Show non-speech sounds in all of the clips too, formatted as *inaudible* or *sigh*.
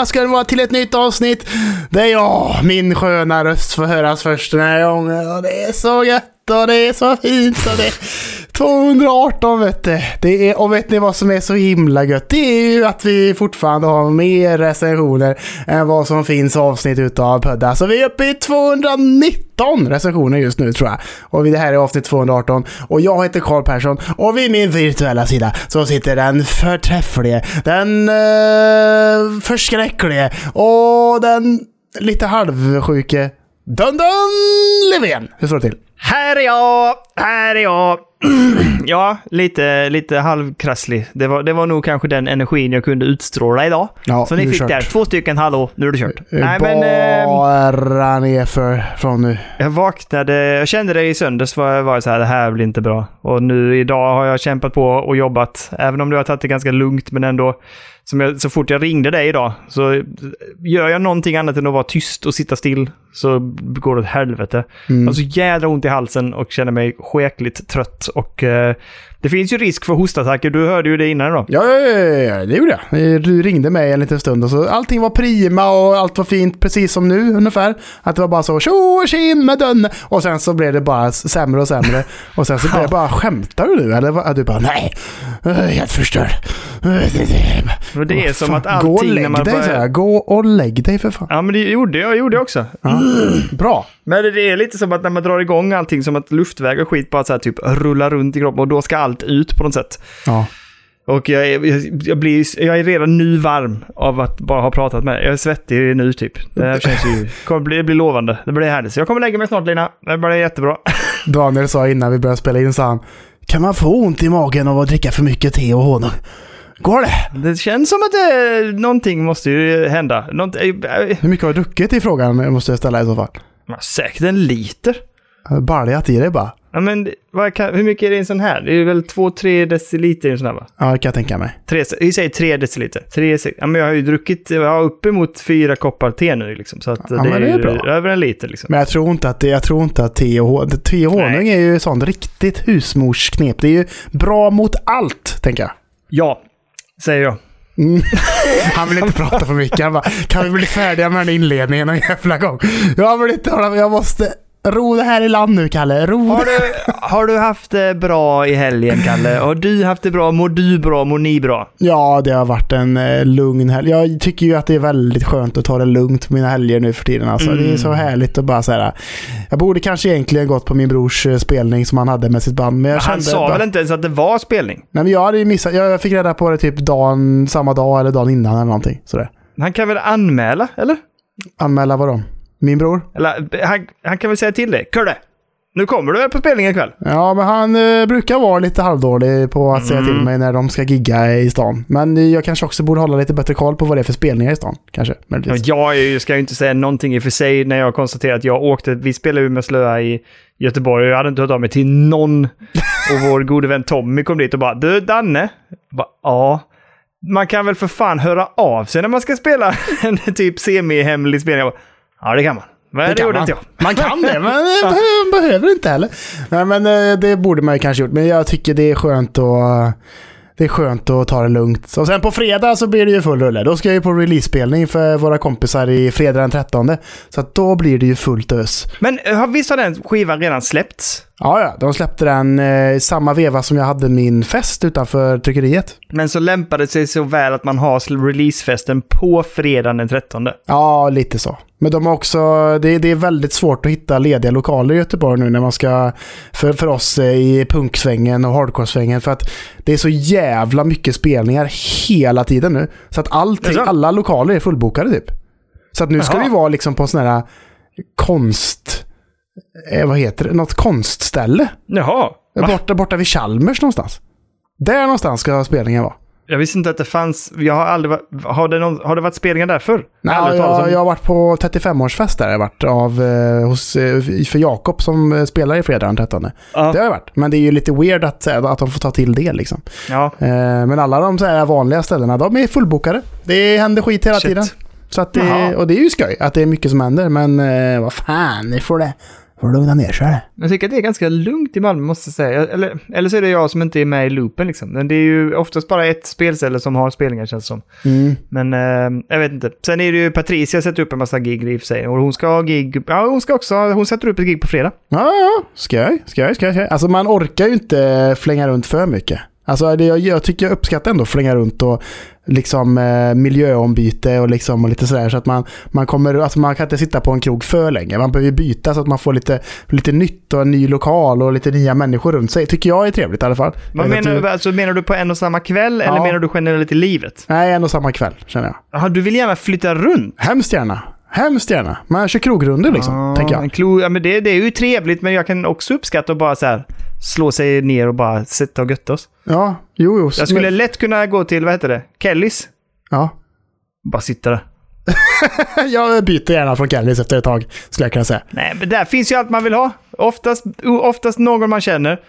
välkomna ska ni vara till ett nytt avsnitt. Det är jag, min sköna röst får höras först den här gången. Och det är så gött och det är så fint och det 218 vet du. Det är, och vet ni vad som är så himla gött? Det är ju att vi fortfarande har mer recensioner än vad som finns avsnitt utav Pudda. Så vi är uppe i 219 recensioner just nu tror jag. Och det här är avsnitt 218. Och jag heter Karl Persson och vid min virtuella sida så sitter den förträfflige, den uh, förskräcklige och den lite halvsjuke Dundun Löfven. Hur står det till? Här är jag! Här är jag! *clears throat* ja, lite, lite halvkrasslig. Det var, det var nog kanske den energin jag kunde utstråla idag. Ja, Så ni fick kört. där. Två stycken hallå, nu är det kört. Nej, men eh, Bara nerför från nu. jag vaknade, jag kände det i söndags var jag var så här, det här blir inte bra. Och nu idag har jag kämpat på och jobbat, även om det har tagit det ganska lugnt, men ändå. Som jag, så fort jag ringde dig idag, så gör jag någonting annat än att vara tyst och sitta still, så går det åt helvete. Mm. Jag har så jädra ont i halsen och känner mig skekligt trött. Och eh, det finns ju risk för hostattacker, du hörde ju det innan då. Ja, ja, ja, det gjorde jag. Du ringde mig en liten stund och så allting var prima och allt var fint precis som nu ungefär. Att det var bara så tjo tjim med dön. Och sen så blev det bara sämre och sämre. Och sen så blev det *laughs* bara, skämtar du nu? Eller du bara, nej, jag är helt förstörd. Och det är som att Gå och allting lägg dig, här. Gå och lägg dig för fan. Ja, men det gjorde jag, gjorde jag också. Ja. Bra. Men det är lite som att när man drar igång allting, som att luftväg och skit bara så här typ rullar runt i kroppen och då ska allt ut på något sätt. Ja. Och jag, är- jag, blir, jag är redan nu varm av att bara ha pratat med dig. Jag är svettig nu typ. Det här känns ju... *laughs* Kommer bli, det blir lovande. Det blir härligt. Så jag kommer lägga mig snart Lina. Det blir jättebra. *laughs* Daniel sa innan vi började spela in, sa han, kan man få ont i magen av att dricka för mycket te och honung? Går det? Det känns som att det, någonting måste ju hända. Något, äh, Hur mycket har du druckit i frågan måste jag ställa i så fall. säkert en liter. Baljat i dig bara. Ja, men kan, hur mycket är det i en sån här? Det är väl 2-3 deciliter i en sån här va? Ja, det kan jag tänka mig. Tre, vi säger 3 deciliter. Tre, ja, men jag har ju druckit har uppemot fyra koppar te nu liksom. Så att Ja, det, är det är bra. över en liter liksom. Men jag tror inte att det, jag tror inte att te och, hon- te och honung är ju sånt riktigt husmorsknep. Det är ju bra mot allt, tänker jag. Ja, säger jag. Mm. *laughs* Han vill inte prata för mycket. Han bara, kan vi bli färdiga med den inledningen någon jävla gång? Jag vill inte Jag måste ro det här i land nu, Kalle. Ro Har du, har du haft det bra i helgen, Kalle? Har du haft det bra? Mår du bra? Mår ni bra? Ja, det har varit en eh, lugn helg. Jag tycker ju att det är väldigt skönt att ta det lugnt på mina helger nu för tiden. Alltså. Mm. Det är så härligt att bara säga. Jag borde kanske egentligen gått på min brors eh, spelning som han hade med sitt band. Men jag Han sa bara, väl inte ens att det var spelning? Nej, men jag hade ju missat. Jag fick reda på det typ dagen, samma dag eller dagen innan eller någonting. Sådär. Han kan väl anmäla, eller? Anmäla vadå? Min bror? Eller han, han kan väl säga till dig? Kurre! Nu kommer du på spelningen ikväll? Ja, men han eh, brukar vara lite halvdålig på att säga Mm. till mig när de ska gigga i stan. Men eh, jag kanske också borde hålla lite bättre koll på vad det är för spelningar i stan. Kanske. Ja. Jag ska ju inte säga någonting i och för sig när jag konstaterar att jag åkte, vi spelade ju med Slöa i Göteborg och jag hade inte hört av mig till någon. Och vår gode vän Tommy kom dit och bara Du Danne? Jag bara, ja. Man kan väl för fan höra av sig när man ska spela *laughs* en typ semi-hemlig spelning. Jag bara, ja det kan man. Men det, kan gjorde man. inte jag. Man kan det, men *laughs* det behöver, inte heller. Nej, men eh, det borde man ju kanske gjort. Men jag tycker det är skönt att... Det är skönt att ta det lugnt. Och sen på fredag så blir det ju full rulle. Då ska jag ju på releasespelning för våra kompisar i fredag den 13. Så då blir det ju fullt ös. Men eh, har- visst har den skivan redan släppts? Ja, ja. De släppte den eh, samma veva som jag hade min fest utanför tryckeriet. Men så lämpade det sig så väl att man har releasefesten på fredagen den 13. Ja, lite så. Men de har också, det, det är väldigt svårt att hitta lediga lokaler i Göteborg nu när man ska, för, för oss eh, i punksvängen och hardcore-svängen. För att det är så jävla mycket spelningar hela tiden nu. Så att allting, alla lokaler är fullbokade typ. Så att nu ska Jaha. vi vara liksom på sån här konst... Eh, vad heter det? Något konstställe. Jaha. Va? Borta, borta vid Chalmers någonstans. Där någonstans ska spelningen vara. Jag visste inte att det fanns. Jag har aldrig varit, har, det någon, har det varit spelningar där förr? Nej, jag, om- jag har varit på 35-årsfest där. Jag varit av, eh, hos, eh, för Jakob som eh, spelar i fredag den 13. Det Ja. har jag varit. Men det är ju lite weird att, att de får ta till det liksom. ja. Eh, men alla de så här vanliga ställena, de är fullbokade. Det händer skit hela Shit. tiden. Så att det, och det är ju skoj att det är mycket som händer. Men eh, vad fan, ni får det Får lugna ner sig. Jag tycker att det är ganska lugnt i Malmö måste jag säga. Eller, eller så är det jag som inte är med i loopen liksom. Men det är ju oftast bara ett spelställe som har spelningar känns det som. Mm. Men eh, jag vet inte. Sen är det ju Patricia sätter upp en massa gig i och för sig. Och hon ska ha gig. Ja, hon ska också. Hon sätter upp ett gig på fredag. Ja, ja, skoj, skoj. skoj. Alltså man orkar ju inte flänga runt för mycket. Alltså det, jag, jag tycker jag uppskattar ändå att flänga runt och liksom eh, miljöombyte och liksom och lite sådär så att man, man kommer, alltså man kan inte sitta på en krog för länge. Man behöver byta så att man får lite, lite nytt och en ny lokal och lite nya människor runt sig. Tycker jag är trevligt i alla fall. Vad menar, du, alltså, menar du på en och samma kväll eller Ja. menar du generellt i livet? Nej, en och samma kväll känner jag. Jaha, du vill gärna flytta runt? Hemskt gärna. Hemskt gärna. Man kör krogrunder liksom, Ja, tänker jag. Klo, ja, men det, det är ju trevligt, men jag kan också uppskatta att bara så här slå sig ner och bara sitta och götta oss. Ja, jo, jo. Jag skulle Men- lätt kunna gå till, vad heter det, Kellys. Ja. Bara sitta där. *laughs* Jag byter gärna från Kellys efter ett tag, skulle jag kunna säga. Nej, men där finns ju allt man vill ha. Oftast, oftast någon man känner.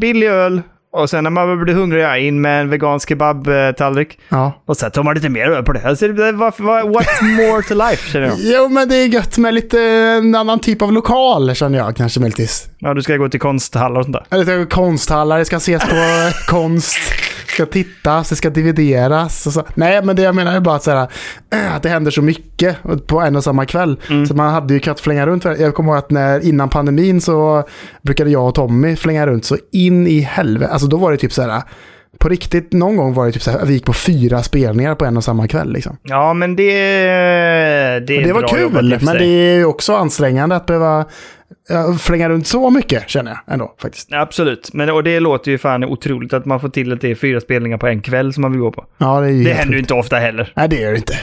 Billig öl. Och sen när man blir hungrig, ja, in med en vegansk kebabtallrik. Ja. Och sen tar man lite mer öl på det. Alltså, what's more to life, känner jag. *laughs* Jo, men det är gött med lite en annan typ av lokal, känner jag kanske möjligtvis. Ja, du ska gå till konsthallar och sånt där. Eller konsthallar, det ska ses på *laughs* konst, ska tittas, det ska divideras. Nej, men det jag menar är bara att, här, äh, att det händer så mycket på en och samma kväll. Mm. Så man hade ju kunnat flänga runt. Jag kommer ihåg att när, innan pandemin så brukade jag och Tommy flänga runt så in i helvete. Alltså då var det typ så här, på riktigt, någon gång var det typ så här, vi gick på fyra spelningar på en och samma kväll liksom. Ja, men det, det det var kul, men det är ju också ansträngande att behöva flänga runt så mycket, känner jag ändå faktiskt. Absolut, men och det låter ju fan otroligt att man får till att det är fyra spelningar på en kväll som man vill gå på. Ja, det är ju Det händer ju inte ofta heller. Nej, det gör det inte.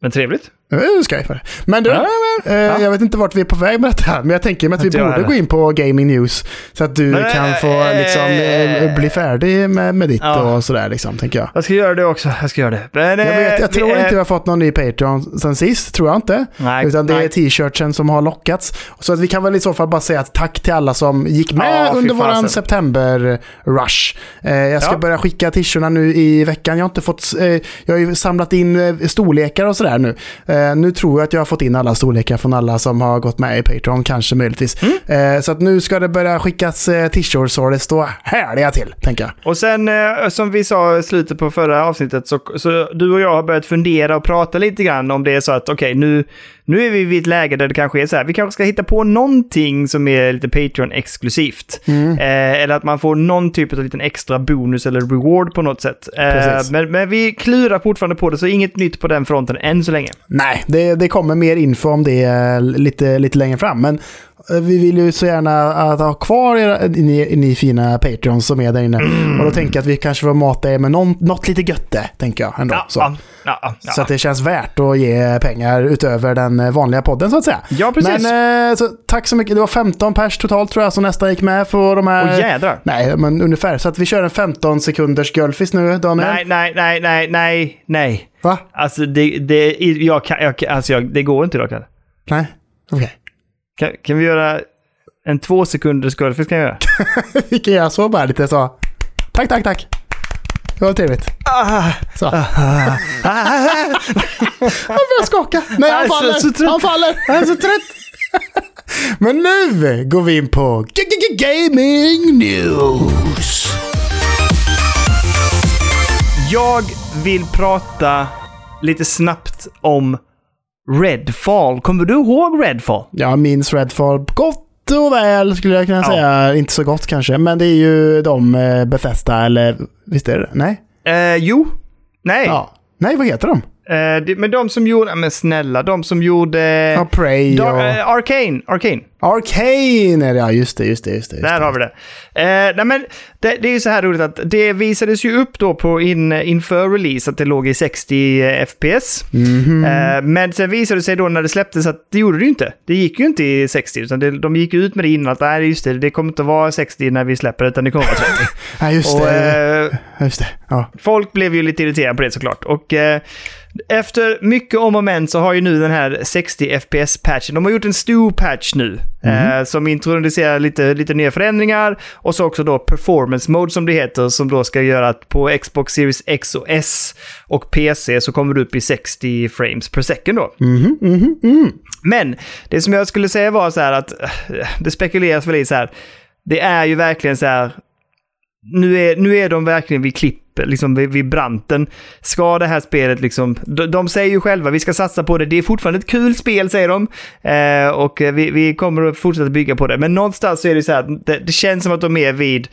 Men trevligt. Är för det. Men du, Ja, eh, ja. jag vet inte vart vi är på väg med detta, men jag tänker mig att vi borde gå in på Gaming News. Så att du Men, kan få eh, liksom, eh, bli färdig med, med ditt Ja. och sådär, liksom, tänker jag. Jag ska göra det också. Jag ska göra det. Men, Jag, vet, jag eh, tror inte vi har fått någon ny Patreon sen sist, tror jag inte. Nej, Utan det är nej. t-shirtsen som har lockats. Så att vi kan väl i så fall bara säga att tack till alla som gick med under våran september-rush. Eh, jag ska Ja. börja skicka t-shirtarna nu i veckan. Jag har inte fått... Eh, jag har ju samlat in eh, storlekar och sådär nu. Eh, nu tror jag att jag har fått in alla storlekar från alla som har gått med i Patreon, kanske möjligtvis. Mm. Eh, så att nu ska det börja skickas eh, t-shirts och det står härliga till, tänker jag. Och sen, eh, som vi sa i slutet på förra avsnittet, så, så du och jag har börjat fundera och prata lite grann om det är så att okej, nu, nu är vi vid ett läge där det kanske är så här, vi kanske ska hitta på någonting som är lite Patreon-exklusivt. Eh, eller att man får någon typ av liten extra bonus eller reward på något sätt. Eh, men, men vi klurar fortfarande på det, så inget nytt på den fronten än så länge. Nej, det, det kommer mer info om det eh, lite, lite längre fram. Men vi vill ju så gärna att ha kvar era, ni, ni fina Patreons som är där inne. Och då tänker jag att vi kanske får mata er med någon, något lite götte, tänker jag ändå. Ja, så. ja, ja, så att det känns värt att ge pengar utöver den eh, vanliga podden så att säga. Ja, precis. Men eh, så, tack så mycket. Det var 15 pers totalt tror jag som nästan gick med för de här... Åh jädrar. Nej, men ungefär. Så att vi kör en 15 sekunders Gulfis nu, Daniel. Nej, nej, nej, nej, nej, nej. Va? Alltså, det, det, jag kan, jag, alltså jag, det går inte idag. Nej? Okej. Kan, kan vi göra en två sekunders golfis kan jag göra? *laughs* Vi kan göra så bara lite så. Tack, tack, tack. Det var trevligt. Ah, Så. *laughs* Han börjar skaka. Nej, han så- faller. så trött. han faller. Jag är så trött. *laughs* Men nu går vi in på G- G- G- Gaming News. jag vill prata lite snabbt om Redfall. Kommer du ihåg Redfall? Jag minns Redfall gott och väl skulle jag kunna Ja. säga. Inte så gott kanske, men det är ju de eh, Bethesda eller visst är det? Nej? Eh, jo. Nej. Ja. Nej, vad heter de? Eh, det, men de som gjorde... Men snälla, de som gjorde... Ja, Prey och... eh, Arcane. Arcane. Arcane är det, ja just det, just det, just det. Just Där har vi det. Eh, nej men, det, det är ju så här roligt att det visades ju upp då på in, inför release att det låg i 60 FPS. Mhm. Eh, men sen visade det sig då när det släpptes att det gjorde det ju inte. Det gick ju inte i 60, utan det, de gick ut med det innan att nej, just det, det kommer inte vara 60 när vi släpper det, utan det kommer vara 30. *laughs* Ja, just Och det. eh, Just det. Ja. folk blev ju lite irriterade på det såklart. Och eh, efter mycket om och men så har ju nu den här 60 FPS-patchen, de har gjort en stor patch nu. Eh, som introducerar lite, lite nya förändringar. Och så också då performance mode som det heter. Som då ska göra att på Xbox Series X och S och PC så kommer du upp i 60 frames per second då. Mhm, mhm, mhm. Men det som jag skulle säga var så här att eh, det spekuleras väl i så här. Det är ju verkligen så här. Nu är, nu är de verkligen vid klipp, liksom vid, vid branten. Ska det här spelet liksom... De, de säger ju själva vi ska satsa på det. Det är fortfarande ett kul spel säger de. Eh, och vi, vi kommer att fortsätta bygga på det. Men någonstans så är det så här, det, det känns som att de är vid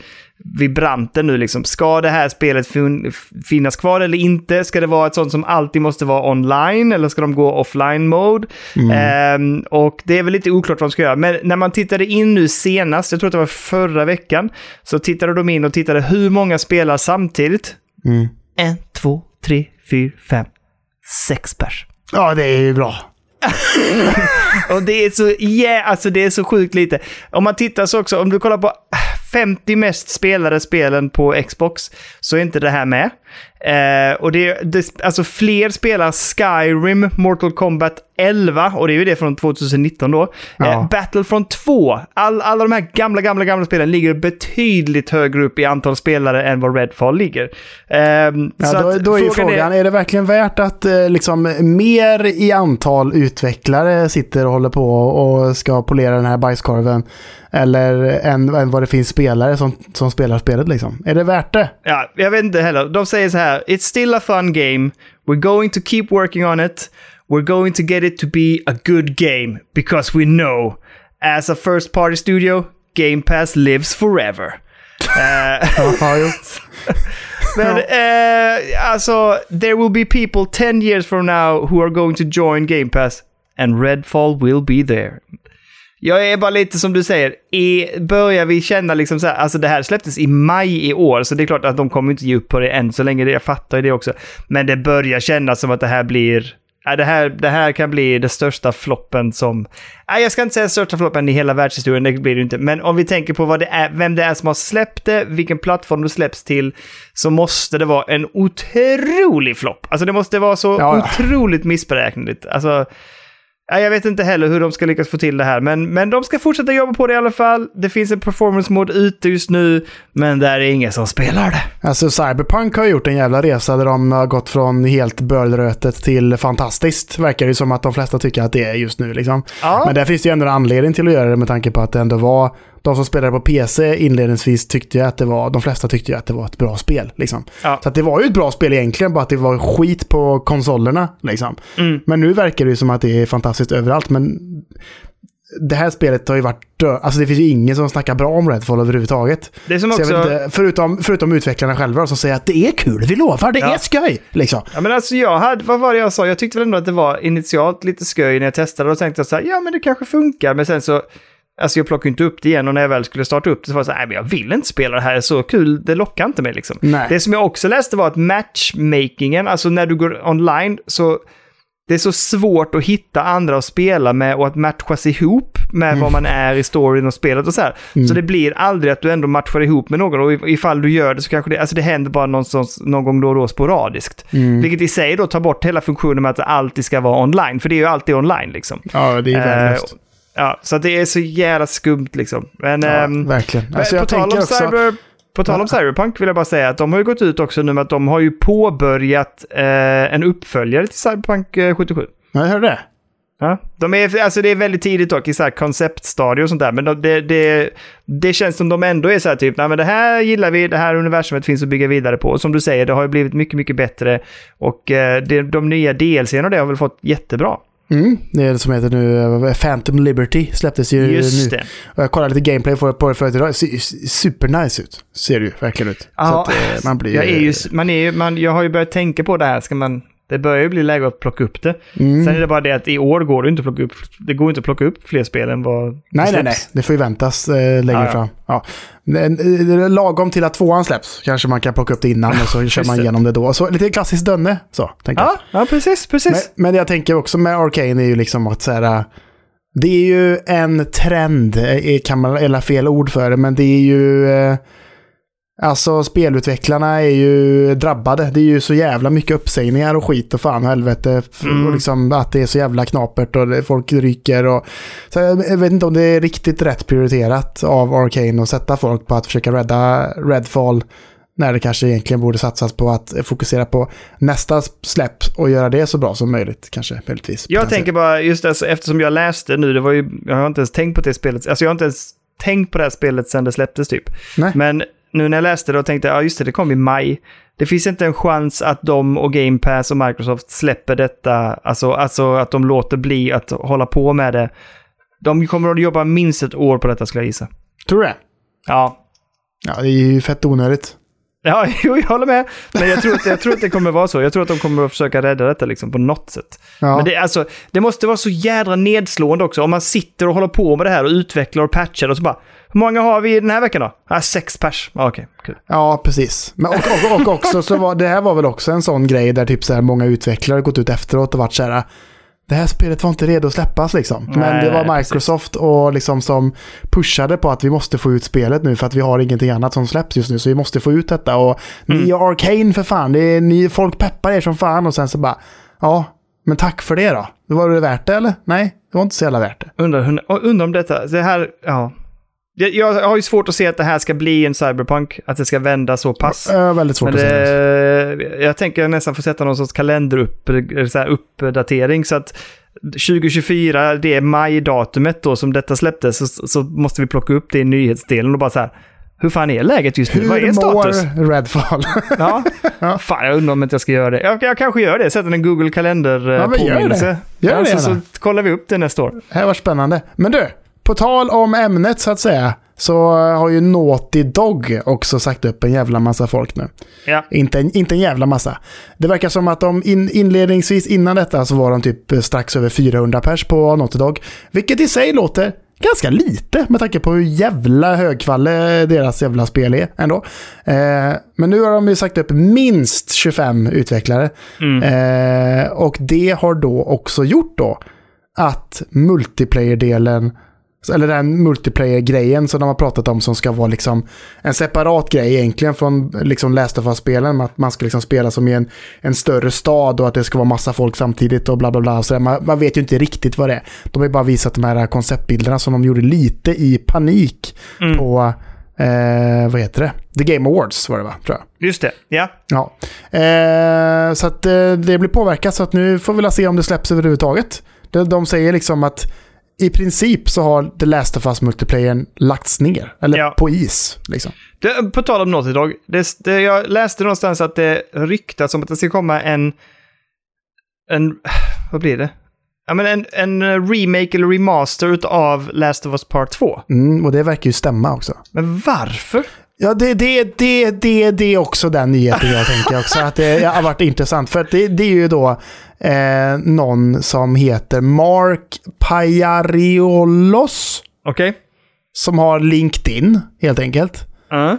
vid branten nu liksom. Ska det här spelet fin finnas kvar eller inte? Ska det vara ett sånt som alltid måste vara online eller ska de gå offline mode? Ehm, och det är väl lite oklart vad de ska göra. Men när man tittade in nu senast, jag tror att det var förra veckan, så tittade de in och tittade hur många spelar samtidigt. Mm. En, två, tre, fyra, fem, sex pers. Ja, det är ju bra. *laughs* Och det är så, yeah, alltså det är så sjukt lite. Om man tittar så också, om du kollar på 50 mest spelade spelen på Xbox så är inte det här med. Eh, och det, det, alltså fler spelar Skyrim, Mortal Kombat 11, och det är ju det från 2019 då. Ja. Eh, Battlefront 2, all, alla de här gamla, gamla, gamla spelen ligger betydligt högre upp i antal spelare än vad Redfall ligger. Eh, Ja, så då, då är ju frågan, är... det verkligen värt att eh, liksom mer i antal utvecklare sitter och håller på och ska polera den här bajskorven? Eller än, än vad det finns spelare som, som spelar spelet liksom? Är det värt det? Ja, jag vet inte heller. De säger så här, It's still a fun game. We're going to keep working on it. We're going to get it to be a good game because we know as a first party studio, Game Pass lives forever. Eh, Ja, jo. men eh, there will be people 10 years from now who are going to join Game Pass and Redfall will be there. Jag är bara lite som du säger, i, börjar vi känna liksom så här, alltså det här släpptes i maj i år, så det är klart att de kommer inte ge upp på det än så länge, det, jag fattar ju det också. Men det börjar kännas som att det här blir, ja, det, här, det här kan bli det största floppen som, nej jag ska inte säga största floppen i hela världshistorien, det blir det inte, men om vi tänker på vad det är, vem det är som har släppt det, vilken plattform det släpps till, så måste det vara en otrolig flopp. Alltså det måste vara så Ja, ja. otroligt missberäkneligt. Alltså, jag vet inte heller hur de ska lyckas få till det här, men, men de ska fortsätta jobba på det i alla fall. Det finns en performance mode ute just nu, men där är ingen som spelar det. Alltså Cyberpunk har gjort en jävla resa där de har gått från helt bölrötet till fantastiskt. Verkar det som att de flesta tycker att det är just nu liksom. Ja. Men där finns det ju ändå en anledning till att göra det med tanke på att det ändå var de som spelade på PC inledningsvis tyckte att det var, de flesta tyckte ju att det var ett bra spel. Liksom. Ja. Så att det var ju ett bra spel egentligen, bara att det var skit på konsolerna. Liksom. Mm. Men nu verkar det ju som att det är fantastiskt överallt. Men det här spelet har ju varit dö- Alltså det finns ju ingen som snackar bra om Redfall överhuvudtaget. Det är som också... inte, förutom, förutom utvecklarna själva som säger att det är kul, vi lovar, det Ja. är skoj. Liksom. Ja, men alltså jag hade, vad var det jag sa? Jag tyckte väl ändå att det var initialt lite sköj när jag testade och tänkte så här, ja men det kanske funkar, men sen så, alltså jag plockade inte upp det igen och när jag väl skulle starta upp det så var det så här, men jag vill inte spela det här, så kul, det lockar inte mig liksom. Nej. Det som jag också läste var att matchmakingen, alltså när du går online, så det är så svårt att hitta andra att spela med och att matchas ihop med vad man är i storyn och spelet och så här. Så det blir aldrig att du ändå matchar ihop med någon och if- ifall du gör det så kanske det, alltså det händer bara någonstans, någon gång då och då sporadiskt. Vilket i sig då tar bort hela funktionen med att det alltid ska vara online, för det är ju alltid online liksom. Ja, det är värdelöst. Eh, ja, så det är så jävla skumt liksom. Men, Ja, ehm, verkligen. Alltså, på, jag tal om också... cyber, på tal om Cyberpunk vill jag bara säga att de har ju gått ut också nu med att de har ju påbörjat eh, en uppföljare till Cyberpunk eh, 77. Ja, jag hörde det. Ja, de är, alltså det är väldigt tidigt dock i så här konceptstadier och sånt där, men de, det, det, det känns som de ändå är så här typ, nej men det här gillar vi, det här universumet finns att bygga vidare på. Och som du säger, det har ju blivit mycket, mycket bättre och eh, det, de nya DLCn och det har väl fått jättebra. Mm, det är det som heter nu eh, Phantom Liberty släpptes ju Just nu. det. Och jag kollade lite gameplay på det förut idag. Supernice ut. Ser det ju verkligen ut. Ja, att, eh, man blir Jag, är ju, man är ju, man, jag har ju börjat tänka på det här, ska man... Det börjar ju bli läge att plocka upp det. Mm. Sen är det bara det att i år går det inte att plocka upp, det går inte att plocka upp fler spel än vad Nej, nej, nej. Det får ju väntas eh, längre Ja, ja. fram. Ja. Eh, Lagom till att tvåan släpps kanske man kan plocka upp det innan och så *laughs* kör man igenom det då. Så lite klassiskt dönne, så tänker jag. Ja, ja, precis, precis. Men, men jag tänker också med Arcane är ju liksom att så här, det är ju en trend, eh, kan man, eller fel ord för det, men det är ju... eh, Alltså spelutvecklarna är ju drabbade. Det är ju så jävla mycket uppsägningar och skit och fan och helvete. Mm. Och liksom att det är så jävla knapert och folk ryker och... Så jag, vet inte om det är riktigt rätt prioriterat av Arcane att sätta folk på att försöka rädda Redfall. När det kanske egentligen borde satsas på att fokusera på nästa släpp och göra det så bra som möjligt kanske, möjligtvis. Jag tänker bara, just alltså, eftersom jag läste nu, det var ju, jag har inte ens tänkt på det spelet, alltså jag har inte ens tänkt på det här spelet sedan det släpptes typ. Nej. Men nu när jag läste det och tänkte, ja just det, det kom i maj. Det finns inte en chans att de och Game Pass och Microsoft släpper detta, alltså, alltså att de låter bli att hålla på med det. De kommer att jobba minst ett år på detta skulle jag gissa. Tror du det? Ja. Ja, det är ju fett onödigt. Ja, *laughs* jo, jag håller med. Men jag tror, att, jag tror att det kommer vara så. Jag tror att de kommer att försöka rädda detta liksom på något sätt. Ja. Men det, alltså, det måste vara så jädra nedslående också. Om man sitter och håller på med det här och utvecklar och patchar och så bara... Hur många har vi den här veckan då? Ah, sex pers. Ah, Okej, kul. Ja, precis. Men, och, och, och också så var det här var väl också en sån grej där typ så här många utvecklare gått ut efteråt och varit så här. Det här spelet var inte redo att släppas liksom. Men Nej, det var Microsoft och liksom som pushade på att vi måste få ut spelet nu för att vi har ingenting annat som släpps just nu. Så vi måste få ut detta. Och Mm. ni är Arcane för fan. Det är, ni, folk peppar er som fan och sen så bara, ja, men tack för det då. Var det värt det eller? Nej, det var inte så jävla värt det. Undrar, undrar om detta... Det här... Ja. Jag, har ju svårt att se att det här ska bli en cyberpunk. Att det ska vända så pass. Äh, väldigt svårt Men att säga. det, jag tänker nästan få sätta någon sorts kalenderupp, eller så att 2024, det är majdatumet då som detta släpptes, så, så måste vi plocka upp det i nyhetsdelen och bara så här, hur fan är läget just nu? Vad är Hur status? mår Redfall? *laughs* Ja. Ja. Fan, jag undrar om inte jag ska göra det. Jag, jag kanske gör det, sätter en Google kalender Ja, men gör det. Gör ja, det så, så kollar vi upp det nästa år. Det här var spännande. Men du, på tal om ämnet så att säga, så har ju Naughty Dog också sagt upp en jävla massa folk nu. Ja. Inte en, inte en jävla massa. Det verkar som att de in, inledningsvis innan detta så var de typ strax över 400 pers på Naughty Dog. Vilket i sig låter ganska lite med tanke på hur jävla högkvalle deras jävla spel är ändå. Eh, men nu har de ju sagt upp minst 25 utvecklare. Mm. Eh, och det har då också gjort då att multiplayer-delen, eller den multiplayer-grejen som de har pratat om som ska vara liksom en separat grej egentligen från liksom Last of Us-spelen. Att man ska liksom spela som i en, en större stad och att det ska vara massa folk samtidigt och bla bla bla. Så man, man vet ju inte riktigt vad det är. De har ju bara visat de här konceptbilderna som de gjorde lite i panik Mm. på, eh, vad heter det? The Game Awards var det va, tror jag. Just det, ja. Ja, eh, så att eh, det blir påverkat så att nu får vi se om det släpps överhuvudtaget. De, de säger liksom att i princip så har The Last of Us multiplayern lagts ner, eller Ja. på is. Liksom. Det, på tal om Naughty Dog, det, det, jag läste någonstans att det ryktas om att det ska komma en... En... Vad blir det? Ja, men en, en remake eller remaster av Last of Us Part 2. Mm, och det verkar ju stämma också. Men varför? Ja, det, det, det, det, det är också den nyheten jag tänker också. Att det har *laughs* varit intressant. För det, det är ju då eh, någon som heter Mark Pajariollos Okej. som har LinkedIn helt enkelt. Ja.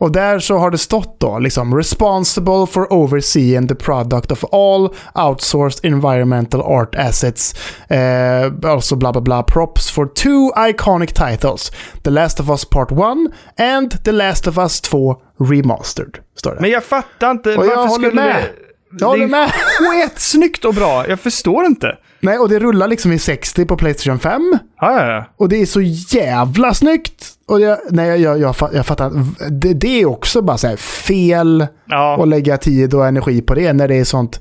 Och där så har det stått då liksom responsible for overseeing the product of all outsourced environmental art assets. Eh, alltså bla bla bla props for two iconic titles. The Last of Us Part 1 and The Last of Us 2 Remastered. Står det. Men jag fattar inte. Och jag varför håller skulle med. det... Håller det är skitsnyggt och bra. Jag förstår inte. Nej, och det rullar liksom i 60 på Playstation 5. Ja, ja, ja. Och det är så jävla snyggt. Och jag, nej, jag, jag, jag, fa- jag fattar. Det, det är också bara så här fel. Ja, och lägga tid och energi på det när det är sånt.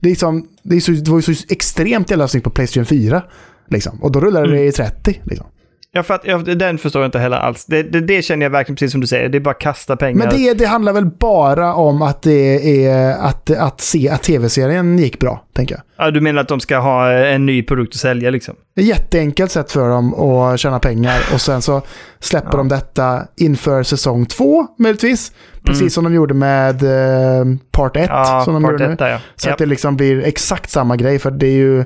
Det, är som, det, är så, det var ju så extremt jävla snyggt på Playstation 4. Liksom. Och då rullar det i 30. Liksom. Jag fatt, jag, den förstår jag inte heller alls. Det, det, det känner jag verkligen precis som du säger. Det är bara kasta pengar. Men det, det handlar väl bara om att det är att, att se att tv-serien gick bra, tänker jag. Ja, du menar att de ska ha en ny produkt att sälja liksom? Jätteenkelt sätt för dem att tjäna pengar och sen så släpper Ja. de detta inför säsong två möjligtvis. Precis Mm. som de gjorde med eh, Part 1. Ja, som de part gjorde nu. ett där ja. Så ja. att det liksom blir exakt samma grej. För det är ju,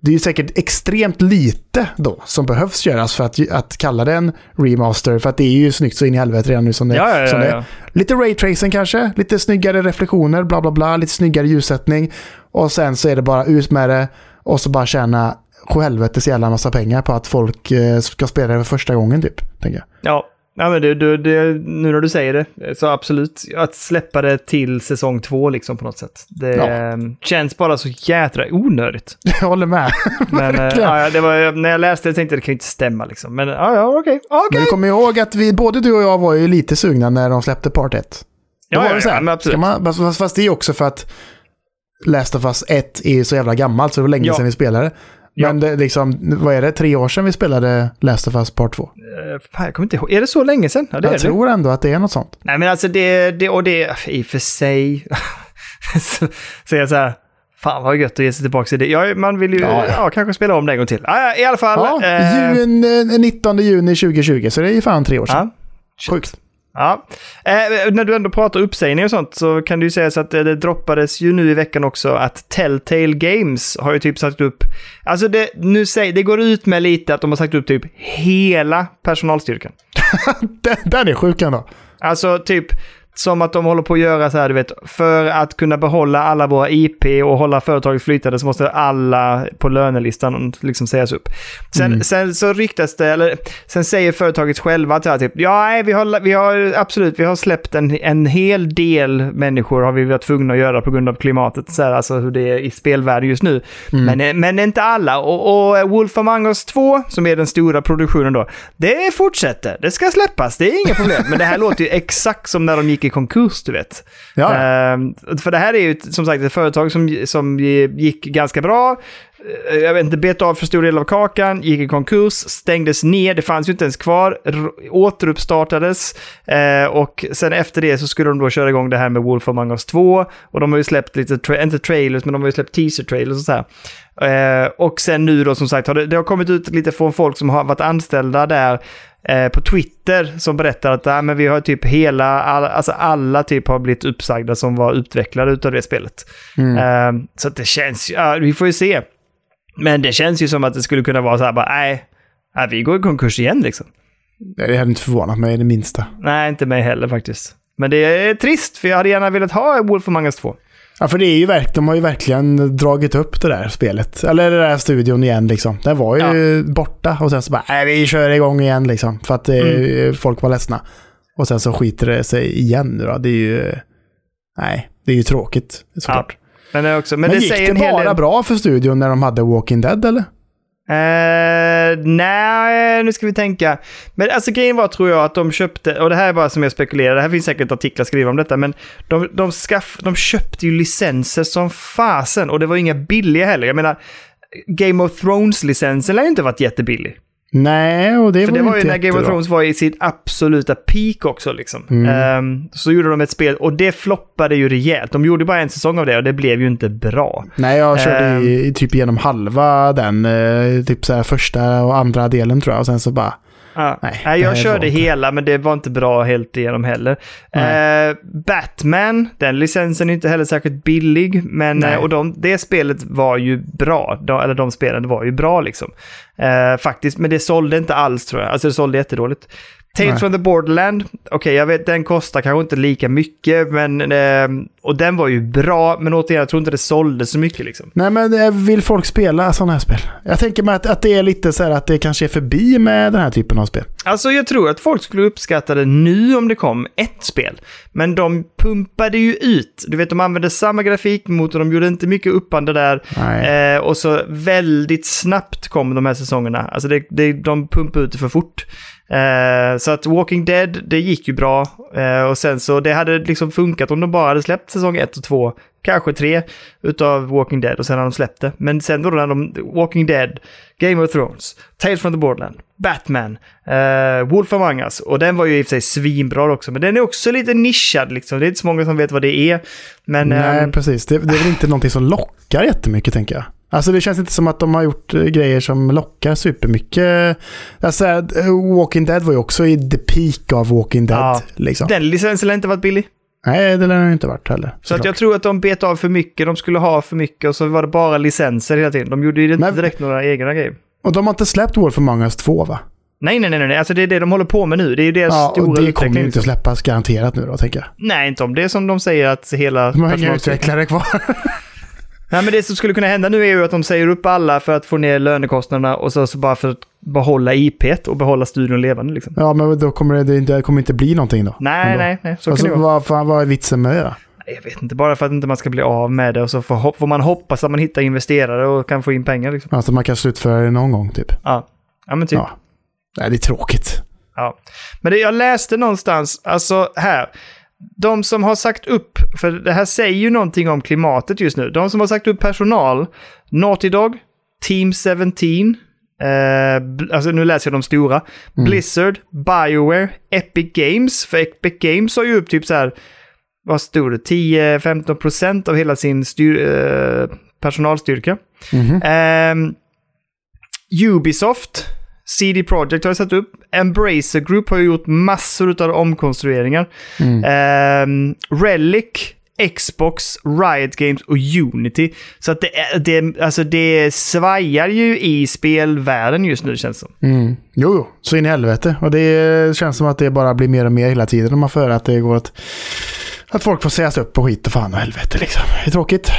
det är säkert extremt lite då som behövs göras för att, att kalla det en remaster. För att det är ju snyggt så in i helvete redan nu som det, Ja, ja, som ja, det är. Lite raytracing kanske, lite snyggare reflektioner, bla bla bla, lite snyggare ljussättning. Och sen så är det bara ut med det och så bara tjäna sjuhelvetes jävla massa pengar på att folk eh, ska spela det för första gången typ. Tänker jag. ja. Ja, men det, det, det, nu när du säger det, så absolut. Att släppa det till säsong två liksom på något sätt. Det Ja. känns bara så jädra onödigt. *laughs* Jag håller med. *laughs* Men eh, ja, det var, när jag läste det tänkte jag det kan ju inte stämma liksom. Men ja, ja, okej. Men okej. du kommer ihåg att vi, både du och jag var ju lite sugna när de släppte Part 1. Då Ja, ja, ja, men absolut. man, fast, fast det är också för att Last of Us 1 är så jävla gammalt så det var länge Ja. sedan vi spelade. Men det, liksom, vad är det, tre år sedan vi spelade Last of Us Part 2? Eh, fan, jag kommer inte ihåg. Är det så länge sedan? Ja, det är Jag det. tror ändå att det är något sånt. Nej, men alltså det, det och det, i och för sig, *laughs* säger jag så här, fan vad gött att ge sig tillbaka till det. Ja, man vill ju, Ja, ja, kanske spela om det en gång till. Ja, i alla fall. Ja, eh, jun, eh, 19 juni 2020, så det är ju fan tre år sedan. Sjukt. Ja. Eh, när du ändå pratar uppsägning och sånt så kan det ju sägas att det droppades ju nu i veckan också att Telltale Games har ju typ sagt upp, alltså det, nu säger, det går ut med lite att de har sagt upp typ hela personalstyrkan. *laughs* Den, den är sjuk ändå. Alltså typ som att de håller på att göra så här, du vet, för att kunna behålla alla våra IP och hålla företaget flytande så måste alla på lönelistan liksom sägas upp. Sen, sen så ryktas det, eller sen säger företaget själva att så här, typ, ja, nej, vi har, vi har absolut, vi har släppt en, en hel del människor har vi varit tvungna att göra på grund av klimatet, så här, alltså hur det är i spelvärlden just nu. Men, men inte alla. Och, och Wolf Among Us 2, som är den stora produktionen då, det fortsätter. Det ska släppas, det är inga problem. Men det här låter ju exakt som när de gick i konkurs, du vet. Ja. Ehm, för det här är ju som sagt ett företag som, som gick ganska bra. Eh, Jag vet inte, bet av för stor del av kakan, gick i konkurs, stängdes ner, det fanns ju inte ens kvar, återuppstartades eh, och sen efter det så skulle de då köra igång det här med Wolf Among Us 2 och de har ju släppt lite, tra- inte trailers, men de har ju släppt teaser-trailers och så här. Eh, och sen nu då som sagt, har det, det har kommit ut lite från folk som har varit anställda där eh, på Twitter som berättar att äh, men vi har typ hela, alla, alltså alla typ har blivit uppsagda som var utvecklare utav det spelet. Eh, så det känns ju, ja, vi får ju se. Men det känns ju som att det skulle kunna vara så här bara, nej, nej vi går i konkurs igen liksom. Det hade inte förvånat mig det minsta. Nej, inte mig heller faktiskt. Men det är trist, för jag hade gärna velat ha Wolf Among Us 2. Ja, för det är ju verk, de har ju verkligen dragit upp det där spelet. Eller den där studion igen liksom. Den var ju borta och sen så bara, nej vi kör igång igen liksom. För att eh, folk var ledsna. Och sen så skiter det sig igen nu då. Det är ju, nej, det är ju tråkigt såklart. Men det, är också, men Men, det gick det bara del. bra för studion när de hade Walking Dead eller? Eh, nej, nu ska vi tänka. Men alltså grejen var tror jag att de köpte, och det här är bara som jag spekulerar, det här finns säkert artiklar skrivna om detta, men de, de, skaff, de köpte ju licenser som fasen och det var inga billiga heller. Jag menar, Game of Thrones-licensen lär ju inte varit jättebillig. Nej, och det För var det var ju när Game of. Thrones var i sitt absoluta peak också liksom. Mm. Ehm, så gjorde de ett spel och det floppade ju rejält. De gjorde bara en säsong av det och det blev ju inte bra. Nej, jag körde Ehm. i, typ genom halva den, eh, typ så första och andra delen tror jag. Och sen så bara, Ja. Nej, jag körde inte- hela, men det var inte bra helt igenom heller. Eh, Batman, den licensen är inte heller särskilt billig, men eh, och de, det spelet var ju bra. De, eller de spelen var ju bra liksom. Eh, faktiskt, men det sålde inte alls tror jag. Alltså det sålde jättedåligt. Tales Nej. from the Borderland, okej jag vet den kostar kanske inte lika mycket, men, eh, och den var ju bra, men återigen jag tror inte det sålde så mycket liksom. nej men eh, vill folk spela sådana här spel? Jag tänker mig att, att det är lite så här att det kanske är förbi med den här typen av spel. Alltså jag tror att folk skulle uppskatta det nu om det kom ett spel. Men de pumpade ju ut. Du vet, de använde samma grafikmotor, de gjorde inte mycket uppande där. Eh, och så väldigt snabbt kom de här säsongerna. Alltså det, det, de pumpade ut det för fort. Eh, så att Walking Dead, det gick ju bra. Eh, och sen så, det hade liksom funkat om de bara hade släppt säsong 1 och 2, kanske 3, utav Walking Dead och sen hade de släppt det. Men sen då när de, Walking Dead, Game of Thrones, Tales from the Borderland, Batman, eh, Wolf Among Us, och den var ju i och för sig svinbra också, men den är också lite nischad liksom. Det är inte så många som vet vad det är. Men, Nej, ehm, precis. Det, det är väl inte någonting som lockar jättemycket, tänker jag. Alltså det känns inte som att de har gjort eh, grejer som lockar supermycket. Alltså, Walking Dead var ju också i the peak av Walking Dead. Ja. Liksom. den licensen har inte varit billig. Nej, det lär den inte varit heller. Så att jag tror att de bet av för mycket, de skulle ha för mycket och så var det bara licenser hela tiden. De gjorde ju inte Men- direkt några egna grejer. Och de har inte släppt Wolf Among Us 2 va? Nej, nej, nej, nej, alltså det är det de håller på med nu. Det är ju deras Ja, stora och det kommer utveckling. ju inte släppas garanterat nu då, tänker jag. Nej, inte om det är som de säger att hela... De har inga utvecklare kvar. *laughs* Nej, men det som skulle kunna hända nu är ju att de säger upp alla för att få ner lönekostnaderna och så, så bara för att behålla IP och behålla studion levande liksom. Ja, men då kommer det, det kommer inte bli någonting då. Nej, Ändå. nej, nej. Så Alltså, kan det vad, fan, vad är vitsen med det då? Jag vet inte, bara för att inte man ska bli av med det och så får, får man hoppas att man hittar investerare och kan få in pengar liksom. Alltså man kan slutföra det någon gång typ. Ja, ja men typ. Ja. Nej, det är tråkigt. Ja. Men det jag läste någonstans, alltså här. De som har sagt upp, för det här säger ju någonting om klimatet just nu. De som har sagt upp personal, Naughty Dog, Team 17, eh, alltså nu läser jag de stora, Blizzard, Bioware, Epic Games. För Epic Games har ju upp typ så här, vad stod det, 10-15% av hela sin styr, eh, personalstyrka. Mhm. Ehm, Ubisoft, CD Projekt har jag satt upp. Embracer Group har ju gjort massor av omkonstrueringar. Mm. Ehm, Relic, Xbox, Riot Games och Unity. Så att det, det, alltså det svajar ju i spelvärlden just nu känns det som. Mm. Jo, jo, så in i helvete. Och det känns som att det bara blir mer och mer hela tiden när man får att det går att, att folk får sägas upp och skit och fan och helvete liksom. Det är tråkigt.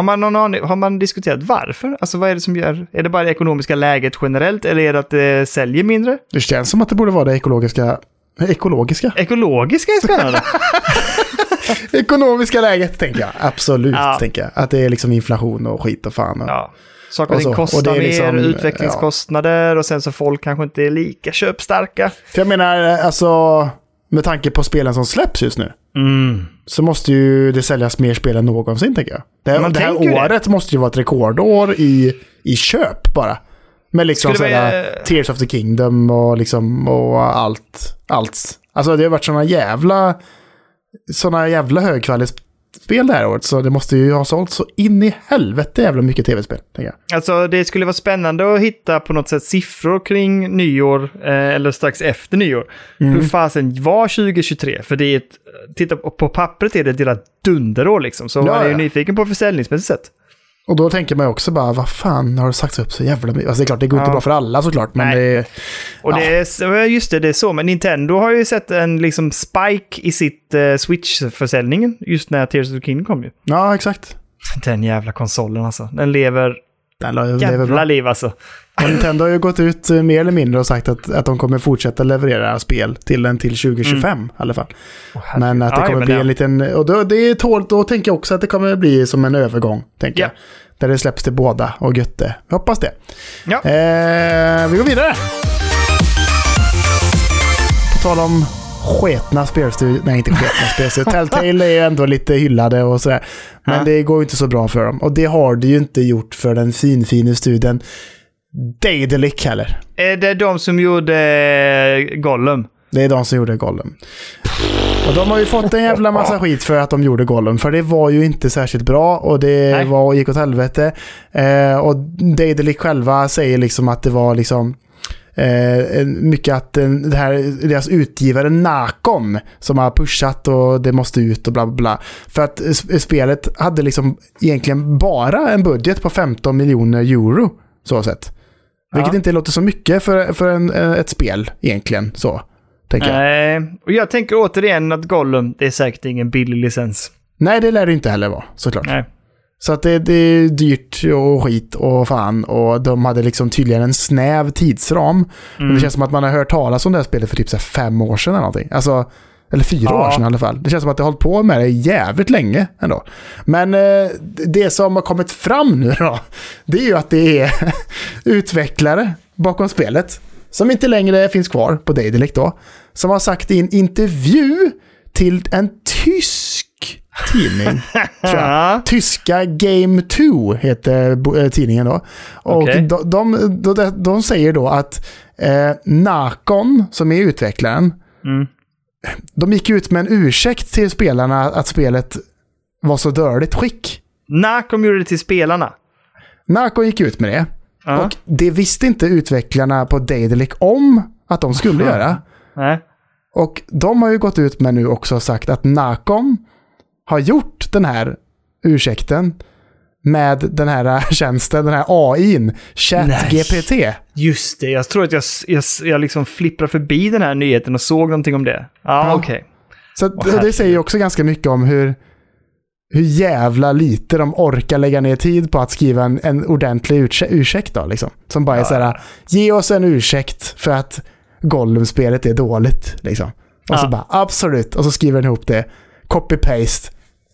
Har man, någon aning, har man diskuterat varför? Alltså vad är det som gör... Är det bara det ekonomiska läget generellt eller är det att det säljer mindre? Det känns som att det borde vara det ekologiska Ekologiska? Ekologiska är spännande. *laughs* *laughs* Ekonomiska läget tänker jag. Absolut, Ja. tänker jag. Att det är liksom inflation och skit och fan. Och... ja. Saker och ting kostar Och är liksom, mer, utvecklingskostnader och sen så folk kanske inte är lika köpstarka. För jag menar, alltså, med tanke på spelen som släpps just nu. Mm. Så måste ju det säljas mer spel än någonsin tänker jag. Det, här- det här ju det. året måste ju vara ett rekordår i, i köp bara. Med liksom sådana vi- Tears of the Kingdom och liksom och allt. allt. Alltså det har varit sådana jävla sådana jävla högkvalitetsspel det här året. Så det måste ju ha sålt så in i helvete jävla mycket tv-spel. Jag. Alltså det skulle vara spännande att hitta på något sätt siffror kring nyår, eh, eller strax efter nyår. Mm. Hur fasen var 2023? För det är ett, titta på pappret är det ett jävla dunderår liksom. Så Ja, man är ju ja. nyfiken på försäljningsmässigt sett. Och då tänker man ju också bara, vad fan har det sagts upp så jävla mycket? Alltså det är klart, det går inte Ja. bra för alla såklart, men Nej. det är... Och Ja. det är, just det, det är så. Men Nintendo har ju sett en liksom spike i sitt eh, Switch-försäljningen just när Tears of the Kingdom kom ju. Ja, exakt. Den jävla konsolen alltså. Den lever Den lever jävla bra. liv alltså. Och Nintendo har ju gått ut eh, mer eller mindre och sagt att, att de kommer fortsätta leverera spel till den till 2025 i alla fall. Men att det kommer men bli ja. en liten... Och då, det är tål, då tänker jag också att det kommer bli som en övergång, tänker Ja. jag. Där det släpps till båda och götte. Jag hoppas det. Ja. Eh, vi går vidare. På tal om sketna spelstudior. Nej, inte sketna spelstudior. Telltale är ju ändå lite hyllade och sådär. Men Ja. det går ju inte så bra för dem. Och det har det ju inte gjort för den finfina studien Daedalic heller. Är det de som gjorde eh, Gollum? Det är de som gjorde Gollum. Och de har ju fått en jävla massa skit för att de gjorde Gollum. För det var ju inte särskilt bra och det Nej. var, gick åt helvete. Eh, och Daedalic själva säger liksom att det var liksom eh, mycket att den, det här, deras utgivare Nacon som har pushat och det måste ut och bla bla bla. För att spelet hade liksom egentligen bara en budget på 15 miljoner euro. Så sett. Vilket Ja. inte låter så mycket för, för en, ett spel egentligen. Så, tänker jag. Nej, och jag tänker återigen att Gollum, det är säkert ingen billig licens. Nej, det lär det inte heller vara, såklart. Nej. Så att det, det är dyrt och skit och fan. Och de hade liksom tydligen en snäv tidsram. Men Mm. det känns som att man har hört talas om det här spelet för typ så fem år sedan eller någonting. Alltså, eller fyra Ja. år sedan i alla fall. Det känns som att det har hållit på med det jävligt länge ändå. Men eh, det som har kommit fram nu då, det är ju att det är *laughs* utvecklare bakom spelet. Som inte längre finns kvar på Daedalic då. Som har sagt i en intervju till en tysk tidning. *laughs* Tyska Game 2 heter eh, tidningen då. Och Okej. de, de, de, de säger då att eh, Nacon, som är utvecklaren, Mm. De gick ut med en ursäkt till spelarna att spelet var så dåligt skick. Nacom gjorde det till spelarna. Nacon gick ut med det. Ja. Och det visste inte utvecklarna på Daedalic om att de skulle Aha. göra. Nej. Och de har ju gått ut med nu också och sagt att Nacom har gjort den här ursäkten med den här *laughs* tjänsten, den här AIn, ChatGPT. Just det, jag tror att jag, jag, jag liksom flipprar förbi den här nyheten och såg någonting om det. Ja, Ja. okej. Så att- det säger ju också ganska mycket om hur, hur jävla lite de orkar lägga ner tid på att skriva en, en ordentlig ursäk- ursäkt då liksom. Som bara är Ja, så här, ge oss en ursäkt för att Gollum-spelet är dåligt liksom. Och så Ja. bara, absolut. Och så skriver den ihop det. Copy-paste.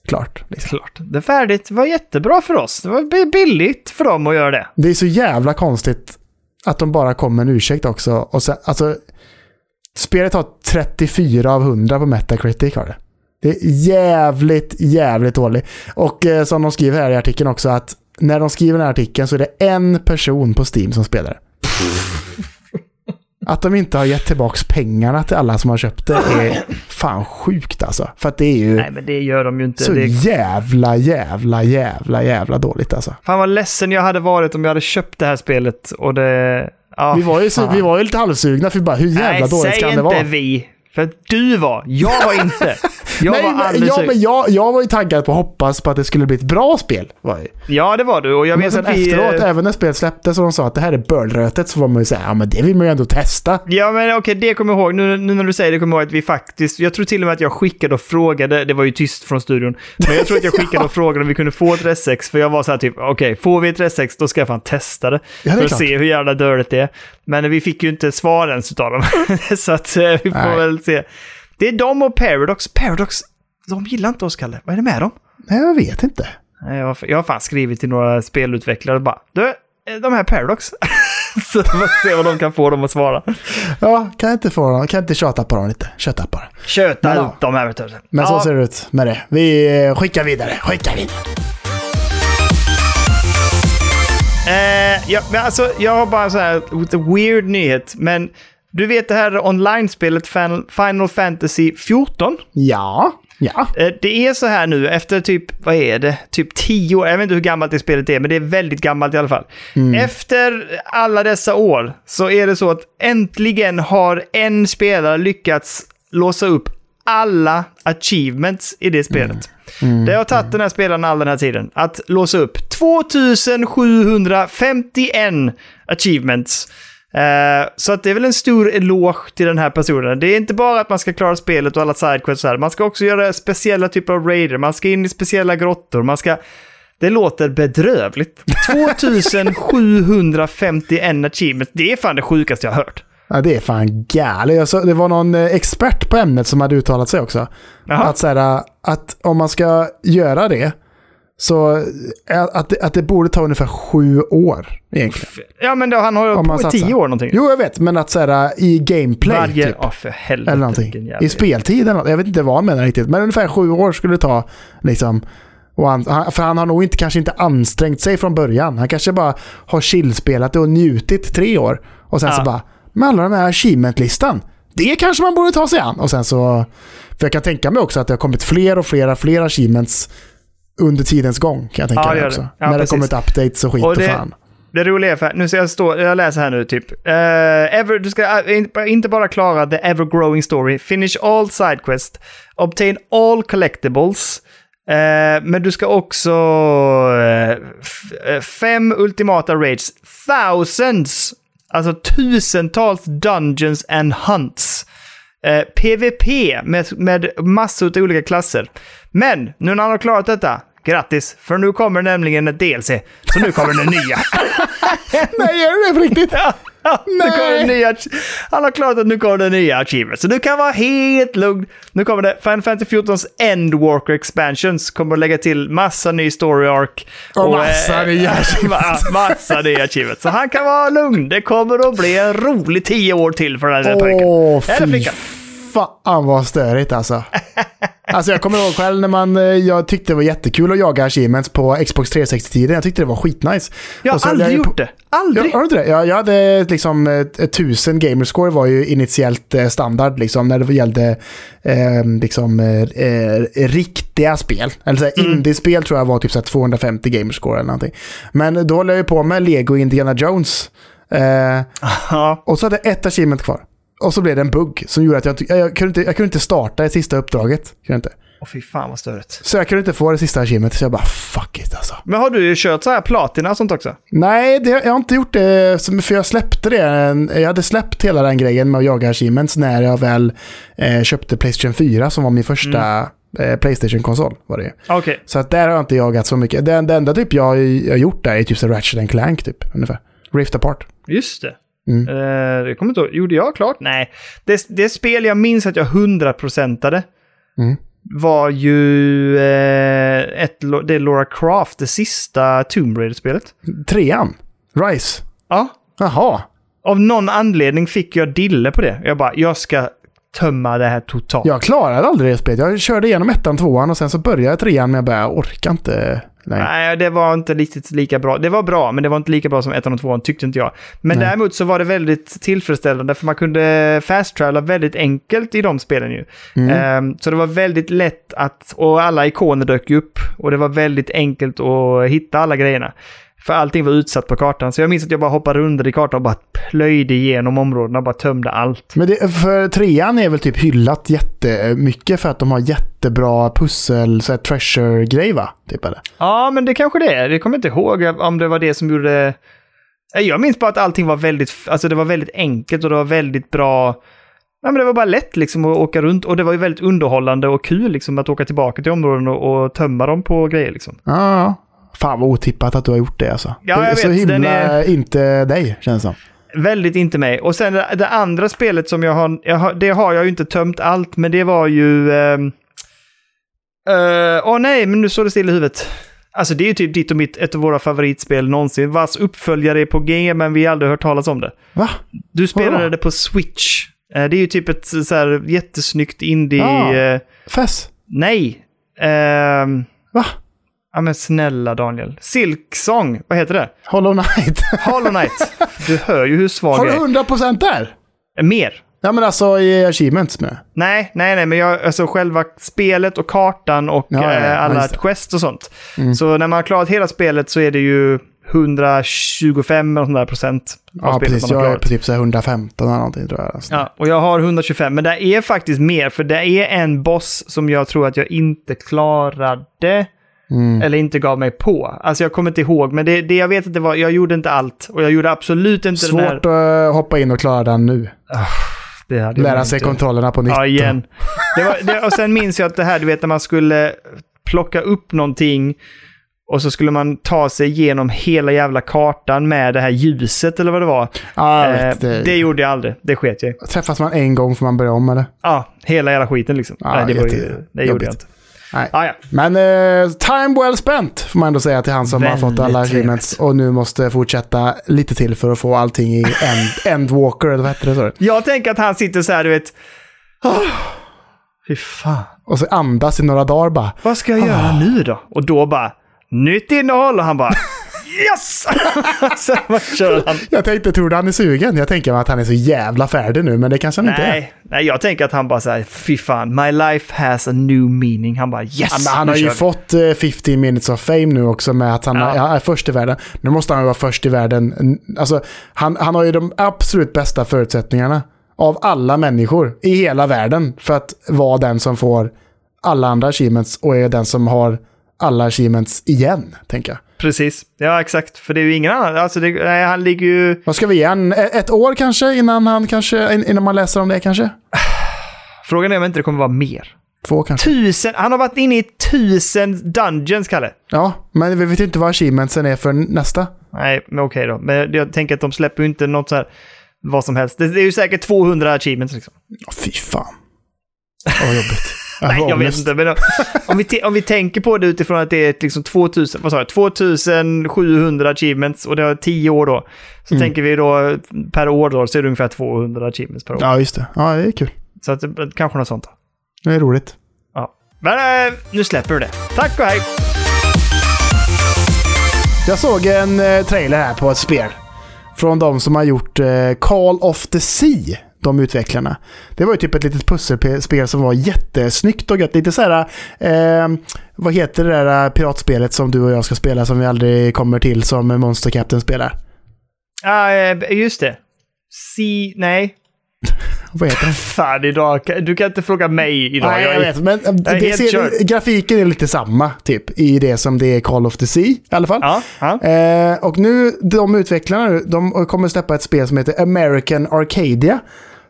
Klart. Liksom. Klart. Det är färdigt. Det var jättebra för oss. Det var bi- billigt för dem att göra det. Det är så jävla konstigt att de bara kom med en ursäkt också. Och sen, alltså, spelet har 34 av 100 på Metacritic. Har det. det är jävligt, jävligt dåligt. Och eh, som de skriver här i artikeln också att när de skriver den här artikeln så är det en person på Steam som spelar. Att de inte har gett tillbaka pengarna till alla som har köpt det är *clears throat* fan sjukt alltså. För att det är ju Nej, men det gör de ju inte. så Det... jävla, jävla, jävla, jävla dåligt alltså. Fan vad ledsen jag hade varit om jag hade köpt det här spelet och det... Ja, Vi var, ju så, vi var ju lite halvsugna för vi bara hur jävla Nej, dåligt säg kan inte det vara? vi. För du var. Jag var inte. Jag *laughs* Nej, var men, aldrig ja, men jag, jag var ju taggad på att hoppas på att det skulle bli ett bra spel. Var jag. Ja, det var du. Och jag Men sen att vi... efteråt, även när spelet släpptes och de sa att det här är börlrötet så var man ju såhär, ja men det vill man ju ändå testa. Ja, men okej, det kommer jag ihåg. Nu, nu när du säger det kommer jag ihåg att vi faktiskt... Jag tror till och med att jag skickade och frågade. Det var ju tyst från studion. Men jag tror att jag *laughs* skickade och frågade om vi kunde få ett RS6. För jag var så här typ, okej, får vi ett RS6 då ska jag fan testa det. Ja, det för att klart. se hur jävla dörligt det är. Men vi fick ju inte svar ens utav dem. *laughs* så att eh, vi får Nej. väl se. Det är de och Paradox. Paradox, de gillar inte oss, Kalle. Vad är det med dem? Nej, jag vet inte. Jag har, jag har fan skrivit till några spelutvecklare och bara du, eh, de här Paradox. *laughs* så får se vad de kan få dem att svara. Ja, kan inte få dem, kan inte tjata på dem lite? Köta på det. Köta Men ja. ut de här vet du. Men ja, så ser det ut med det. Vi skickar vidare, skickar vidare. Eh, ja, men alltså, jag har bara sån här lite weird nyhet. Men du vet det här online-spelet Final, Fantasy 14? Ja, ja. Eh, Det är så här nu efter typ, vad är det, typ 10 år, jag vet inte hur gammalt det spelet är, men det är väldigt gammalt i alla fall. Efter alla dessa år så är det så att äntligen har en spelare lyckats låsa upp alla achievements i det spelet. Det har tagit den här spelaren all den här tiden att låsa upp 2751 achievements. Eh, så att det är väl en stor eloge till den här personen. Det är inte bara att man ska klara spelet och alla sidequests och så här. Man ska också göra speciella typer av raider. Man ska in i speciella grottor. Man ska... Det låter bedrövligt. *laughs* 2751 achievements. Det är fan det sjukaste jag har hört. Ja, det är fan galet. Jag så, det var någon eh, expert på ämnet som hade uttalat sig också. Att, så här, att om man ska göra det, så eh, att, att det borde ta ungefär sju år egentligen. Ja, men då, han har ju på tio år någonting. Jo, jag vet, men att så här, i gameplay Varje... typ, Ja, för helvete. eller någonting. I speltid eller något. Jag vet inte vad han menar riktigt, men ungefär sju år skulle det ta. Liksom. Han, han- för han har nog inte, kanske inte ansträngt sig från början. Han kanske bara har chillspelat det och njutit tre år. Och sen Ja. så bara, med alla de här achievement-listan. Det kanske man borde ta sig an. Och sen så, för jag kan tänka mig också att det har kommit fler och fler, fler achievements under tidens gång. Kan jag tänka Ja, det mig också. det. Ja, När det precis. kommit updates och skit och, Och det- fan. Det roliga är, för, nu ska jag stå, jag läser här nu typ. Uh, ever, du ska uh, in- inte bara klara the ever-growing story, finish all side quest, obtain all collectibles, eh, men du ska också fem ultimata raids, thousands, alltså tusentals dungeons and hunts. Eh, PVP med, med massor av olika klasser. Men nu när han har klarat detta, grattis, för nu kommer nämligen ett DLC. Så nu kommer den nya. *laughs* Nej, gör det på riktigt? Nu kommer Nej. nya. Han har klarat att nu kommer den nya achievement. Så du kan vara helt lugn. Nu kommer det Final Fantasy 14s Endwalker Expansions. Kommer att lägga till massa ny story arc. Och massa eh, nya *laughs* ma- Massa nya achievements. Så han kan vara lugn. Det kommer att bli en rolig tio år till för den här pojken. Åh, Eller flickan. Fan vad störigt alltså. *laughs* Alltså jag kommer ihåg själv när man, eh, jag tyckte det var jättekul att jaga achievements på Xbox 360-tiden. Jag tyckte det var skitnice. Jag har aldrig på- gjort det. Aldrig. har du inte det? Jag, jag hade liksom eh, 1000 gamerscore var ju initiellt eh, standard liksom när det gällde eh, liksom eh, eh, riktiga spel. Eller så här, Mm. indiespel tror jag var typ så här 250 gamerscore eller någonting. Men då höll jag ju på med Lego Indiana Jones. Eh, och så hade jag ett achievement kvar. Och så blev det en bugg som gjorde att jag, jag, jag, kunde, inte, jag kunde inte starta det sista uppdraget. Kunde inte. Åh fy fan vad störigt. Så jag kunde inte få det sista achievementet så jag bara fuck it alltså. Men har du kört så här platina och sånt också? Nej, det, jag har inte gjort det, för jag släppte det. Jag hade släppt hela den grejen med att jaga achievements när jag väl eh, köpte Playstation 4 som var min första Eh, Playstation-konsol var det ju. Okej. Så att där har jag inte jagat så mycket. Det, det enda typ jag har gjort där är typ så Ratchet and Clank typ, ungefär. Rift Apart. Just det. Mm. Eh, det kommer inte ihåg. Gjorde jag klart? Nej. Det, det spel jag minns att jag hundraprocentade Mm. var ju eh, ett, det är Laura Croft, det sista Tomb Raider-spelet. Trean. Rise. Ja. Jaha. Av någon anledning fick jag dille på det. Jag bara, jag ska tömma det här totalt. Jag klarade aldrig det spelet. Jag körde igenom ettan, tvåan och sen så började jag trean men jag bara, jag orkar inte längre. Nej, det var inte riktigt lika bra. Det var bra, men det var inte lika bra som ettan och tvåan, tyckte inte jag. Men Nej. däremot så var det väldigt tillfredsställande, för man kunde fast-travela väldigt enkelt i de spelen ju. Mm. Ehm, så det var väldigt lätt att, och alla ikoner dök upp, och det var väldigt enkelt att hitta alla grejerna. För allting var utsatt på kartan, så jag minns att jag bara hoppade runt i kartan och bara plöjde igenom områdena och bara tömde allt. Men det, för trean är väl typ hyllat jättemycket för att de har jättebra pussel, så här treasure-grej va? Typ eller? Ja, men det kanske det är. Det kommer jag inte ihåg om det var det som gjorde... Jag minns bara att allting var väldigt, alltså det var väldigt enkelt och det var väldigt bra... Ja, men det var bara lätt liksom att åka runt och det var ju väldigt underhållande och kul liksom att åka tillbaka till områden och, och tömma dem på grejer liksom. Ja. Fan vad otippat att du har gjort det alltså. Ja, det är så vet, himla är- inte dig, känns det som. Väldigt inte mig. Och sen det, det andra spelet som jag har, jag har, det har jag ju inte tömt allt, men det var ju... ehm, eh, Åh nej, men nu står det still i huvudet. Alltså det är ju typ ditt och mitt, ett av våra favoritspel någonsin, vars uppföljare är på G, men vi har aldrig hört talas om det. Va? Du spelade Vadå? det på Switch. Eh, Det är ju typ ett så här jättesnyggt indie... Ja. eh, Fess? nej. Ehm, Va? Ja men snälla Daniel. Silksong, vad heter det? Hollow Knight? *laughs* Hollow Knight. Du hör ju hur svag har jag du är. 100% där? Mer. Ja men alltså i achievements med. Nej, nej, nej, men jag, alltså själva spelet och kartan och Ja, ja, ja, eh, alla quest och sånt. Mm. Så när man har klarat hela spelet så är det ju 125 eller sånt där procent av Ja precis, har jag är på typ så här 115 eller någonting tror jag. Alltså. Ja, och jag har 125, men det är faktiskt mer, för det är en boss som jag tror att jag inte klarade. Mm. Eller inte gav mig på. Alltså jag kommer inte ihåg, men det, det jag vet att det var, jag gjorde inte allt. Och jag gjorde absolut inte den här... Svårt att hoppa in och klara den nu. Jag Lära sig inte. kontrollerna på nytt. Ja, igen. Det var, det, och sen minns jag att det här, du vet när man skulle plocka upp någonting och så skulle man ta sig igenom hela jävla kartan med det här ljuset eller vad det var. Jag Eh, det, det gjorde jag aldrig. Det sket jag. Träffas man en gång får man börja om det. Ja, hela jävla skiten liksom. Ja, Nej, det, var det gjorde jag inte. Nej. Ah, ja. Men eh, time well spent får man ändå säga till han som har fått alla Väldigt achievements och nu måste fortsätta lite till för att få allting i *laughs* end, Endwalker, eller vad heter det? Så? Jag tänker att han sitter så här, du vet. Oh, fy fan. Och så andas i några dagar bara. Vad ska jag göra nu då? Och då bara, nytt innehåll och han bara, yes! *laughs* Sen bara kör han. Jag tänkte, tror du han är sugen? Jag tänker att han är så jävla färdig nu, men det kanske han inte är. Nej, nej, jag tänker att han bara säger fy fan, my life has a new meaning. Han bara yes! Ja, men han har ju kör vi." fått eh, 15 minutes of fame nu också med att han Ja. är, är först i världen. Nu måste han ju vara först i världen. Alltså, han, han har ju de absolut bästa förutsättningarna av alla människor i hela världen för att vara den som får alla andra achievements och är den som har alla achievements igen, tänker jag. Precis, ja exakt. För det är ju ingen annan, alltså det, nej, han ligger ju... Vad ska vi ge Ett år kanske innan han kanske, in- innan man läser om det kanske? *sighs* Frågan är om inte det kommer vara mer. Två kanske. Tusen, han har varit inne i tusen dungeons, Kalle. Ja, men vi vet ju inte vad achievementsen är för nästa. Nej, men okej då. Men jag tänker att de släpper ju inte något så här, vad som helst. Det, det är ju säkert 200 achievements liksom. Åh, Fy fan. Vad jobbigt. *laughs* Nej, jag vet inte. Men om vi, om vi tänker på det utifrån att det är liksom 2000, vad sa jag, 2700 achievements och det har 10 år då. Så Mm. tänker vi då per år då så är det ungefär 200 achievements per år. Ja, just det. Ja, det är kul. Så att, det- kanske något sånt. Då. Det är roligt. Ja. Men äh, nu släpper vi det. Tack och hej! Jag såg en eh, trailer här på ett spel. Från de som har gjort eh, Call of the Sea. De utvecklarna. Det var ju typ ett litet pusselspel som var jättesnyggt och gött. Lite så här... Eh, vad heter det där piratspelet som du och jag ska spela som vi aldrig kommer till som Monster Captain spelar? Ja, eh, just det. Si... Nej. Vad heter det? *laughs* Fan idag. Du kan inte fråga mig idag. Nej, jag är- vet. Men Jag är det ser, grafiken är lite samma typ i det som det är Call of the Sea i alla fall. Ja, ja. Eh, och nu, de utvecklarna de kommer släppa ett spel som heter American Arcadia.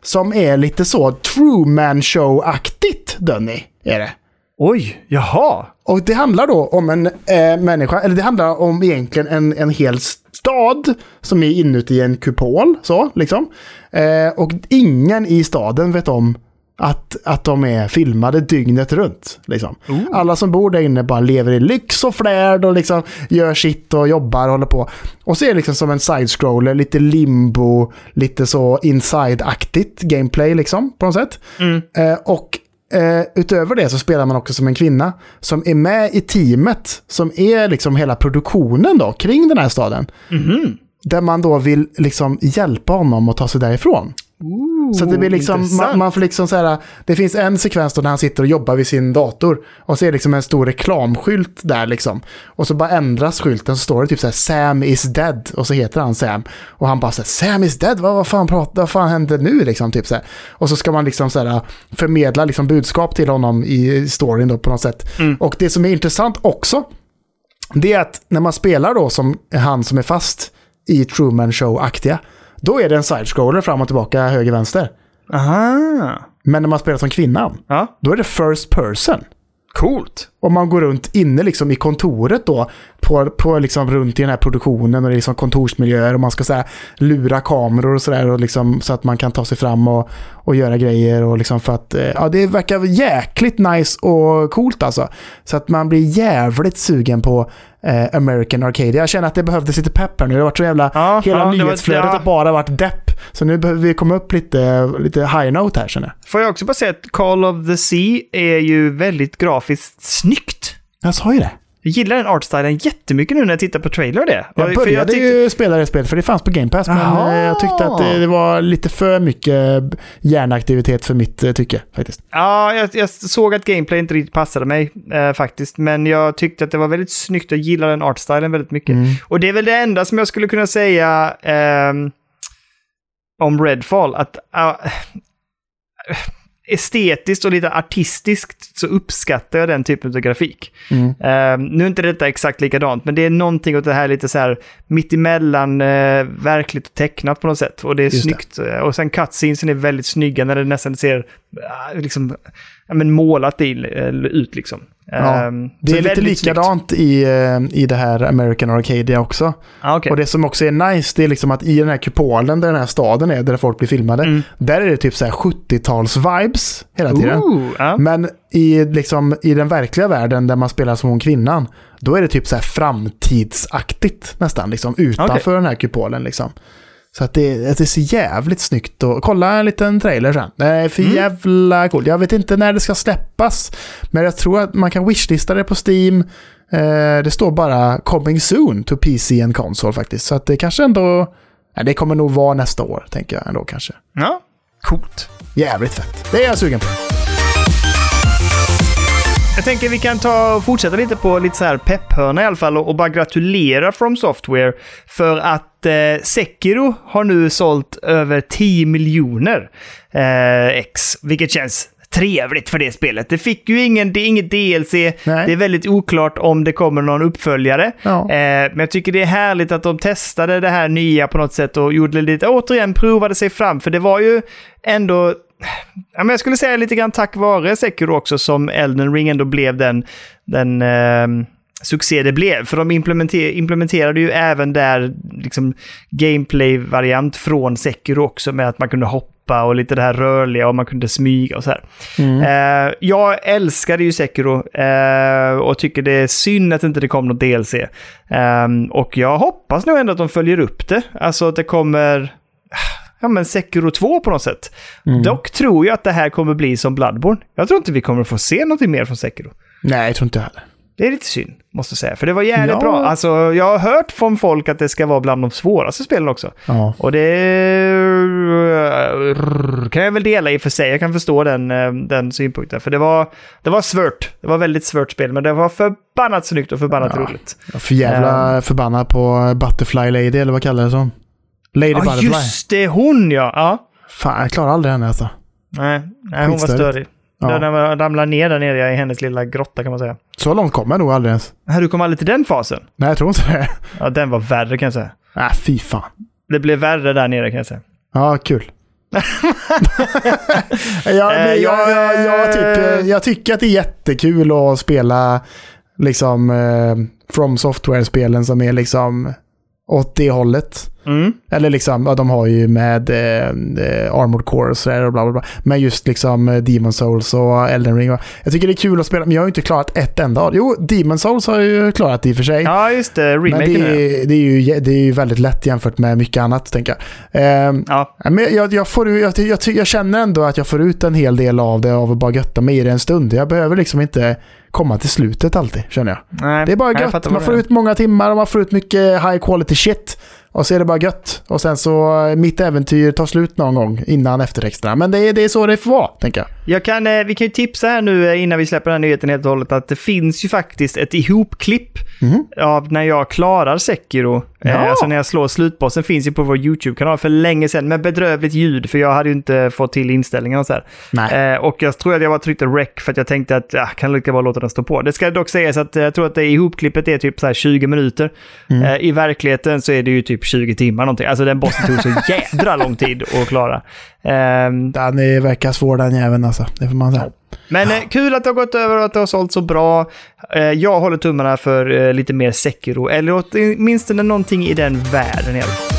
Som är lite så Truman Show-aktigt, Dunny, är det. Oj, jaha. Och det handlar då om en eh, människa, eller det handlar om egentligen en, en hel stad som är inuti en kupol, så liksom. Eh, och ingen i staden vet om att, att de är filmade dygnet runt. Liksom. Alla som bor där inne bara lever i lyx och flärd och liksom gör sitt och jobbar och håller på. Och så är det liksom som en side-scroller, lite limbo, lite så inside-aktigt gameplay liksom på något sätt. Eh, och eh, utöver det så spelar man också som en kvinna som är med i teamet som är liksom hela produktionen då kring den här staden. Där man då vill liksom hjälpa honom att ta sig därifrån. Så det blir liksom, man, man får liksom så här, det finns en sekvens då när han sitter och jobbar vid sin dator. Och så är det liksom en stor reklamskylt där liksom. Och så bara ändras skylten så står det typ så här Sam is dead. Och så heter han Sam. Och han bara så här, Sam is dead? Vad, vad, fan, pratar, vad fan hände nu liksom? Typ så här. Och så ska man liksom så här, förmedla liksom budskap till honom i storyn då på något sätt. Och det som är intressant också, det är att när man spelar då som han som är fast i Truman Show-aktiga, då är det en side-scroller fram och tillbaka, höger, vänster. Aha. Men när man spelar som kvinnan, Ja, då är det first person. coolt. Och man går runt inne liksom i kontoret då, på, på liksom runt i den här produktionen och det är liksom kontorsmiljöer och man ska så här, lura kameror och sådär liksom, så att man kan ta sig fram och, och göra grejer och liksom för att, eh, ja det verkar jäkligt nice och coolt alltså. Så att man blir jävligt sugen på eh, American Arcadia. Jag känner att det behövdes lite pepp här nu. Det har varit så jävla, Ja, hela ja, nyhetsflödet ja. har bara varit depp. Så nu behöver vi komma upp lite, lite high note här känner jag. Får jag också bara säga att Call of the Sea är ju väldigt grafiskt snyggt. Jag sa ju det. Jag gillar den artstylen jättemycket nu när jag tittar på trailer och det. Jag började tyckte- ju spela det spelet för det fanns på Game Pass, men Jaha. eh, jag tyckte att det, det var lite för mycket hjärnaktivitet för mitt eh, tycke faktiskt. Ja, jag, jag såg att gameplay inte riktigt passade mig eh, faktiskt. Men jag tyckte att det var väldigt snyggt. Jag gillar den artstylen väldigt mycket. Mm. Och det är väl det enda som jag skulle kunna säga ehm, om Redfall. Att ah, estetiskt och lite artistiskt så uppskattar jag den typen av grafik. Mm. Ehm, nu är inte detta exakt likadant, men det är någonting åt det här lite så här mittemellan uh, verkligt och tecknat på något sätt. Och det är Just det. snyggt. Eh, Och sen cutscenesen är väldigt snygga när det nästan ser ah, liksom, ja, men målat i, eh, ut liksom. Ja, Ehm, Det är lite snyggt. likadant i, eh, i det här American Arcadia också. Ah, okej. Och det som också är nice, det är liksom att i den här kupolen där den här staden är, där folk blir filmade, Mm. där är det typ så här 70-tals-vibes hela tiden. Ooh, ja. Men i, liksom, i den verkliga världen där man spelar som hon kvinnan, då är det typ så här framtidsaktigt nästan, liksom, utanför Okej. den här kupolen. Liksom. Så att det, att det ser jävligt snyggt och kolla en liten trailer sen. Det är för Mm. jävla coolt. Jag vet inte när det ska släppas, men jag tror att man kan wishlista det på Steam. Eh, det står bara coming soon to PC and console faktiskt. Så att det kanske ändå... Nej, det kommer nog vara nästa år, tänker jag ändå kanske. ja, coolt. Jävligt fett. Det är jag sugen på. Jag tänker vi kan ta och fortsätta lite på lite så här pepphörna i alla fall och, och bara gratulera From Software för att eh, Sekiro har nu sålt över 10 miljoner eh, ex, vilket känns trevligt för det spelet. Det fick ju ingen, det är inget DLC, det är väldigt oklart om det kommer någon uppföljare. Ja. Eh, men jag tycker det är härligt att de testade det här nya på något sätt och gjorde lite, återigen provade sig fram, för det var ju ändå Ja, men jag skulle säga lite grann tack vare Sekiro också som Elden Ring ändå blev den, den eh, succé det blev. För de implementer, implementerade ju även där liksom gameplay-variant från Sekiro också med att man kunde hoppa och lite det här rörliga och man kunde smyga och så här. Eh, jag älskade ju Sekiro eh, och tycker det är synd att inte det kom något DLC. Eh, och jag hoppas nu ändå att de följer upp det. Alltså att det kommer ja, men Sekiro 2 på något sätt. Dock tror jag att det här kommer bli som Bloodborne. Jag tror inte vi kommer få se något mer från Sekiro. Nej, jag tror inte heller. Det är lite synd, måste jag säga. För det var jävligt Ja. bra. Alltså, jag har hört från folk att det ska vara bland de svåraste spelen också. Ja. Och det kan jag väl dela i och för sig. Jag kan förstå den, eh, den synpunkten. För det var, det var svårt. Det var väldigt svårt spel, men det var förbannat snyggt och förbannat Ja. roligt. För jävla förbannad på Butterfly Lady, eller vad kallar det som? Lady Ja, Butterfly. just det! Hon ja! ja. Fan, jag klarar aldrig henne alltså. Nej, nej hon var störig. Ja. Den ramlade ner där nere i hennes lilla grotta kan man säga. Så långt kommer jag nog aldrig ens. Här, du kom aldrig till den fasen? Nej, jag tror inte det. Ja, den var värre kan jag säga. Nej, fy fan. Det blev värre där nere kan jag säga. Ja, kul. *laughs* jag, Eh, men jag, jag, jag, typ, eh, jag tycker att det är jättekul att spela liksom eh, From Software-spelen som är liksom åt det hållet. Mm. Eller liksom, ja, de har ju med eh, eh, Armored Core och sådär och bla bla bla. Men just liksom eh, Demon Souls och Elden Ring. och- Jag tycker det är kul att spela, men jag har ju inte klarat ett enda av Jo, Demon Souls har jag ju klarat i och för sig. Ja, just det. men Remaken det nu. är, det, är ju, det är ju väldigt lätt jämfört med mycket annat, tänker jag. Ehm, Ja. Men jag, jag, får, jag, jag, jag känner ändå att jag får ut en hel del av det av att bara götta mig i det en stund. Jag behöver liksom inte komma till slutet alltid, känner jag. Nej, Det är bara gött. Man får ut många timmar och man får ut mycket high quality shit. Och så är det bara gött. Och sen så, eh, mitt äventyr tar slut någon gång innan eftertexterna. Men det är, det är så det får vara, tänker jag. Jag kan, eh, vi kan ju tipsa här nu eh, innan vi släpper den här nyheten helt och hållet att det finns ju faktiskt ett ihopklipp Mhm. av när jag klarar Sekiro. Ja. alltså när jag slår slutbossen finns ju på vår YouTube-kanal för länge sedan med bedrövligt ljud för jag hade ju inte fått till inställningarna och så här. Nej. Och jag tror att jag bara tryckte rec för att jag tänkte att jag kan lika bra låta den stå på. Det ska dock sägas att jag tror att det ihopklippet är typ så här 20 minuter. Mm. I verkligheten så är det ju typ 20 timmar någonting. Alltså den bossen tog så *laughs* jädra lång tid att klara. Ehm, Den är, verkar svår den jäveln alltså. Det får man säga. men eh, kul att det har gått över och att det har sålt så bra. Eh, jag håller tummarna för eh, lite mer Sekiro, eller åtminstone någonting i den världen i alla fall.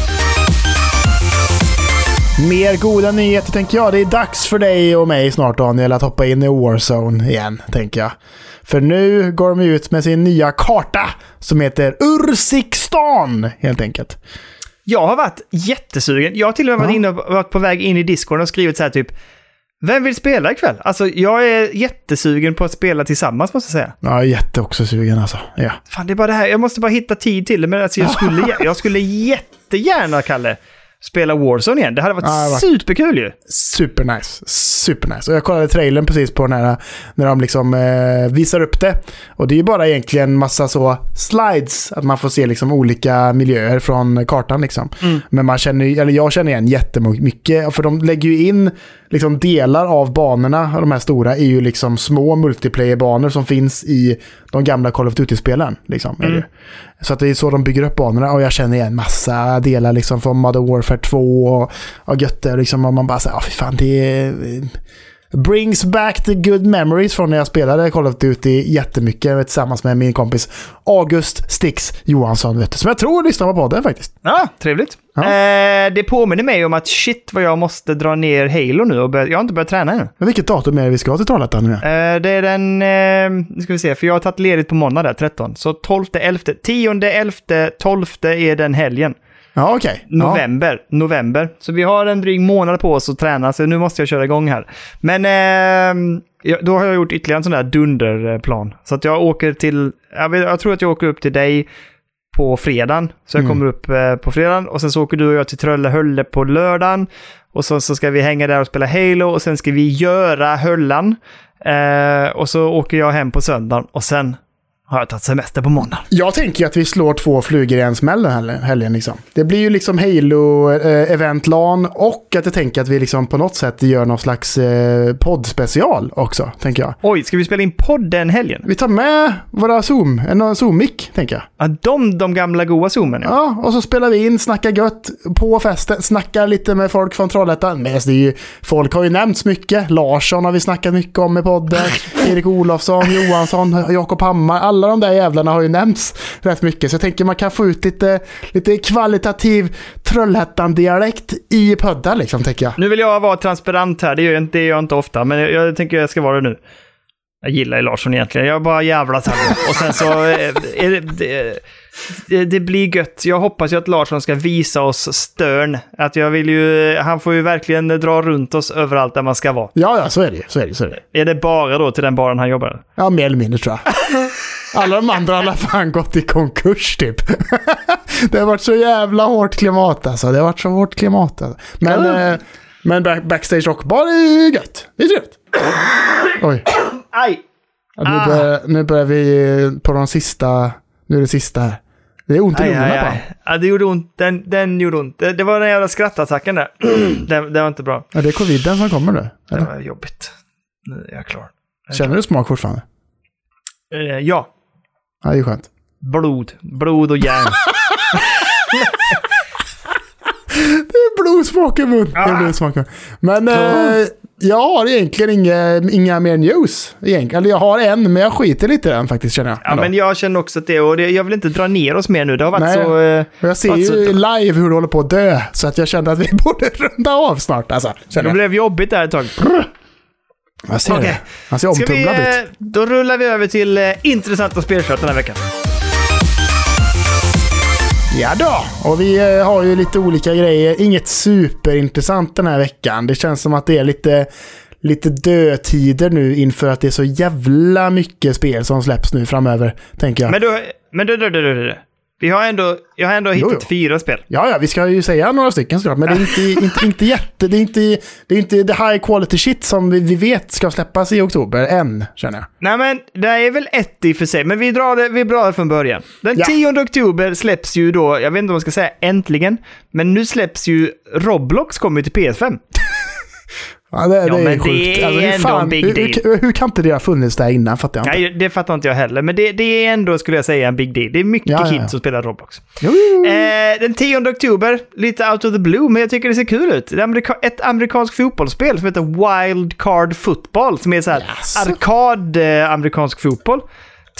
Mer goda nyheter tänker jag. Det är dags för dig och mig snart Daniel att hoppa in i Warzone igen, tänker jag. För nu går de ut med sin nya karta som heter Ursikstan, helt enkelt. Jag har varit jättesugen. Jag har till och med varit, Ja. inne och varit på väg in i Discord och skrivit så här typ vem vill spela ikväll? Alltså, jag är jättesugen på att spela tillsammans, måste jag säga. Är jätte också sugen alltså. Ja. Fan, det är bara det här. Jag måste bara hitta tid till det. Men alltså, jag, skulle, jag skulle jättegärna, Kalle, spela Warzone igen. Det hade varit Ja, varit- superkul ju. Supernice. Supernice. Och jag kollade trailern precis på den här när de liksom eh, visar upp det. Och det är ju bara egentligen massa så slides. Att man får se liksom olika miljöer från kartan liksom. Mm. Men man känner eller jag känner igen jättemycket. För de lägger ju in liksom delar av banorna, de här stora, är ju liksom små multiplayer-banor som finns i de gamla Call of Duty-spelen. Liksom. Mm. Så att det är så de bygger upp banorna och jag känner igen massa delar liksom från Modern Warfare 2 och, och Götte. Liksom, och man bara säger, ah, fy fan, det är, brings back the good memories från när jag spelade Call of Duty jättemycket tillsammans med min kompis August Stix Johansson, vet som jag tror lyssnar på podden faktiskt. Ja, trevligt. Ja. Eh, det påminner mig om att shit vad jag måste dra ner Halo nu och jag har inte börjat träna ännu. Men vilket datum är det vi ska till Trollhättan nu? Eh, det är den, eh, nu ska vi se, för jag har tagit ledigt på måndag där, 13. Så 12, 11, 10, 11, 12 är den helgen. Ja, okej. Ja. November, november. Så vi har en dryg månad på oss att träna, så nu måste jag köra igång här. Men eh, ja, då har jag gjort ytterligare en sån där dunderplan. Så att jag åker till, jag, vet, jag tror att jag åker upp till dig på fredagen. Så jag Mm. kommer upp eh, på fredagen och sen så åker du och jag till Tröllehölle på lördagen. Och så, så ska vi hänga där och spela Halo och sen ska vi göra höllan. Eh, och så åker jag hem på söndagen och sen har jag tagit semester på måndag. Jag tänker att vi slår två flugor i en smäll den här helgen. Liksom. Det blir ju liksom Halo-event-LAN och att jag tänker att vi liksom på något sätt gör någon slags eh, poddspecial också, tänker jag. Oj, ska vi spela in podd den helgen? Vi tar med våra Zoom, en Zoom-mick, tänker jag. Ja, de, de gamla goa zoomen ja. Ja, och så spelar vi in, snackar gött på festen, snackar lite med folk från Trollhättan. Men det är ju, folk har ju nämnts mycket. Larsson har vi snackat mycket om i podden. *laughs* Erik Olofsson, Johansson, Jakob Hammar. Alla alla de där jävlarna har ju nämnts rätt mycket. Så jag tänker man kan få ut lite, lite kvalitativ Trollhättan-dialekt i poddar liksom, tänker jag. Nu vill jag vara transparent här, det gör jag inte, det gör jag inte ofta, men jag, jag tänker jag ska vara det nu. Jag gillar ju Larsson egentligen, jag bara jävlas här nu. Och sen så eh, är det, det, det, det blir gött. Jag hoppas ju att Larsson ska visa oss störn. Att jag vill ju, han får ju verkligen dra runt oss överallt där man ska vara. Ja, ja, så är det. Så är det, så är det. Är det bara då till den baren han jobbar? Ja, mer eller mindre tror jag. *laughs* Alla de andra har fan gått i konkurs typ. *laughs* det har varit så jävla hårt klimat alltså. Det har varit så hårt klimat. Alltså. Men, Ja. eh, men back, backstage rockbar är gött. Det är trevligt. Oj. Aj! Ja, nu, Ah. börjar, nu börjar vi på de sista. Nu är det sista här. Det är ont i lungorna på. Ja, det gjorde ont. Den, den gjorde ont. Det, det var den jävla skrattattacken där. *clears throat* den, den var inte bra. Ja, det är coviden som kommer nu. Det Eller? var jobbigt. Nu är jag klar. Känner du smak fortfarande? Eh, ja. Ja, det är skönt. Blod. Blod och järn. *laughs* *laughs* Det är blodsmak i mun. Det är blodsmak. Men eh, jag har egentligen inga, inga mer news. Egentligen. Eller jag har en, men jag skiter lite i den faktiskt känner jag. Ja, ändå. men jag känner också att det, och det, jag vill inte dra ner oss mer nu. Det har varit Nej. så... eh, jag ser varit så- ju live hur du håller på att dö. Så att jag kände att vi *laughs* borde runda av snart. Alltså, Det jag. blev jobbigt där ett tag. jag ser Okej. det. Han ser vi, omtumlad eh, ut. då rullar vi över till eh, intressanta spelkött den här veckan. Ja då, och vi eh, har ju lite olika grejer. Inget superintressant den här veckan. Det känns som att det är lite, lite dödtider nu inför att det är så jävla mycket spel som släpps nu framöver, tänker jag. Men du, men du, du, du, du, du. Vi har ändå, jag har ändå Jo, hittat jo. fyra spel. Ja, ja, vi ska ju säga några stycken såklart, men det är inte, inte, inte jätte... Det är inte, det är inte the high quality shit som vi, vi vet ska släppas i oktober än, känner jag. Nej men, det är väl ett i och för sig, men vi drar det, vi drar det från början. Den Ja. 10 oktober släpps ju då, jag vet inte om man ska säga äntligen, men nu släpps ju Roblox kommer till PS5. Ja, det, Ja, det är sjukt. det är hur ändå en big hur, deal. hur, hur kan inte det ha funnits där innan, fattar jag inte. Nej, det fattar inte jag heller, men det, det är ändå, skulle jag säga, en big deal. Det är mycket Ja, ja, ja. kids som spelar Roblox. Jo, jo, jo. Eh, den 10 oktober, lite out of the blue, men jag tycker det ser kul ut. Amerika- ett amerikanskt fotbollsspel som heter Wild Card Football, som är så här Jaså? arkad eh, amerikansk fotboll.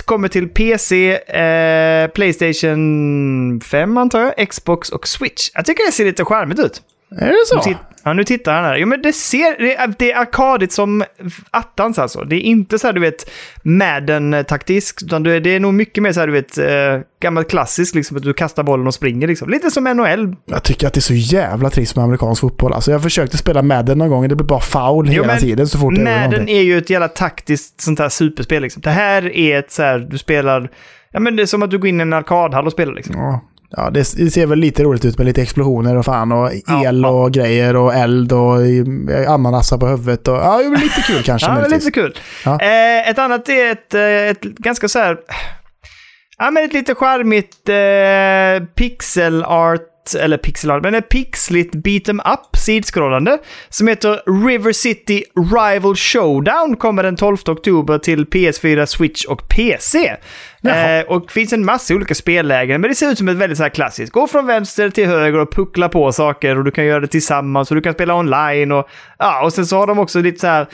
Kommer till PC, eh, Playstation 5 antar jag, Xbox och Switch. Jag tycker det ser lite charmigt ut. Är det så? Titt- Ja, nu tittar han här. Jo, men det ser... Det är, det är arkadigt som attans alltså. Det är inte så här, du vet, Madden-taktiskt, utan det är, det är nog mycket mer så här, du vet, eh, gammalt klassiskt, liksom att du kastar bollen och springer liksom. Lite som NHL. Jag tycker att det är så jävla trist med amerikansk fotboll. Alltså jag försökte spela Madden någon gång och det blev bara foul Jo, hela men tiden så fort jag Madden är ju ett jävla taktiskt sånt här superspel liksom. Det här är ett så här, du spelar... Ja, men det är som att du går in i en arkadhall och spelar liksom. Ja, ja det, ser väl lite roligt ut med lite explosioner och fan och el ja. och grejer och eld och eh, ananassar på huvudet. Och, ja, det väl lite kul kanske *laughs* Ja, lite kul. Ja. Eh, ett annat är ett, eh, ett ganska så här... Ja, men ett lite charmigt eh, pixel art, eller pixel art, men ett pixligt beat em up sidskrollande som heter River City Rival Showdown kommer den 12 oktober till PS4, Switch och PC. Eh, och finns en massa olika spellägen, men det ser ut som ett väldigt så här klassiskt. Gå från vänster till höger och puckla på saker och du kan göra det tillsammans och du kan spela online och ja, och sen så har de också lite så här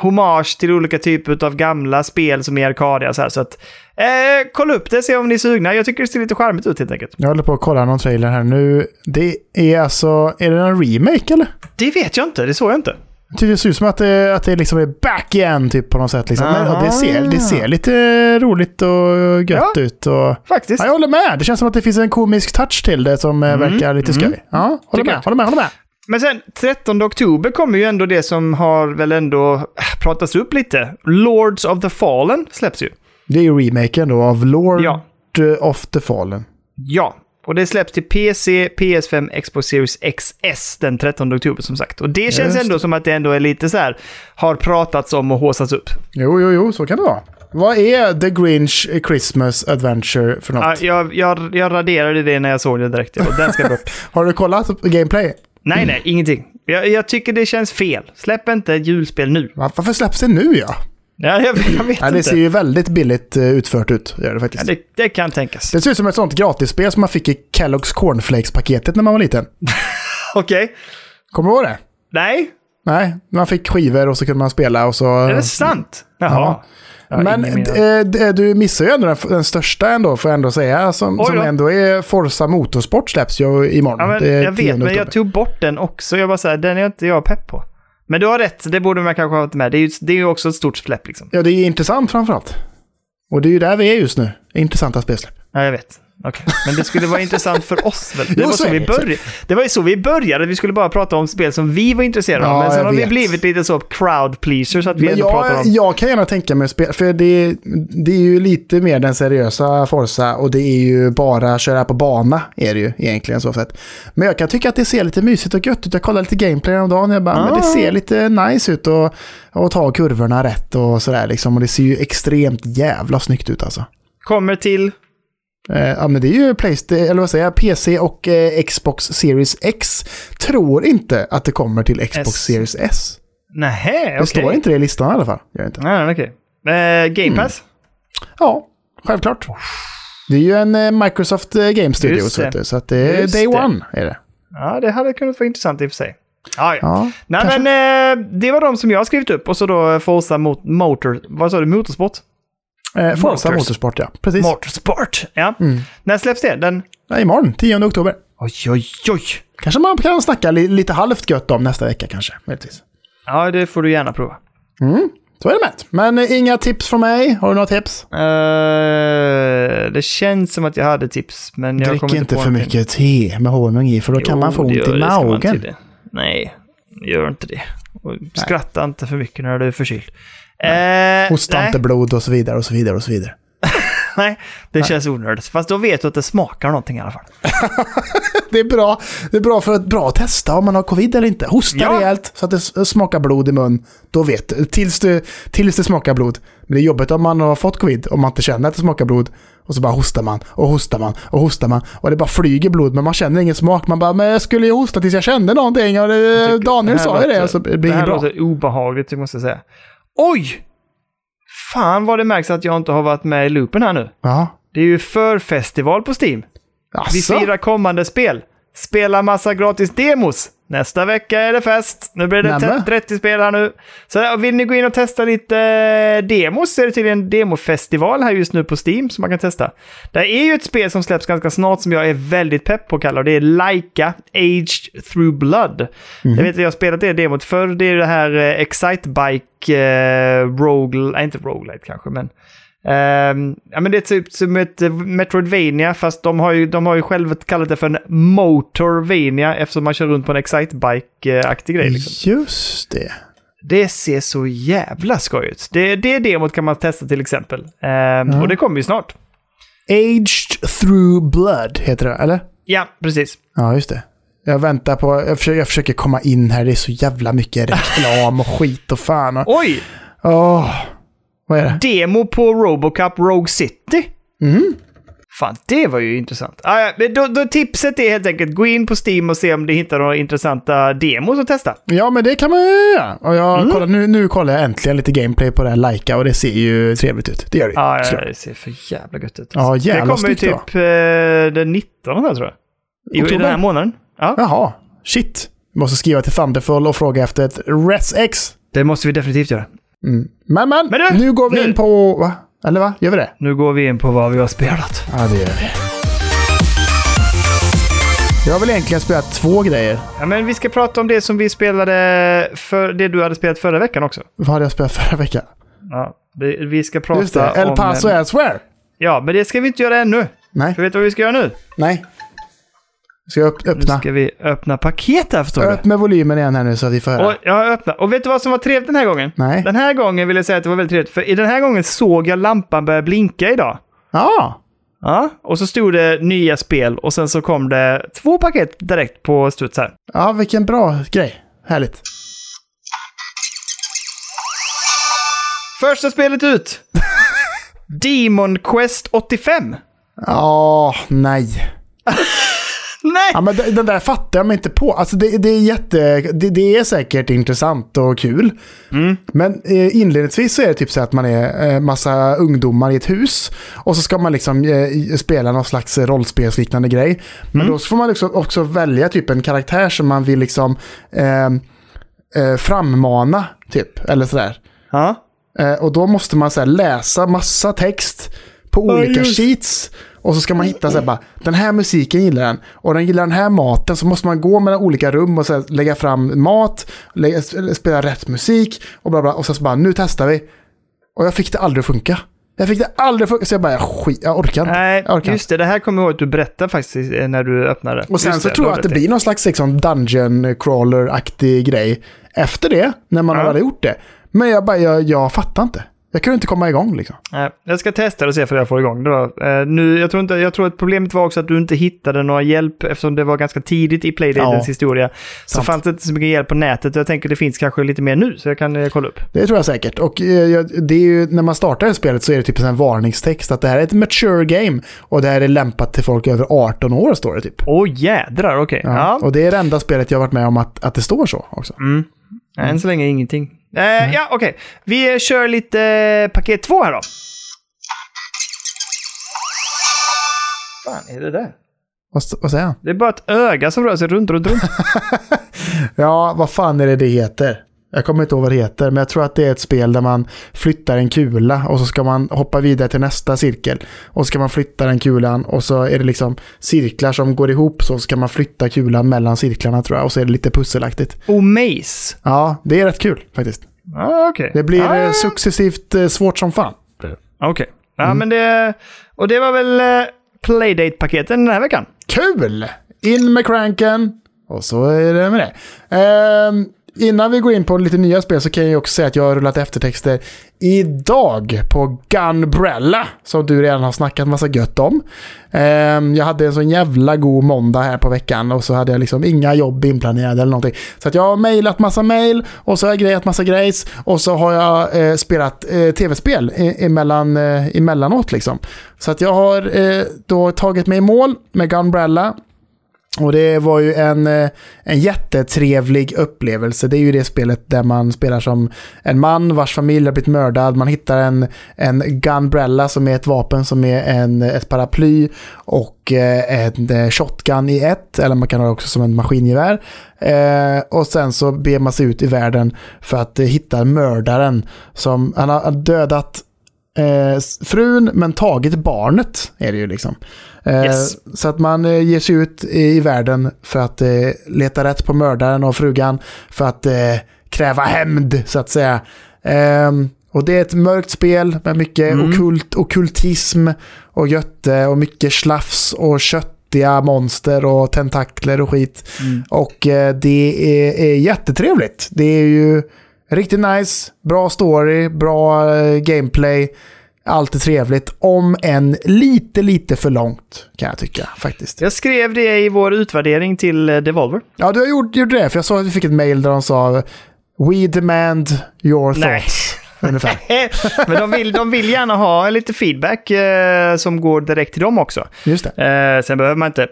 hommage till olika typer av gamla spel som är arkadiga. Så, här, så att, eh, kolla upp det, se om ni är sugna. Jag tycker det ser lite charmigt ut helt enkelt. Jag håller på att kolla någon trailer här nu. Det är alltså, är det en remake eller? Det vet jag inte, det såg jag inte. Tycker det ser ut som att det, att det liksom är back igen typ på något sätt. Liksom. Men, det, ser, det ser lite roligt och gött Ja. ut. Och, Faktiskt. ja, jag håller med. Det känns som att det finns en komisk touch till det som eh, verkar lite skoj. Ja, håller med, håller med, håller med. Men sen 13 oktober kommer ju ändå det som har väl ändå äh, pratats upp lite. Lords of the Fallen släpps ju. Det är ju remaken då av Lord Ja. of the Fallen. Ja, och det släpps till PC, PS5, Xbox Series XS den 13 oktober som sagt. Och det känns Just ändå som att det ändå är lite så här, har pratats om och håsats upp. Jo, jo, jo, så kan det vara. Vad är The Grinch Christmas Adventure för något? Ja, jag, jag, jag raderade det när jag såg det direkt. Den ska bort. *laughs* Har du kollat gameplay? Nej, nej, ingenting. Jag, jag tycker det känns fel. Släpp inte julspel nu. Va- Varför släpps det nu ja? Ja, jag, jag vet ja det inte. ser ju väldigt billigt eh, utfört ut, gör det faktiskt. Ja, det, det kan tänkas. Det ser ut som ett sånt gratisspel som man fick i Kellogg's Cornflakes-paketet när man var liten. *laughs* Okej. Kommer du ihåg det? Nej, Nej, man fick skivor och så kunde man spela och så... är det sant? Jaha. Ja. Men eh, d- du missar ju ändå den, den största ändå, får jag ändå säga. Som, som då. ändå är Forza Motorsport släpps ju imorgon. Ja, men, jag 10 vet, men jag tog bort den också. Jag bara så här, den är inte jag pepp på. Men du har rätt, det borde man kanske ha haft med. Det är ju, det är ju också ett stort släpp liksom. Ja, det är intressant framförallt. Och det är ju där vi är just nu. Intressanta spelsläpp. Ja, jag vet. Okej. Men det skulle vara intressant för oss väl? Det Jo, var så vi började. Det var ju så vi började. Vi skulle bara prata om spel som vi var intresserade av. Ja, Men sen jag har vi vet. blivit lite så crowd pleaser så att vi Men ändå pratar jag, om... jag kan gärna tänka mig spel, för det, det är ju lite mer den seriösa Forza och det är ju bara köra på bana är det ju egentligen så fett. Men jag kan tycka att det ser lite mysigt och gött ut. Jag kollade lite gameplay om dagen och jag bara, men det Ah. ser lite nice ut och, och ta kurvorna rätt och sådär liksom. Och det ser ju extremt jävla snyggt ut alltså. Kommer till... Eh, ja men det är ju Playstation, eller vad säger jag, PC och eh, Xbox Series X. Tror inte att det kommer till Xbox S. Series S. Nähä, okej. Det står inte det i listan i alla fall. Gör inte. Nej, okej. Eh, Game Pass? Ja, självklart. Det är ju en eh, Microsoft Game vet du, så att det är Just Day det. One. Är det. Ja, det hade kunnat vara intressant i och för sig. Ja, ja. Ja, Nej, kanske. men eh, det var de som jag har skrivit upp. Och så då Forza mot Motor... Vad sa du? Motorsport? Eh, Forza Motors. Motorsport, ja. Precis. Motorsport, ja. Mm. När släpps det? Den... Ja, imorgon, 10 oktober. Oj, oj, oj. Kanske man kan snacka li lite halvt gött om nästa vecka kanske. Möjligtvis. Ja, det får du gärna prova. Mm. Så är det med. Men eh, inga tips från mig. Har du några tips? Eh, det känns som att jag hade tips, men jag Drick inte på för mycket te med honung i, för då kan Jo, man få ont gör- i magen. Nej, gör inte det. Och skratta inte för mycket när du är förkyld. Eh, nej, blod och så vidare och så vidare och så vidare. *laughs* nej, det känns onödigt. Fast då vet du att det smakar någonting i alla fall. *laughs* Det är bra, det är bra för att bra att testa om man har covid eller inte. Hosta Ja. rejält så att det smakar blod i mun. Då vet du. Tills det, tills det smakar blod. Men det är jobbigt om man har fått covid, om man inte känner att det smakar blod. Och så bara hostar man och hostar man och hostar man. Och det bara flyger blod men man känner ingen smak. Man bara, men jag skulle ju hosta tills jag kände någonting. Och det, Daniel sa ju det låter- och så blir det Det här bra. låter obehagligt, det måste jag säga. Oj! Fan vad det märks att jag inte har varit med i loopen här nu. Ja. Det är ju förfestival på Steam. Vi Asså? firar kommande spel. Spela massa gratis demos. Nästa vecka är det fest. Nu blir det Nämen. 30 spel här nu. Så ja, vill ni gå in och testa lite eh, demos så är det tydligen en demofestival här just nu på Steam som man kan testa. Det är ju ett spel som släpps ganska snart som jag är väldigt pepp på att kalla och det är Laika Aged Through Blood. Mhm. Jag vet att jag har spelat det demot förr. Det är det här eh, Excitebike eh, Rogue... Nej, inte Roguelite kanske, men... Ehm, ja, men det är typ som ett eh, Metroidvania, fast de har ju, de har ju själva kallat det för en Motorvania eftersom man kör runt på en Excitebike-aktig grej. Liksom. Just det. Det ser så jävla skoj ut. Det, det demot kan man testa till exempel. Ehm, Och det kommer ju snart. Aged through blood heter det, eller? Ja, precis. Ja, just det. Jag väntar på, jag försöker, jag försöker komma in här, det är så jävla mycket reklam och skit och fan. och- Oj! Åh, vad är det? Demo på Robocop Rogue City. Mm. Fan, det var ju intressant. Ah, ja, men då, då tipset är helt enkelt gå in på Steam och se om du hittar några intressanta demos att testa. Ja, men det kan man ju göra. Och jag Mm. kollar, nu, nu kollar jag äntligen lite gameplay på det här Laika och det ser ju trevligt ut. Det gör det ju. Ja, det ser för jävla gött ut. Ja, det jävla kommer ju snyggt typ eh, den 19 där, tror jag. I, I den här månaden. Ja, Jaha, shit. Måste skriva till Thunderful och fråga efter ett Res X. det måste vi definitivt göra. Mm. Men, men, Men du, nu går vi nu- in på... Va? Eller va? Gör vi det? Nu går vi in på vad vi har spelat. Ja, det gör vi. Jag har väl egentligen spelat två grejer. Ja, men vi ska prata om det som vi spelade för det du hade spelat förra veckan också. Vad hade jag spelat förra veckan? Ja, det, vi ska prata Just det, El om... Paso Elsewhere. Ja, men det ska vi inte göra ännu. Nej, För vet du vad vi ska göra nu? nej. Ska jag öpp- Nu öppna? ska vi öppna paket här, förstår du. Med volymen igen här nu så att vi får höra. Och jag har öppnat. Och vet du vad som var trevligt den här gången? Nej. Den här gången vill jag säga att det var väldigt trevligt. För i den här gången såg jag lampan börja blinka idag. Ja, Ja, och så stod det nya spel och sen så kom det två paket direkt på studs här. ja vilken bra grej. Härligt. Första spelet ut! *laughs* Demon Quest 85. Ja, nej. *laughs* Nej! Ja, men den där fattar jag mig inte på. Alltså det, det är jätte... Det, det är säkert intressant och kul. Mm. Men eh, inledningsvis så är det typ så att man är eh, massa ungdomar i ett hus. Och så ska man liksom eh, spela någon slags rollspelsliknande grej. Men Mm. då får man liksom också välja typ en karaktär som man vill liksom eh, eh, frammana. Typ, eller sådär. Ja. Eh, och då måste man så läsa massa text på Ja, olika just. sheets. Och så ska man hitta så här, bara, den här musiken gillar den. Och den gillar den här maten. Så måste man gå mellan olika rum och så här, lägga fram mat. Lägga, spela rätt musik. Och bla bla. Och sen så bara, nu testar vi. Och jag fick det aldrig att funka. Jag fick det aldrig att funka. Så jag bara, jag, skit, jag orkar inte. Nej, orkar just det. Det här kommer jag ihåg att du berättade faktiskt eh, när du öppnade. Och sen Just så det, tror jag att det blir någon slags liksom, dungeon crawler-aktig grej. Efter det, när man Ja. har gjort det. Men jag bara, jag, jag fattar inte. Jag kunde inte komma igång liksom. Nej, jag ska testa och se för jag får igång det då. Eh, nu, jag, tror inte, jag tror att problemet var också att du inte hittade några hjälp eftersom det var ganska tidigt i Playdatens Ja, historia. Så sant. fanns det inte så mycket hjälp på nätet jag tänker det finns kanske lite mer nu så jag kan eh, kolla upp. Det tror jag säkert. Och eh, det är ju, när man startar det spelet så är det typ en varningstext att det här är ett mature game och det här är lämpat till folk över 18 år står det typ. Åh jädrar, okej. Ja. Ja. Och det är det enda spelet jag varit med om att, att det står så också. Mm. Än så länge ingenting. Eh, Ja, okej. Vi eh, kör lite eh, paket två här då. fan är det där? Vad, vad säger han? Det är bara ett öga som rör sig runt, runt, runt. *laughs* Ja, vad fan är det det heter? Jag kommer inte ihåg vad det heter, men jag tror att det är ett spel där man flyttar en kula och så ska man hoppa vidare till nästa cirkel. Och så ska man flytta den kulan och så är det liksom cirklar som går ihop så ska man flytta kulan mellan cirklarna tror jag. Och så är det lite pusselaktigt. Och Maze. Ja, det är rätt kul faktiskt. Ah, okej. Det blir ah, eh, successivt eh, svårt som fan. Okej. Ja, men det... Och det var väl eh, Playdate-paketen den här veckan? Kul! In med cranken. Och så är det med det. Ehm, innan vi går in på lite nya spel så kan jag ju också säga att jag har rullat eftertexter idag på Gunbrella. Som du redan har snackat massa gött om. Ehm, jag hade en sån jävla god måndag här på veckan och så hade jag liksom inga jobb inplanerade eller någonting. Så att jag har mejlat massa mejl och så har jag grejat massa grejs och så har jag eh, spelat eh, tv-spel emellan, eh, emellanåt liksom. Så att jag har eh, då tagit mig i mål med Gunbrella. Och det var ju en, eh, en jättetrevlig upplevelse. Det är ju det spelet där man spelar som en man vars familj har blivit mördad. Man hittar en, en gunbrella som är ett vapen som är en, ett paraply och eh, en eh, shotgun i ett. Eller man kan ha det också som en maskingevär. Eh, och sen så ber man sig ut i världen för att hitta mördaren. Som, han har dödat eh, frun men tagit barnet är det ju liksom. Eh, Yes. Så att man eh, ger sig ut i, världen för att eh, leta rätt på mördaren och frugan för att kräva hämnd så att säga. Ehm, och det är ett mörkt spel med mycket Mm. okult, okultism och götte och mycket slafs och köttiga monster och tentakler och skit. Och eh, det är, är jättetrevligt. Det är ju riktigt nice, bra story, bra gameplay. Allt är trevligt, om än lite, lite för långt kan jag tycka faktiskt. Jag skrev det i vår utvärdering till eh, Devolver. Ja, du har gjort, gjort det, för jag såg att vi fick ett mail där de sa We demand your Nej. thoughts. Ungefär. *laughs* Men de vill, de vill gärna ha lite feedback eh, som går direkt till dem också. Just det. Eh, sen behöver man inte,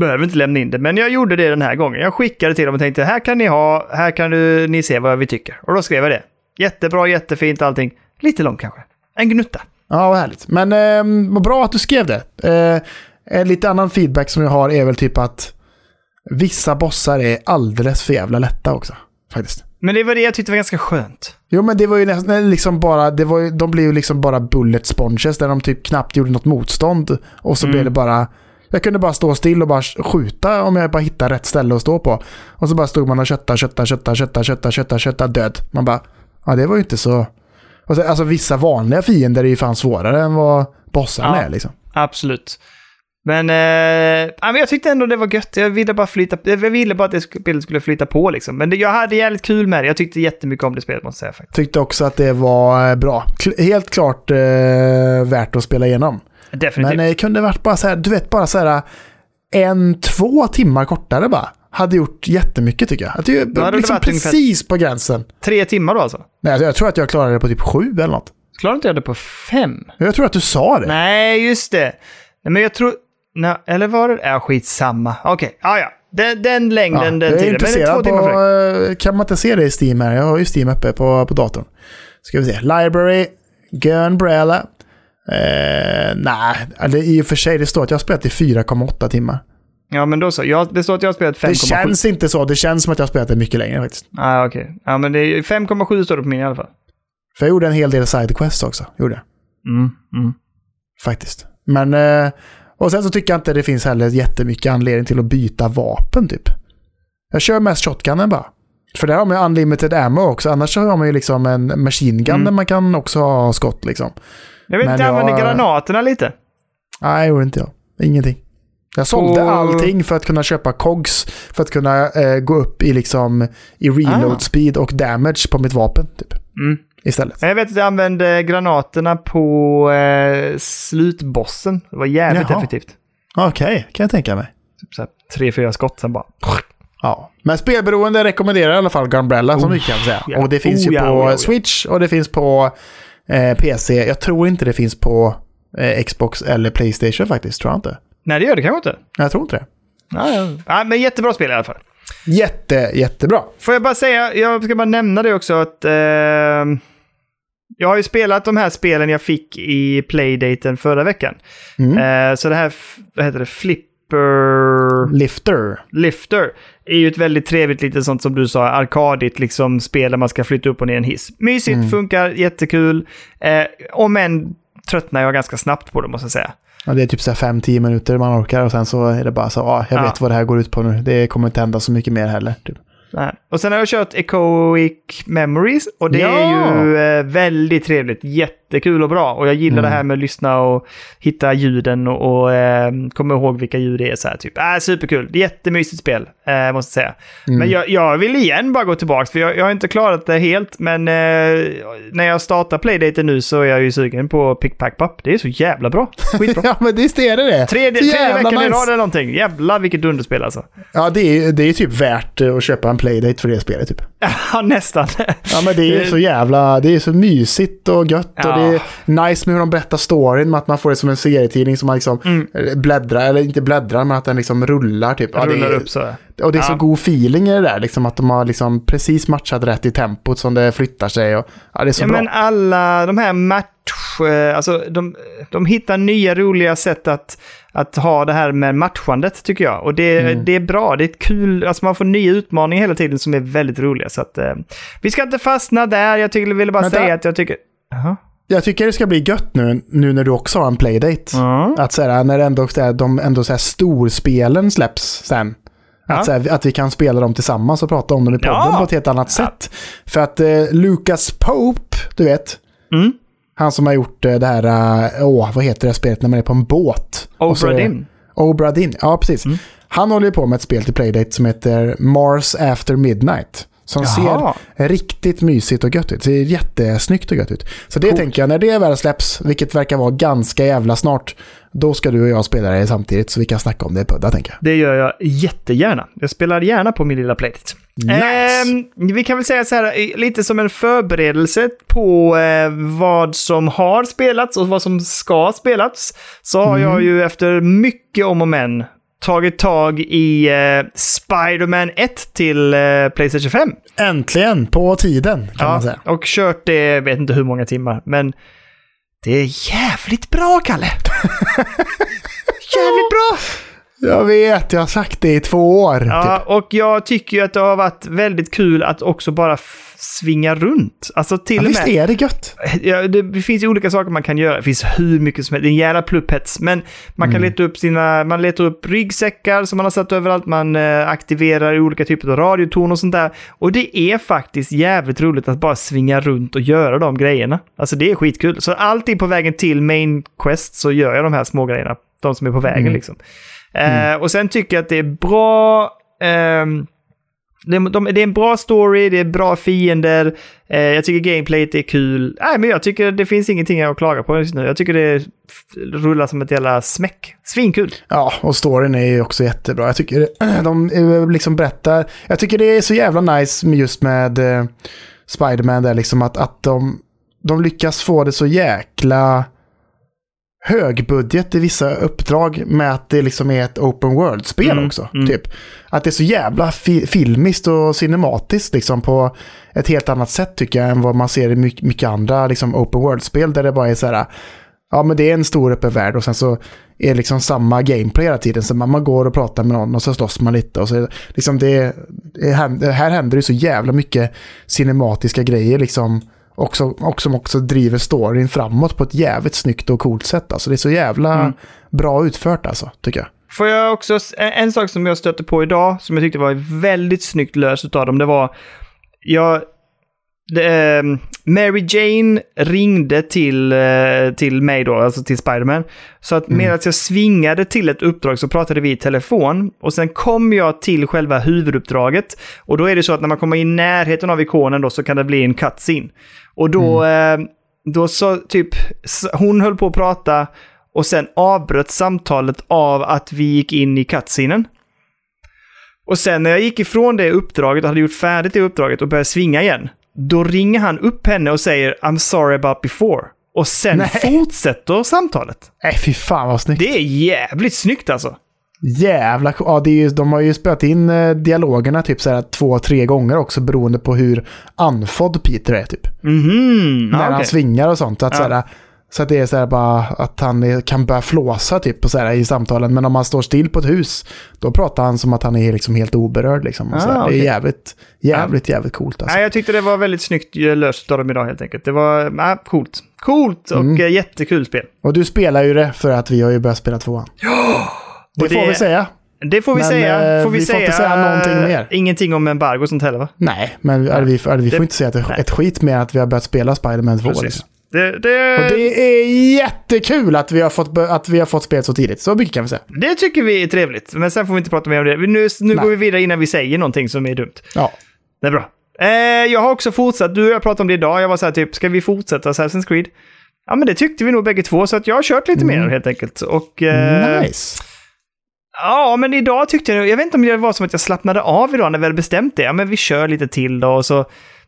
behöver inte lämna in det. Men jag gjorde det den här gången. Jag skickade till dem och tänkte här kan ni ha, här kan du, ni se vad vi tycker. Och då skrev jag det. Jättebra, jättefint allting. Lite långt kanske. En gnutta. Ja, vad härligt. Men eh, vad bra att du skrev det. Eh, en lite annan feedback som jag har är väl typ att vissa bossar är alldeles för jävla lätta också. Faktiskt. Men det var det jag tyckte var ganska skönt. Jo men det var ju nästan liksom bara, det var ju, de blev ju liksom bara bullet sponges där de typ knappt gjorde något motstånd. Och så Mm. blev det bara, jag kunde bara stå still och bara skjuta om jag bara hittade rätt ställe att stå på. Och så bara stod man och kötta, kötta, kötta, kötta, kötta, kötta, kötta, död. Man bara, ja det var ju inte så... Och så, alltså vissa vanliga fiender är ju fan svårare än vad bossarna Ja. är liksom. Absolut. Men, eh, men jag tyckte ändå det var gött. Jag ville bara flyta, jag ville bara att det spelet skulle flyta på liksom. Men det, jag hade jävligt kul med det. Jag tyckte jättemycket om det spelet måste jag säga faktiskt. Tyckte också att det var eh, bra. Helt klart eh, värt att spela igenom. Definitivt. Men eh, det kunde varit bara så här, du vet bara så här en, två timmar kortare bara. Hade gjort jättemycket tycker jag. Att det är liksom precis på gränsen. Tre timmar då alltså? Nej, alltså, jag tror att jag klarade det på typ sju eller något. Klarar inte jag det på fem? Jag tror att du sa det. Nej, just det. Men jag tror... Nej, eller var det... Ja, skitsamma. Okej, ja, ja. Den, den längden, Ja, den tiden. Men det är två timmar på, kan man inte se det i Steam här? Jag har ju Steam uppe på, på datorn. Ska vi se. Library, Gunbrella. Eh, nej, eller i och för sig det står att jag har spelat i 4,8 timmar. Ja, men då så. Jag, det står att jag har spelat 5,7. Det känns inte så. Det känns som att jag har spelat det mycket längre faktiskt. Ah, okej. Ja, men det är 5,7 står det på min i alla fall. För jag gjorde en hel del sidequests också. Gjorde. Mm, mm. Faktiskt. Men... Eh, och sen så tycker jag inte det finns heller jättemycket anledning till att byta vapen typ. Jag kör mest shotgunen bara. För där har man ju unlimited ammo också. Annars har man ju liksom en machine gun Mm. där man kan också ha skott liksom. Jag vet Men inte, jag använder granaterna lite. Nej, gjorde inte jag. Ingenting. Jag sålde Och- allting för att kunna köpa cogs. För att kunna eh, gå upp i liksom i reload Ah. speed och damage på mitt vapen typ. Mm. Istället. Jag vet att jag använde granaterna på eh, slutbossen. Det var jävligt Jaha. effektivt. Okej, kan jag tänka mig. Typ så här, tre, fyra skott, sen bara... Ja, men spelberoende rekommenderar i alla fall Gunbrella som Oh, vi kan säga. ja. Och det finns Oh, ju ja, på oh, oh. Switch och det finns på eh, PC. Jag tror inte det finns på eh, Xbox eller Playstation faktiskt, tror jag inte. Nej, det gör det kanske inte. Jag tror inte det. Ja, ja. ja, men jättebra spel i alla fall. Jätte, jättebra. Får jag bara säga, jag ska bara nämna det också att... Eh, jag har ju spelat de här spelen jag fick i playdaten förra veckan. Mm. Eh, så det här, vad heter det, Flip Super Lifter. Lifter är ju ett väldigt trevligt lite sånt som du sa, arkadigt liksom spel där man ska flytta upp och ner en hiss. Mysigt, Mm. funkar, jättekul. Eh, om än tröttnar jag ganska snabbt på det måste jag säga. Ja, det är typ 5-10 minuter man orkar och sen så är det bara så, ja, jag Ja. vet vad det här går ut på nu. Det kommer inte hända så mycket mer heller. Typ. Nej. Och sen har jag kört Echoic Memories och det Ja! är ju eh, väldigt trevligt. Jättekul och bra. Och jag gillar Mm. det här med att lyssna och hitta ljuden och, och eh, komma ihåg vilka ljud det är. Så här, typ. äh, superkul. Det är jättemysigt spel, eh, måste jag säga. Mm. Men jag, jag vill igen bara gå tillbaka, för jag, jag har inte klarat det helt. Men eh, när jag startar Playdaten nu så är jag ju sugen på Pick Pack Pop. Det är så jävla bra. Skitbra. *laughs* ja, men visst är det det. Tredje, tredje veckan i nice. rad eller någonting. Jävlar vilket dunderspel alltså. Ja, det är, det är typ värt att köpa en playdate för det spelet typ. *laughs* Ja, nästan. Ja, men det är Det- så jävla, det är så mysigt och gött Ja. och det är nice med hur de berättar storyn, med att man får det som en serietidning som man liksom Mm. eh, bläddrar, eller inte bläddrar, men att den liksom rullar typ. Ja, det Rullar är, upp så. Och det är så Ja. god feeling i det där, liksom att de har liksom precis matchat rätt i tempot som det flyttar sig. Och, ja, det är så Ja, bra. men alla de här match... eh, Alltså, de, de hittar nya roliga sätt att, att ha det här med matchandet, tycker jag. Och det, Mm. det är bra. Det är kul. Alltså, man får nya utmaningar hela tiden som är väldigt roliga. Så att, eh, vi ska inte fastna där. Jag tycker, ville bara Vänta. säga att jag tycker... Jaha. Jag tycker det ska bli gött nu, nu när du också har en playdate. Ja. Att så här, när ändå, så här, de ändå så här, storspelen släpps sen. Att, här, att vi kan spela dem tillsammans och prata om dem i podden Ja. på ett helt annat sätt. För att eh, Lucas Pope, du vet, Mm. Han som har gjort eh, det här, eh, åh, vad heter det spelet när man är på en båt? Och så är Obra det- Dinn. Obra Dinn, ja precis. Mm. Han håller ju på med ett spel till Playdate som heter Mars After Midnight. Som Jaha. ser riktigt mysigt och gött ut. Ser jättesnyggt och gött ut. Så det Coolt. tänker jag, när det väl släpps, vilket verkar vara ganska jävla snart, då ska du och jag spela det samtidigt så vi kan snacka om det i podden tänker jag. Det gör jag jättegärna. Jag spelar gärna på min lilla playlist. Nice. Ehm, vi kan väl säga så här, eh, lite som en förberedelse på eh, vad som har spelats och vad som ska spelats. Så har jag ju efter mycket om och men tagit tag i eh, Spider-Man 1 till eh, Playstation 5. Äntligen, på tiden kan man säga. och kört det, jag vet inte hur många timmar, men det är jävligt bra, Kalle. *laughs* jävligt bra! Jag vet, jag har sagt det i två år. Ja, Typ. och jag tycker ju att det har varit väldigt kul att också bara svinga runt. Alltså till Ja, och visst med... är det gött? Ja, det finns ju olika saker man kan göra. Det finns hur mycket som helst. Det är en jävla plupphets. Men man kan Mm. leta upp sina... Man letar upp ryggsäckar som man har satt överallt. Man eh, aktiverar olika typer av radioton och sånt där. Och det är faktiskt jävligt roligt att bara svinga runt och göra de grejerna. Alltså det är skitkul. Så alltid på vägen till Main Quest så gör jag de här små grejerna. De som är på vägen Mm. liksom. Eh, och sen tycker jag att det är bra... ehm, det, de, det är en bra story, det är bra fiender. Eh, jag tycker gameplayet är kul. Nej, men jag tycker det finns ingenting att klaga på just nu. Jag tycker det rullar som ett jävla smäck. Svinkul. Ja, och storyn är ju också jättebra. Jag tycker *clears throat* de eh, liksom berättar... Jag tycker det är så jävla nice just med Spiderman där liksom att, att de, de lyckas få det så jäkla högbudget i vissa uppdrag med att det liksom är ett open world-spel Mm, också. mm. Typ. Att det är så jävla fi filmiskt och cinematiskt liksom på ett helt annat sätt tycker jag än vad man ser i mycket, mycket andra liksom open world-spel där det bara är så här Ja, men det är en stor öppen värld och sen så är det liksom samma gameplay hela tiden. Så man, man går och pratar med någon och så slåss man lite. Och så, liksom det, det, här händer det så jävla mycket cinematiska grejer liksom. Också, och som också driver storyn framåt på ett jävligt snyggt och coolt sätt. Alltså det är så jävla Mm. bra utfört alltså, tycker jag. Får jag också, en, en sak som jag stötte på idag, som jag tyckte var väldigt snyggt löst av dem, det var, jag, det, ehm, Mary Jane ringde till, eh, till mig då, alltså till Spiderman. Så att medan jag svingade till ett uppdrag så pratade vi i telefon. Och sen kom jag till själva huvuduppdraget. Och då är det så att när man kommer i närheten av ikonen då så kan det bli en cutscene. Och då, eh, då så typ, hon höll på att prata och sen avbröt samtalet av att vi gick in i cutscenen. Och sen när jag gick ifrån det uppdraget och hade gjort färdigt det uppdraget och började svinga igen, då ringer han upp henne och säger I'm sorry about before. Och sen Nej. fortsätter samtalet. Nej, fy fan vad snyggt. Det är jävligt snyggt alltså. Jävla ja, det är ju, De har ju spelat in eh, dialogerna typ så här två, tre gånger också beroende på hur andfådd Peter är typ. Mhm, när ah, han svingar och sånt. Att Ja. så här, Så att det är så här bara att han kan börja flåsa typ så här, i samtalen. Men om han står still på ett hus, då pratar han som att han är liksom helt oberörd. Liksom, och så Ah, här. Det okej. är jävligt, jävligt, jävligt coolt. Alltså. Nej, jag tyckte det var väldigt snyggt eh, löst av dem idag helt enkelt. Det var nej, coolt. Coolt och Mm. eh, jättekul spel. Och du spelar ju det för att vi har ju börjat spela tvåan. Det, Och får det- vi säga. Det får vi Men, säga. eh, Får vi, vi får säga inte säga någonting mer. Ingenting om embargo och sånt heller va? Nej, men är vi, är vi får Det- inte säga ett, nej. ett skit mer att vi har börjat spela Spider-Man 2. Precis. Liksom. Det, det, Och det är jättekul att vi har fått, att vi har fått spel så tidigt. Så mycket kan vi säga. det tycker vi är trevligt. Men sen får vi inte prata mer om det. Nu, nu Nej. går vi vidare innan vi säger någonting som är dumt. Ja. Det är bra. Eh, jag har också fortsatt. Du och jag pratade om det idag. Jag var så här typ, ska vi fortsätta Assassin's Creed? Ja, men det tyckte vi nog bägge två, så att jag har kört lite Mm. mer helt enkelt. Och, eh, Nice. Ja, men idag tyckte jag, jag vet inte om det var som att jag slappnade av idag när vi hade bestämt det. Ja, men vi kör lite till då och så.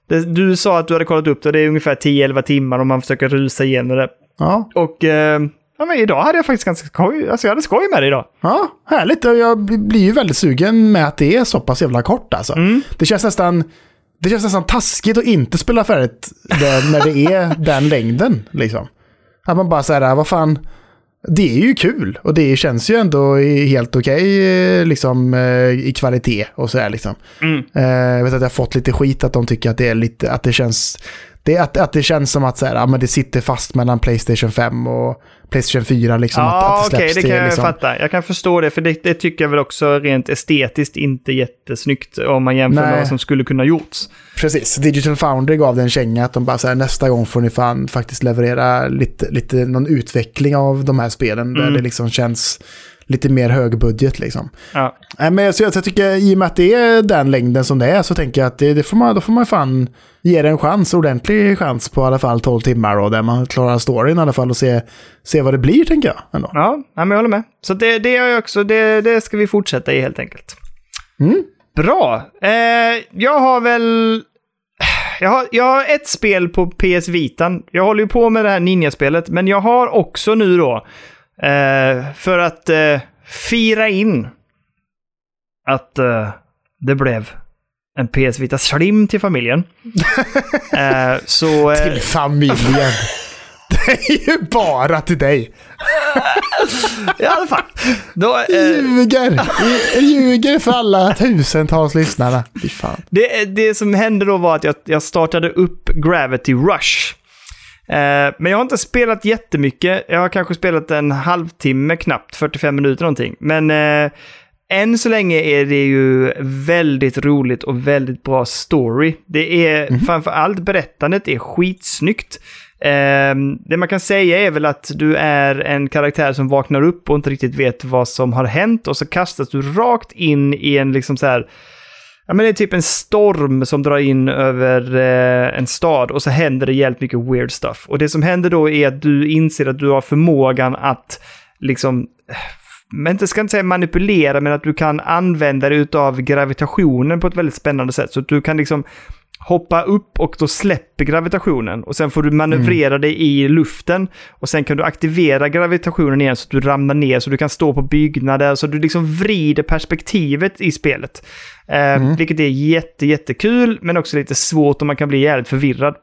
Det, du sa att du hade kollat upp det, det är ungefär 10-11 timmar om man försöker rusa igenom det. Ja. Och eh, ja, men idag hade jag faktiskt ganska skoj, alltså jag hade skoj med det idag. ja, härligt. Och Jag blir blir ju väldigt sugen med att det är så pass jävla kort alltså. Mm. Det känns nästan... Det känns nästan taskigt att inte spela färdigt det, när det är *laughs* den längden. Liksom. Att man bara säger, vad fan, det är ju kul och det känns ju ändå helt okej eh, liksom, eh, i kvalitet och så här liksom. Mm. Eh, Jag vet att jag har fått lite skit att de tycker att det är lite, att det känns, det, att, att det känns som att så här, ja, men det sitter fast mellan Playstation 5 och Playstation 4 liksom. Ja, att det okej, släpps det kan jag liksom. fatta. Jag kan förstå det, för det, det tycker jag väl också rent estetiskt inte jättesnyggt om man jämför med Nej. vad som skulle kunna gjorts. Precis, Digital Foundry gav det en känga att de bara så här, nästa gång får ni fan faktiskt leverera lite, lite någon utveckling av de här spelen där Mm. det liksom känns lite mer högbudget liksom. Ja. Men så jag, jag tycker i och med att det är den längden som det är så tänker jag att det, det får man, då får man fan ge det en chans, ordentlig chans på i alla fall 12 timmar då, där man klarar storyn i alla fall och se, se vad det blir tänker jag. Ändå. Ja, men jag håller med. Så det, det, är jag också, det, det ska vi fortsätta i helt enkelt. Mm. Bra. Eh, jag har väl... Jag har, jag har ett spel på PS Vitan. Jag håller ju på med det här Ninja-spelet, men jag har också nu då, eh, för att eh, fira in att eh, det blev en PS Vita Slim till familjen. *laughs* eh, så... Eh, Till familjen. *laughs* det är ju bara till dig. I alla fall. Då, eh, Ljuger! *laughs* Ljuger för alla tusentals lyssnare. Det, det som hände då var att jag, jag startade upp Gravity Rush. Eh, men jag har inte spelat jättemycket. Jag har kanske spelat en halvtimme, knappt 45 minuter någonting. Men eh, än så länge är det ju väldigt roligt och väldigt bra story. Det är framför allt berättandet är skitsnyggt. Eh, det man kan säga är väl att du är en karaktär som vaknar upp och inte riktigt vet vad som har hänt och så kastas du rakt in i en liksom så här Ja, men det är typ en storm som drar in över eh, en stad och så händer det jävligt mycket weird stuff. Och det som händer då är att du inser att du har förmågan att liksom, men inte ska inte säga manipulera, men att du kan använda dig av gravitationen på ett väldigt spännande sätt. Så att du kan liksom hoppa upp och då släpper gravitationen. Och sen får du manövrera dig i luften. Och sen kan du aktivera gravitationen igen så att du ramlar ner, så du kan stå på byggnader. Så du liksom vrider perspektivet i spelet. Eh, Vilket är jätte, jättekul, men också lite svårt och man kan bli jävligt förvirrad.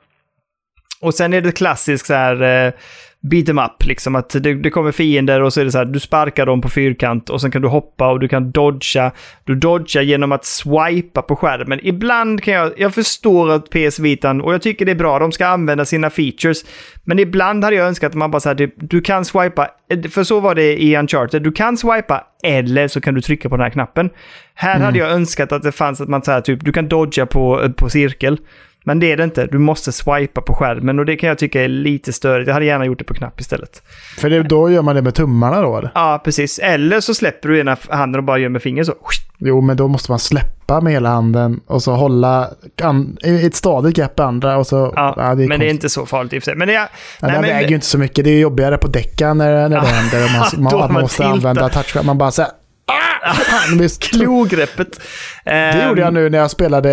Och sen är det klassiskt så här eh, beat em up, liksom att det, det kommer fiender och så är det så här, du sparkar dem på fyrkant och sen kan du hoppa och du kan dodga. Du dodgar genom att swipa på skärmen. Ibland kan jag, jag förstår att PS Vitan, och jag tycker det är bra, de ska använda sina features. Men ibland hade jag önskat att man bara så här, typ, du kan swipa, för så var det i Uncharted, du kan swipa eller så kan du trycka på den här knappen. Här hade jag önskat att det fanns att man så här, typ, du kan dodga på, på cirkel. Men det är det inte. Du måste swipa på skärmen och det kan jag tycka är lite störigt. Jag hade gärna gjort det på knapp istället. För det, då gör man det med tummarna då eller? Ja, precis. Eller så släpper du ena handen och bara gör med fingret så. Jo, men då måste man släppa med hela handen och så hålla an, ett stadigt grepp i andra och så... Ja, det är men det är konstigt. inte så farligt i och för sig. Men det är... Ja, nej, den men- väger ju inte så mycket. Det är jobbigare på däckan när, när det händer. Man, *laughs* man, man måste tiltar. använda touch. Man bara såhär... Ah, *laughs* Klogreppet. det gjorde jag nu när jag spelade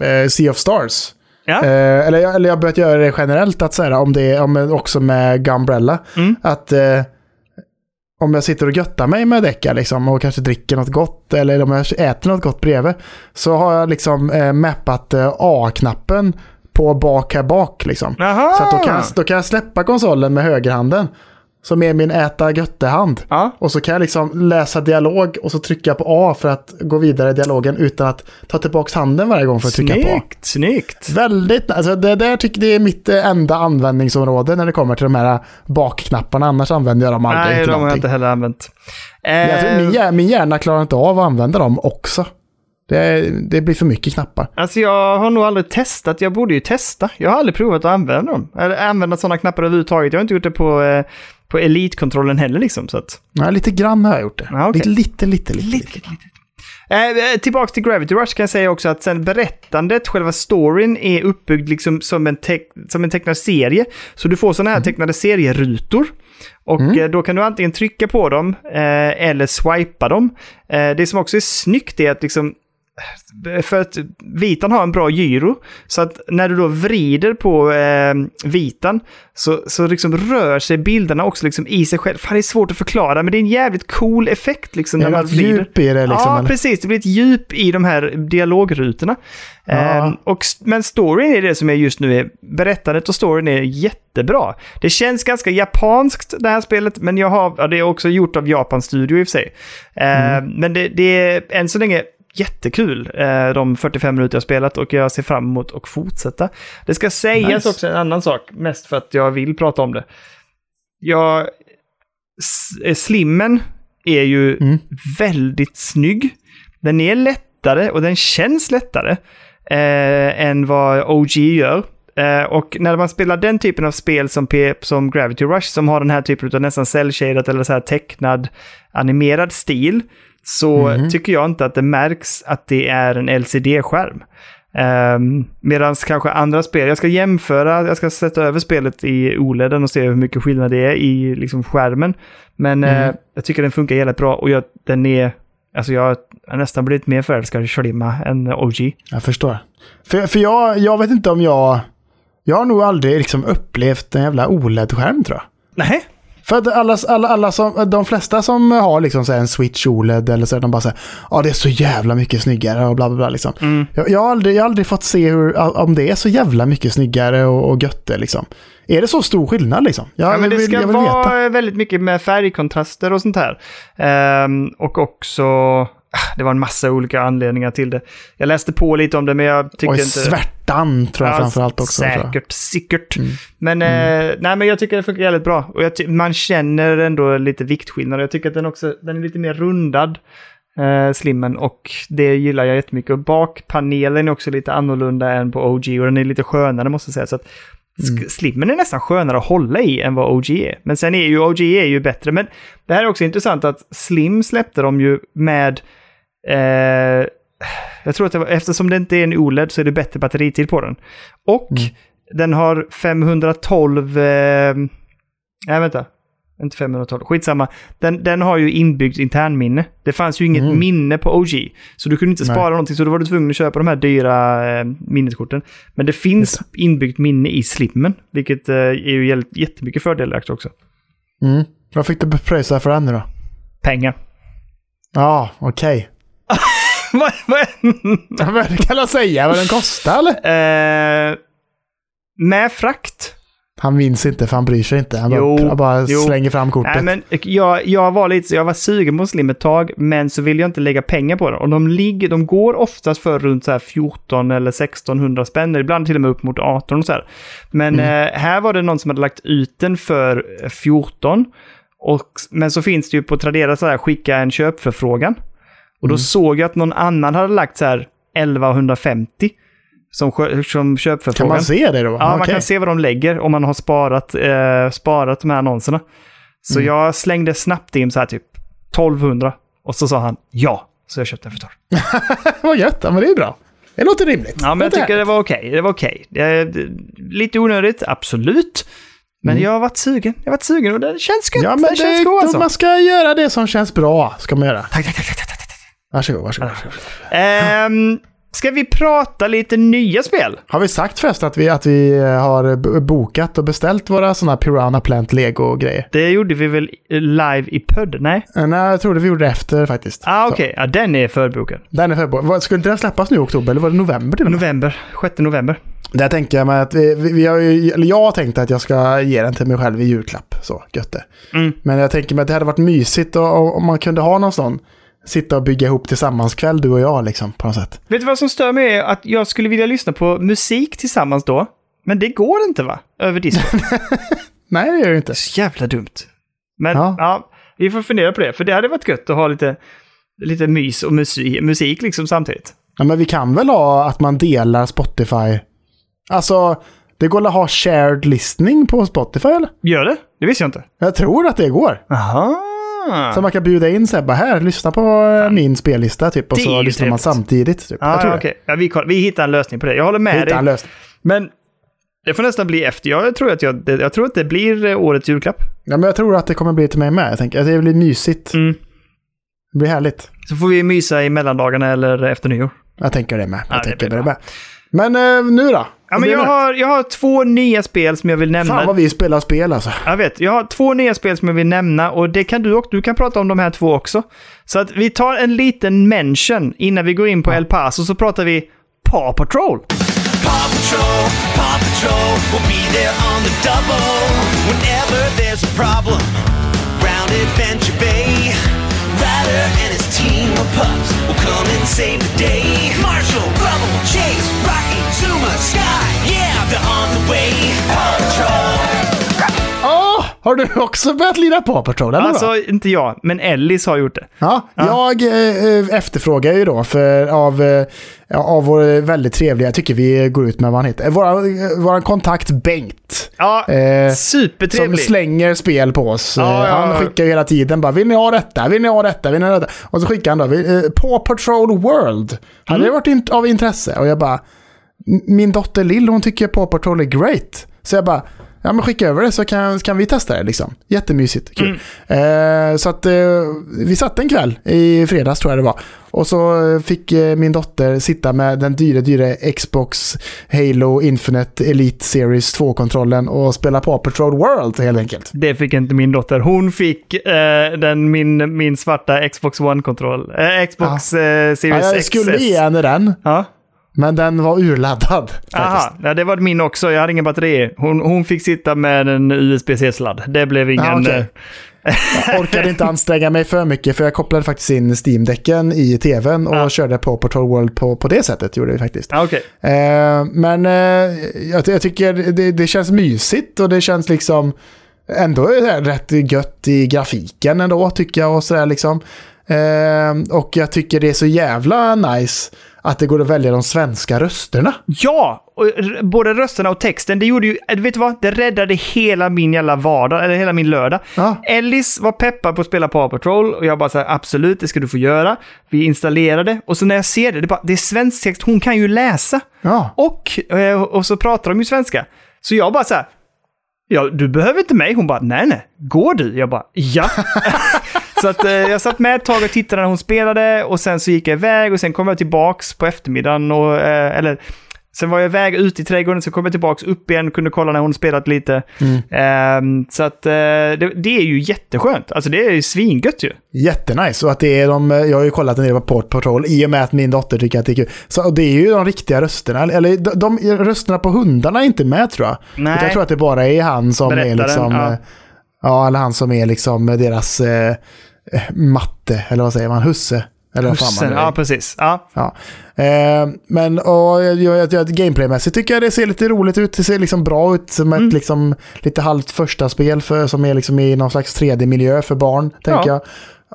eh, Sea of Stars. Ja. Eh, eller, jag, eller jag börjat göra det generellt, att säga, om det om, också med Gumbrella. Mm. Att eh, om jag sitter och göttar mig med däcka liksom, och kanske dricker något gott eller om jag äter något gott bredvid. Så har jag liksom eh, mappat eh, A-knappen på bak här bak liksom. Aha! Så att då, kan jag, då kan jag släppa konsolen med högerhanden. Som är min äta götte-hand. Och så kan jag liksom läsa dialog och så trycka jag på A för att gå vidare i dialogen utan att ta tillbaka handen varje gång för att trycka på A. Snyggt, snyggt. Väldigt, alltså det där tycker det är mitt eh, enda användningsområde när det kommer till de här bakknapparna. Annars använder jag dem aldrig Nej, till de har jag inte heller använt. Jag Eh, min, hjär- min hjärna klarar inte av att använda dem också. Det, det blir för mycket knappar. Alltså jag har nog aldrig testat, jag borde ju testa. Jag har aldrig provat att använda dem. Eller använda sådana knappar överhuvudtaget. Jag har inte gjort det på, eh, på Elite-kontrollen heller liksom. Så att... Nej, lite grann har jag gjort det. Ja, okej. lite, lite, lite, lite, lite. Eh, tillbaks till Gravity Rush kan jag säga också att sen berättandet, själva storyn, är uppbyggd liksom som en, som en tecknad serie. Så du får sådana här tecknade serierutor. Och eh, då kan du antingen trycka på dem eh, eller swipa dem. Eh, det som också är snyggt är att liksom för att vitan har en bra gyro. Så att när du då vrider på eh, vitan så, så liksom rör sig bilderna också liksom i sig själv. Fan, det är svårt att förklara, men det är en jävligt cool effekt liksom Är när det man vrider. djup i det liksom? ja, eller? precis. Det blir ett djup i de här dialogrutorna. Ja. Ehm, och, men storyn är det som är just nu är, berättandet och storyn är jättebra. Det känns ganska japanskt det här spelet, men jag har, ja, det är också gjort av Japan Studio i och för sig. Ehm, Men det, det är än så länge jättekul, eh, de 45 minuter jag spelat och jag ser fram emot att fortsätta. Det ska sägas Nice. också en annan sak, mest för att jag vill prata om det. Jag, eh, slimmen är ju Mm. väldigt snygg. Den är lättare och den känns lättare eh, än vad OG gör. Eh, och när man spelar den typen av spel som, P- som Gravity Rush, som har den här typen av nästan cell-shaded eller så här tecknad animerad stil, så Mhm. tycker jag inte att det märks att det är en LCD-skärm. Um, Medan kanske andra spel, jag ska jämföra, jag ska sätta över spelet i OLEDen och se hur mycket skillnad det är i liksom, skärmen. Men Mm. eh, jag tycker den funkar jävligt bra och jag, den är, alltså jag har nästan blivit mer förälskad i Slimma än OG. Jag förstår. För, för jag, jag vet inte om jag... Jag har nog aldrig liksom upplevt en jävla OLED-skärm tror jag. Nej, För att alla, alla, alla som, de flesta som har liksom så en Switch OLED eller så, de bara säger ja det är så jävla mycket snyggare och bla bla bla liksom. Mm. Jag, jag, har aldrig, jag har aldrig fått se hur, om det är så jävla mycket snyggare och, och götte liksom. Är det så stor skillnad liksom? Jag, Ja, men det vill, ska vara veta. väldigt mycket med färgkontraster och sånt här. Ehm, och också, ah, det var en massa olika anledningar till det. Jag läste på lite om det, men jag tyckte Och inte... svärtan tror jag Ja, framförallt också. Säkert, säkert. Mm. Men, eh, nej, men jag tycker det funkar jävligt bra. Och man känner ändå lite viktskillnad. Jag tycker att den också den är lite mer rundad, eh, slimmen. Och det gillar jag jättemycket. Och bakpanelen är också lite annorlunda än på OG. Och den är lite skönare måste jag säga. Så att sk- Slimmen är nästan skönare att hålla i än vad OG är. Men sen är ju OG är ju bättre. Men det här är också intressant att Slim släppte de ju med Eh, jag tror att det var, eftersom det inte är en OLED så är det bättre batteritid på den. Och Mm. den har 512... Eh, nej, vänta. Inte 512, skitsamma. Den, den har ju inbyggt internminne. Det fanns ju inget Mm. minne på OG. Så du kunde inte Nej. spara någonting, så då var du tvungen att köpa de här dyra eh, minneskorten. Men det finns inbyggt minne i slimmen, vilket eh, är ju jätte- jättemycket fördelaktigt också. Mm. Vad fick du pröjsa för den nu då? Pengar. Ja, okej. *laughs* *laughs* Vad- vad- det kan jag säga vad den kostar eller? Eh, med frakt. Han minns inte för han bryr sig inte. Han bara, Jo, han bara jo. slänger fram kortet. Nej, men jag, jag var lite jag var sugen på Slim ett tag, men så vill jag inte lägga pengar på den. Och de, ligger, de går oftast för runt så här 14 eller 1600 spänn, ibland till och med upp mot 18 och så här. Men Mm. eh, här var det någon som hade lagt ut den för eh, 14. Och, men så finns det ju på Tradera så här, skicka en köpförfrågan. Och då Mm. såg jag att någon annan hade lagt så här 1150 som, som kan köpförfrågan. man se det då? Ja, man Okej. kan se vad de lägger om man har sparat, eh, sparat de här annonserna. Så Mm. jag slängde snabbt in så här typ 1200 och så sa han ja. Så jag köpte den för 12. *laughs* Vad gött, ja, men det är bra. Det låter rimligt. Ja, men jag Låter tycker det var okej. Det var okej. Det- det- Lite onödigt, absolut. Men jag har varit sugen. Jag har varit sugen och det känns gött. Mm. Ja, men det, det, känns god alltså. man ska göra det som känns bra. Ska man göra. Tack, tack, tack, tack, tack. Varsågod, varsågod. varsågod. Ehm, ska vi prata lite nya spel? Har vi sagt förresten att vi, att vi eh, har bokat och beställt våra sådana Piranha Plant Lego-grejer? Det gjorde vi väl live i podd? Nej? Eh, Nej, jag trodde vi gjorde det efter faktiskt. Ah, okej. Ja, den är förbokad. Den är förbo- Vad- Skulle inte den släppas nu i oktober, eller var det november till och med? November. 6 november. Där tänker jag mig att vi, vi, har ju, eller jag har tänkt att jag ska ge den till mig själv i julklapp. Så, gött det. Mm. Men jag tänker mig att det hade varit mysigt om man kunde ha någon sån. Sitta och bygga ihop tillsammans kväll, du och jag liksom, på något sätt. Vet du vad som stör mig är att jag skulle vilja lyssna på musik tillsammans då. Men det går inte va? Över Discord. *laughs* Nej, det gör det inte. Så jävla dumt. Men Ja. ja. vi får fundera på det. För det hade varit gött att ha lite, lite mys och musik, musik liksom samtidigt. Ja, men vi kan väl ha att man delar Spotify. Alltså, det går att ha shared listening på Spotify eller? Gör det? Det visste jag inte. Jag tror att det går. Aha. Så man kan bjuda in så här, lyssna på eh, min spellista typ. Och Det så lyssnar man samtidigt. Typ. Ja, tror ja, det. okej. ja, vi, vi hittar en lösning på det. Jag håller med Hitta dig. en lösning. Men det får nästan bli efter. Jag tror att, jag, det, jag tror att det blir eh, årets julklapp. Ja, men jag tror att det kommer bli till mig med. Jag tänker att det blir mysigt. Mm. Det blir härligt. Så får vi mysa i mellandagarna eller efter nyår. Jag tänker det med. Jag Ja, det tänker det bra. med. Men eh, nu då? Ja, men jag, har, jag har två nya spel som jag vill nämna. Fan vad vi spelar spel alltså. Jag vet, jag har två nya spel som jag vill nämna och det kan du också. Du kan prata om de här två också. Så att vi tar en liten mention innan vi går in på El Paso så pratar vi Paw Patrol. Paw Patrol, Paw Patrol will be there on the double whenever there's a problem. Round Adventure Bay, Ryder and his team of pups will come and save the day. Marshall, Rubble, Chase, Rocky, Zuma, Sky, yeah, they're on the way. Paw Patrol. Åh, har du också börjat lira på Patrol? Eller Alltså, vad? inte jag, men Ellis har gjort det. Ja, jag eh, efterfrågar ju då för av, eh, av vår väldigt trevliga, jag tycker vi går ut med vad han heter, våra, vår kontakt Bengt. Ja, Eh, som supertrevlig. slänger spel på oss. Ja, Eh, ja, han ja. skickar ju hela tiden bara "Vill ni ha detta? Vill ni ha detta? Vill ni ha detta?” Och så skickar han då "Vi- eh, “Paw Patrol World”. Hade Mm. det varit in- av intresse? Och jag bara "M- “Min dotter Lill hon tycker Paw Patrol är great”. Så jag bara “Ja men skicka över det så kan, kan vi testa det liksom”. Jättemysigt, kul. Mm. Eh, så att eh, vi satt en kväll i fredags tror jag det var. Och så fick eh, min dotter sitta med den dyra, dyra Xbox Halo Infinite Elite Series 2-kontrollen och spela Paw Patrol World helt enkelt. Det fick inte min dotter. Hon fick eh, den, min, min svarta Xbox One-kontroll. Eh, Xbox eh, Ja, Series jag skulle XS. ge henne den, Ja. Men den var urladdad. Aha, ja, det var min också. Jag hade ingen batteri. Hon, hon fick sitta med en USB-C-sladd. Det blev ingen... Okej. eh, Jag orkade inte anstränga mig för mycket för jag kopplade faktiskt in Steam-däcken i tvn och Ja. körde Paw Patrol World på, på det sättet. Gjorde vi faktiskt. okej. Eh, men eh, jag, jag tycker det, det känns mysigt och det känns liksom ändå rätt gött i grafiken ändå tycker jag och sådär liksom. Eh, och jag tycker det är så jävla nice att det går att välja de svenska rösterna. Ja! Och både rösterna och texten, det gjorde ju... äh, Vet du vad? Det räddade hela min jävla vardag, eller hela min lördag. Ja. Ellis var peppad på att spela Paw Patrol och jag bara så här, absolut, det ska du få göra. Vi installerade och så när jag ser det, det, är bara, det är svensk text, hon kan ju läsa. Ja. Och, eh, och så pratar de ju svenska. Så jag bara så här, ja, du behöver inte mig. Hon bara, nej, nej, går du? Jag bara, ja. *laughs* *laughs* så att eh, jag satt med ett tag och tittade när hon spelade och sen så gick jag iväg och sen kom jag tillbaks på eftermiddagen och, eh, eller Sen var jag iväg ut i trädgården, så kom jag tillbaks upp igen, kunde kolla när hon spelat lite. Ehm, så att eh, det, det är ju jätteskönt. Alltså det är ju svingött ju. Jättenice. Och att det är de, jag har ju kollat en del på Port Patrol i och med att min dotter tycker att det är kul. Så och det är ju de riktiga rösterna. Eller de, de rösterna på hundarna är inte med tror jag. Nej. Utan jag tror att det bara är han som är Berättaren, liksom... ja. Ja. eller han som är liksom deras eh, matte, eller vad säger man, husse. Eller vad fan man ja, precis. Ja. Ja. Eh, men och, jag, jag, jag, gameplaymässigt tycker jag det ser lite roligt ut. Det ser liksom bra ut som Mm. ett liksom, lite halvt första spel för, som är liksom i någon slags 3D-miljö för barn, tänker Ja. jag.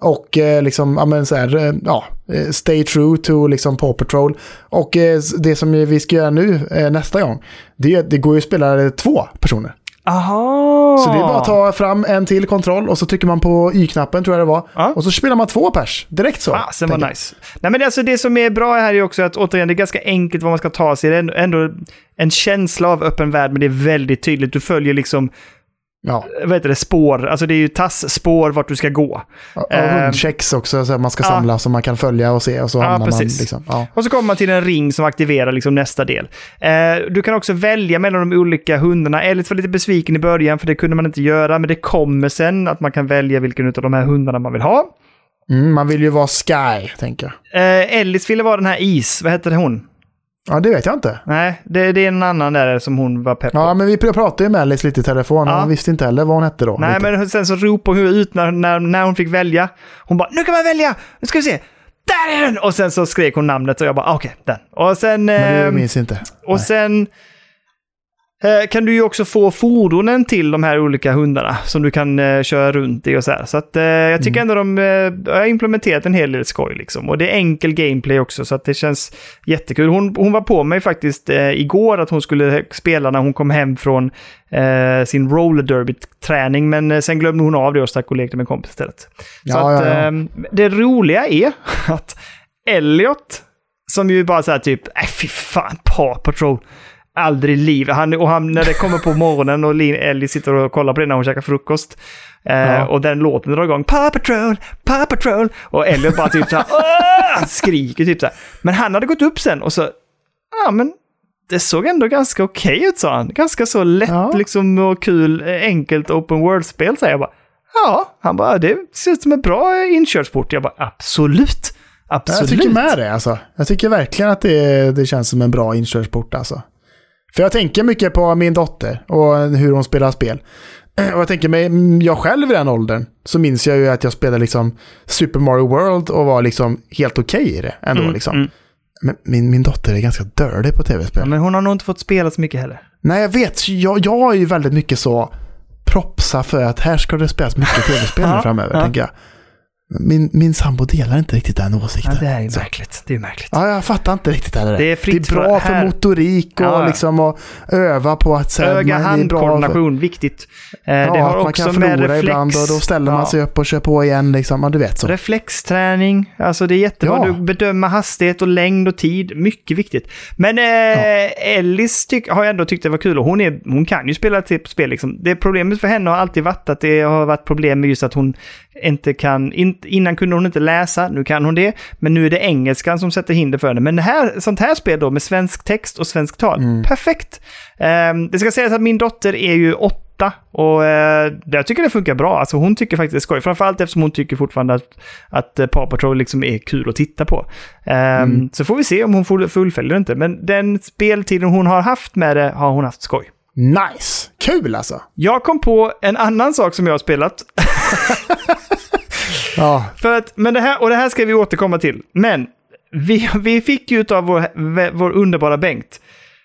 Och eh, liksom, ja men så här, eh, ja, eh, stay true to liksom Paw Patrol. Och eh, det som vi ska göra nu eh, nästa gång, det, det går ju att spela två personer. Aha! Så det är bara att ta fram en till kontroll och så trycker man på Y-knappen tror jag det var. Ja. Och så spelar man två pers, direkt så. Tänker vad jag. nice. Nej men alltså det som är bra här är också att återigen det är ganska enkelt vad man ska ta sig. Det är ändå en känsla av öppen värld men det är väldigt tydligt. Du följer liksom, Ja. vad heter det, spår. Alltså det är ju tassspår vart du ska gå. Och Ehm, hundchecks också, så man ska ja. samla som man kan följa och se och så Ja, precis. man liksom. Ja. Och så kommer man till en ring som aktiverar liksom nästa del. Eh, du kan också välja mellan de olika hundarna. Ellis var lite besviken i början för det kunde man inte göra, men det kommer sen att man kan välja vilken av de här hundarna man vill ha. Mm, man vill ju vara Sky, tänker jag. Eh, Ellis ville vara den här Is, vad hette hon? Ja, det vet jag inte. Nej, det, det är en annan där som hon var pepp på. Ja, men vi pratade ju med Alice lite i telefon Ja. hon visste inte heller vad hon hette då. Nej, Lite. men sen så ropade hon ut när, när, när hon fick välja. Hon bara, nu kan man välja! Nu ska vi se! Där är den! Och sen så skrek hon namnet och jag bara, ah, okej, den. Och sen... Men det ehm, minns inte. Och sen eh, kan du ju också få fordonen till de här olika hundarna som du kan eh, köra runt i och så här. Så att, eh, jag tycker ändå de eh, har implementerat en hel del skoj liksom. Och det är enkel gameplay också så att det känns jättekul. Hon, hon var på mig faktiskt eh, igår att hon skulle spela när hon kom hem från eh, sin roller derby-träning. Men eh, sen glömde hon av det och stack och lekte med en kompis istället. Så Ja, att, ja, ja. Eh, det roliga är *laughs* att Elliot, som ju bara så här typ, nej fy fan, Paw Patrol. Aldrig i livet. Han, och han, när det kommer på morgonen och Lin- Ellie sitter och kollar på det när hon käkar frukost. Eh, Ja. Och den låten drar igång. Paw Patrol, Paw Patrol. Och Elliot bara typ så här, "Åh!" han skriker typ så här. Men han hade gått upp sen och så, ja men det såg ändå ganska okej ut sa han. Ganska så lätt Ja. liksom och kul, eh, enkelt open world-spel säger jag bara. Ja, han bara, det ser ut som en bra inkörsport. Jag bara, absolut. Absolut. Jag tycker med det alltså. Jag tycker verkligen att det, det känns som en bra inkörsport alltså. För jag tänker mycket på min dotter och hur hon spelar spel. *clears throat* Och jag tänker mig, mm, jag själv i den åldern, så minns jag ju att jag spelade liksom Super Mario World och var liksom helt okej i det ändå Mm, liksom. mm. Men min, min dotter är ganska dördig på tv-spel. Ja, men hon har nog inte fått spela så mycket heller. Nej, jag vet. Jag, jag är ju väldigt mycket så propsa för att här ska det spelas mycket *laughs* tv-spel framöver, ja. tänker jag. Min, min sambo delar inte riktigt den åsikten. Ja, det är ju märkligt. Det är märkligt. Ja, jag fattar inte riktigt heller. Det är fritt det är bra för- här. motorik och Ja, liksom att öva på att... så bra för- Öga-handkoordination, viktigt. Eh, Ja, det har att man kan förlora reflex. ibland och då ställer man sig upp och kör på igen liksom. Ja, du vet så. Reflexträning, alltså det är jättebra. Du bedömer hastighet och längd och tid, mycket viktigt. Men eh, Ellis tyck, har jag ändå tyckt det var kul och hon, är, hon kan ju spela typ spel liksom. Det problemet för henne har alltid varit att det har varit problem med just att hon inte kan, in, innan kunde hon inte läsa, nu kan hon det, men nu är det engelskan som sätter hinder för henne. Men det här, sånt här spel då med svensk text och svensk tal, Mm. perfekt. Eh, det ska sägas att min dotter är ju åtta och eh, jag tycker det funkar bra. Alltså hon tycker faktiskt det är skoj, framförallt eftersom hon tycker fortfarande att, att eh, Paw Patrol liksom är kul att titta på. Eh, Så får vi se om hon full- fullföljer det inte, men den speltiden hon har haft med det har hon haft skoj. Nice! Kul alltså! Jag kom på en annan sak som jag har spelat. *laughs* Ja, För att, men det här, och det här ska vi återkomma till. Men vi, vi fick ju av vår, vår underbara Bengt,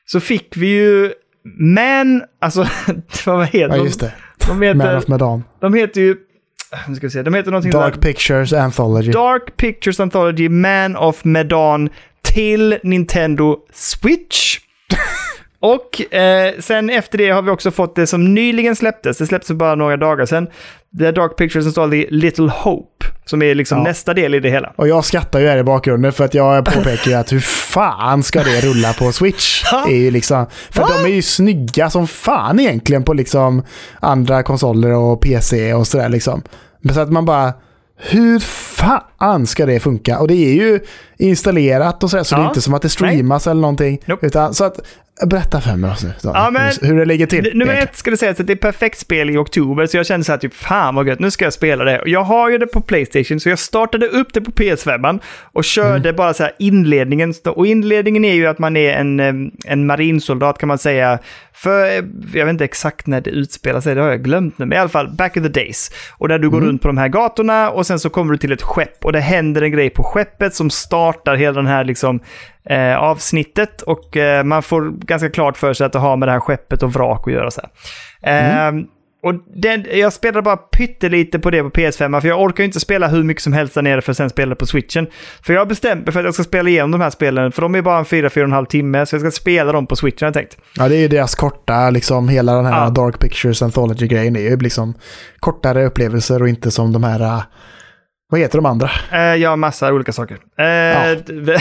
så fick vi ju Man, alltså *laughs* vad heter ja just det. de? De Man heter, of Medan. de heter ju, nu ska vi se, de heter någonting Dark sådär- Pictures Anthology. Dark Pictures Anthology Man of Medan till Nintendo Switch. *laughs* Och eh, sen efter det har vi också fått det som nyligen släpptes, det släpptes bara några dagar sedan. Det är Dark Pictures Anthology Little Hope, som är liksom Ja. nästa del i det hela. Och jag skrattar ju här i bakgrunden för att jag påpekar ju att hur fan ska det rulla på Switch? Är ju liksom, för Va? de är ju snygga som fan egentligen på liksom andra konsoler och PC och sådär liksom. Men så att man bara, hur fan ska det funka? Och det är ju installerat och sådär, så det Ja. är inte som att det streamas eller någonting. Nope. Utan, så att, berätta för mig nu, Ja, men- hur, det ligger till. Nummer ett ska det sägas att det är perfekt spel i oktober, så jag kände så här typ fan vad gött, nu ska jag spela det. Jag har ju det på Playstation, så jag startade upp det på PS5 och körde Mm. bara så här inledningen. Och inledningen är ju att man är en, en marinsoldat kan man säga. För, eh, jag vet inte exakt när det utspelar sig, det har jag glömt nu, men i alla fall back in the days. Och där du går runt på de här gatorna och sen så kommer du till ett skepp och det händer en grej på skeppet som startar hela den här liksom eh, avsnittet och eh, man får ganska klart för sig att det har med det här skeppet och vrak att göra så här. Eh, och den, jag spelade bara pyttelite på det på PS5, för jag orkar inte spela hur mycket som helst där nere för att sen spela på switchen. För jag har bestämt mig för att jag ska spela igenom de här spelen, för de är bara en 4-4,5 timme, så jag ska spela dem på switchen har jag tänkt. Ja, det är ju deras korta, liksom hela den här Ja. Dark Pictures Anthology-grejen är ju liksom kortare upplevelser och inte som de här, äh, vad heter de andra? Eh, har massa olika saker. Eh, Ja. *laughs*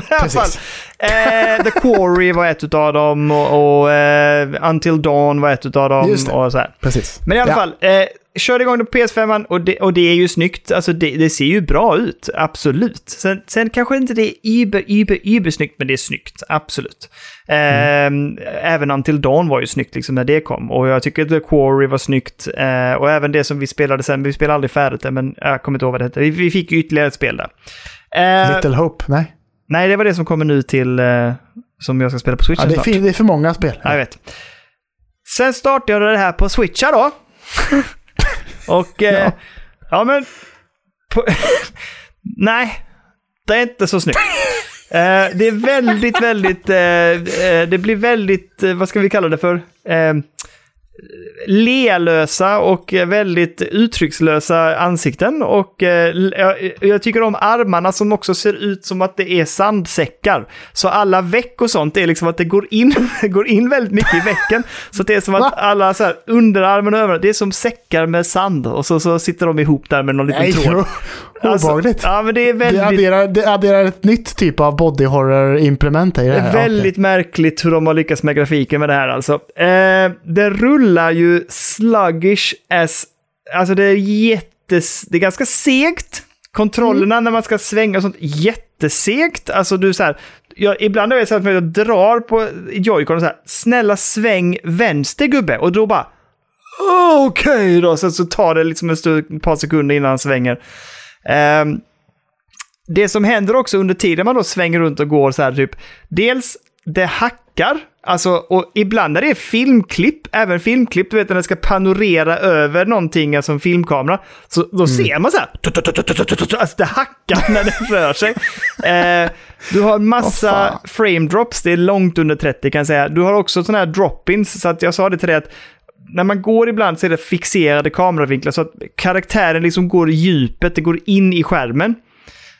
*laughs* Precis. eh, The Quarry var ett av dem och, och eh, Until Dawn var ett av dem. Just det. Och så här. Precis. Men i alla Ja. fall, eh, körde igång det på PS5 och det, och det är ju snyggt. Alltså det, det ser ju bra ut, absolut. Sen, sen kanske inte det är iber, iber, iber snyggt, men det är snyggt, absolut. Eh, Även Until Dawn var ju snyggt liksom när det kom. Och jag tycker The Quarry var snyggt. Eh, och även det som vi spelade sen, vi spelade aldrig färdigt det, men jag kommer inte ihåg vad det hette. Vi, vi fick ytterligare ett spel där. Eh, Little Hope, nej. Nej, det var det som kommer nu till, eh, som jag ska spela på Switchen Ja, det, är snart. fin- det är för många spel. Ja, jag vet. Sen startade jag det här på Switcha då. *laughs* Och... Eh, ja. Ja. men... På, *laughs* nej, det är inte så snyggt. Eh, det är väldigt, väldigt... Eh, eh, det blir väldigt... Eh, vad ska vi kalla det för? Lealösa och väldigt uttryckslösa ansikten. Och eh, jag, jag tycker om armarna som också ser ut som att det är sandsäckar. Så alla veck och sånt är liksom att det går in, *laughs* går in väldigt mycket i vecken. Så det är som att alla så här, underarmen och överarmen, det är som säckar med sand. Och så, så sitter de ihop där med någon liten Nej, tråd. Alltså, obehagligt. ja, men det är det, väldigt... adderar, det adderar ett nytt typ av body horror implement i det Det här. är väldigt märkligt hur de har lyckats med grafiken med det här alltså. Eh, det rullar ju sluggish as... Alltså det är jättes... Det är ganska segt. Kontrollerna när man ska svänga och sånt, jättesegt. Alltså du så här... Jag, ibland har jag sett att jag drar på joycon och så här, snälla sväng vänster gubbe. Och då bara... "Åh, Okej då, sen så tar det liksom en stund, ett par sekunder innan han svänger. Ehm, det som händer också under tiden man då svänger runt och går så här typ, dels det hackar, alltså och ibland när det är filmklipp, även filmklipp, du vet när det ska panorera över någonting, alltså en filmkamera, så då ser man så här, alltså det hackar *laughs* när det rör sig. Eh, du har en massa fan. frame drops, det är långt under 30 kan jag säga. Du har också sådana här drop-ins, så att jag sa det till dig att när man går ibland så är det fixerade kameravinklar så att karaktären liksom går i djupet, det går in i skärmen.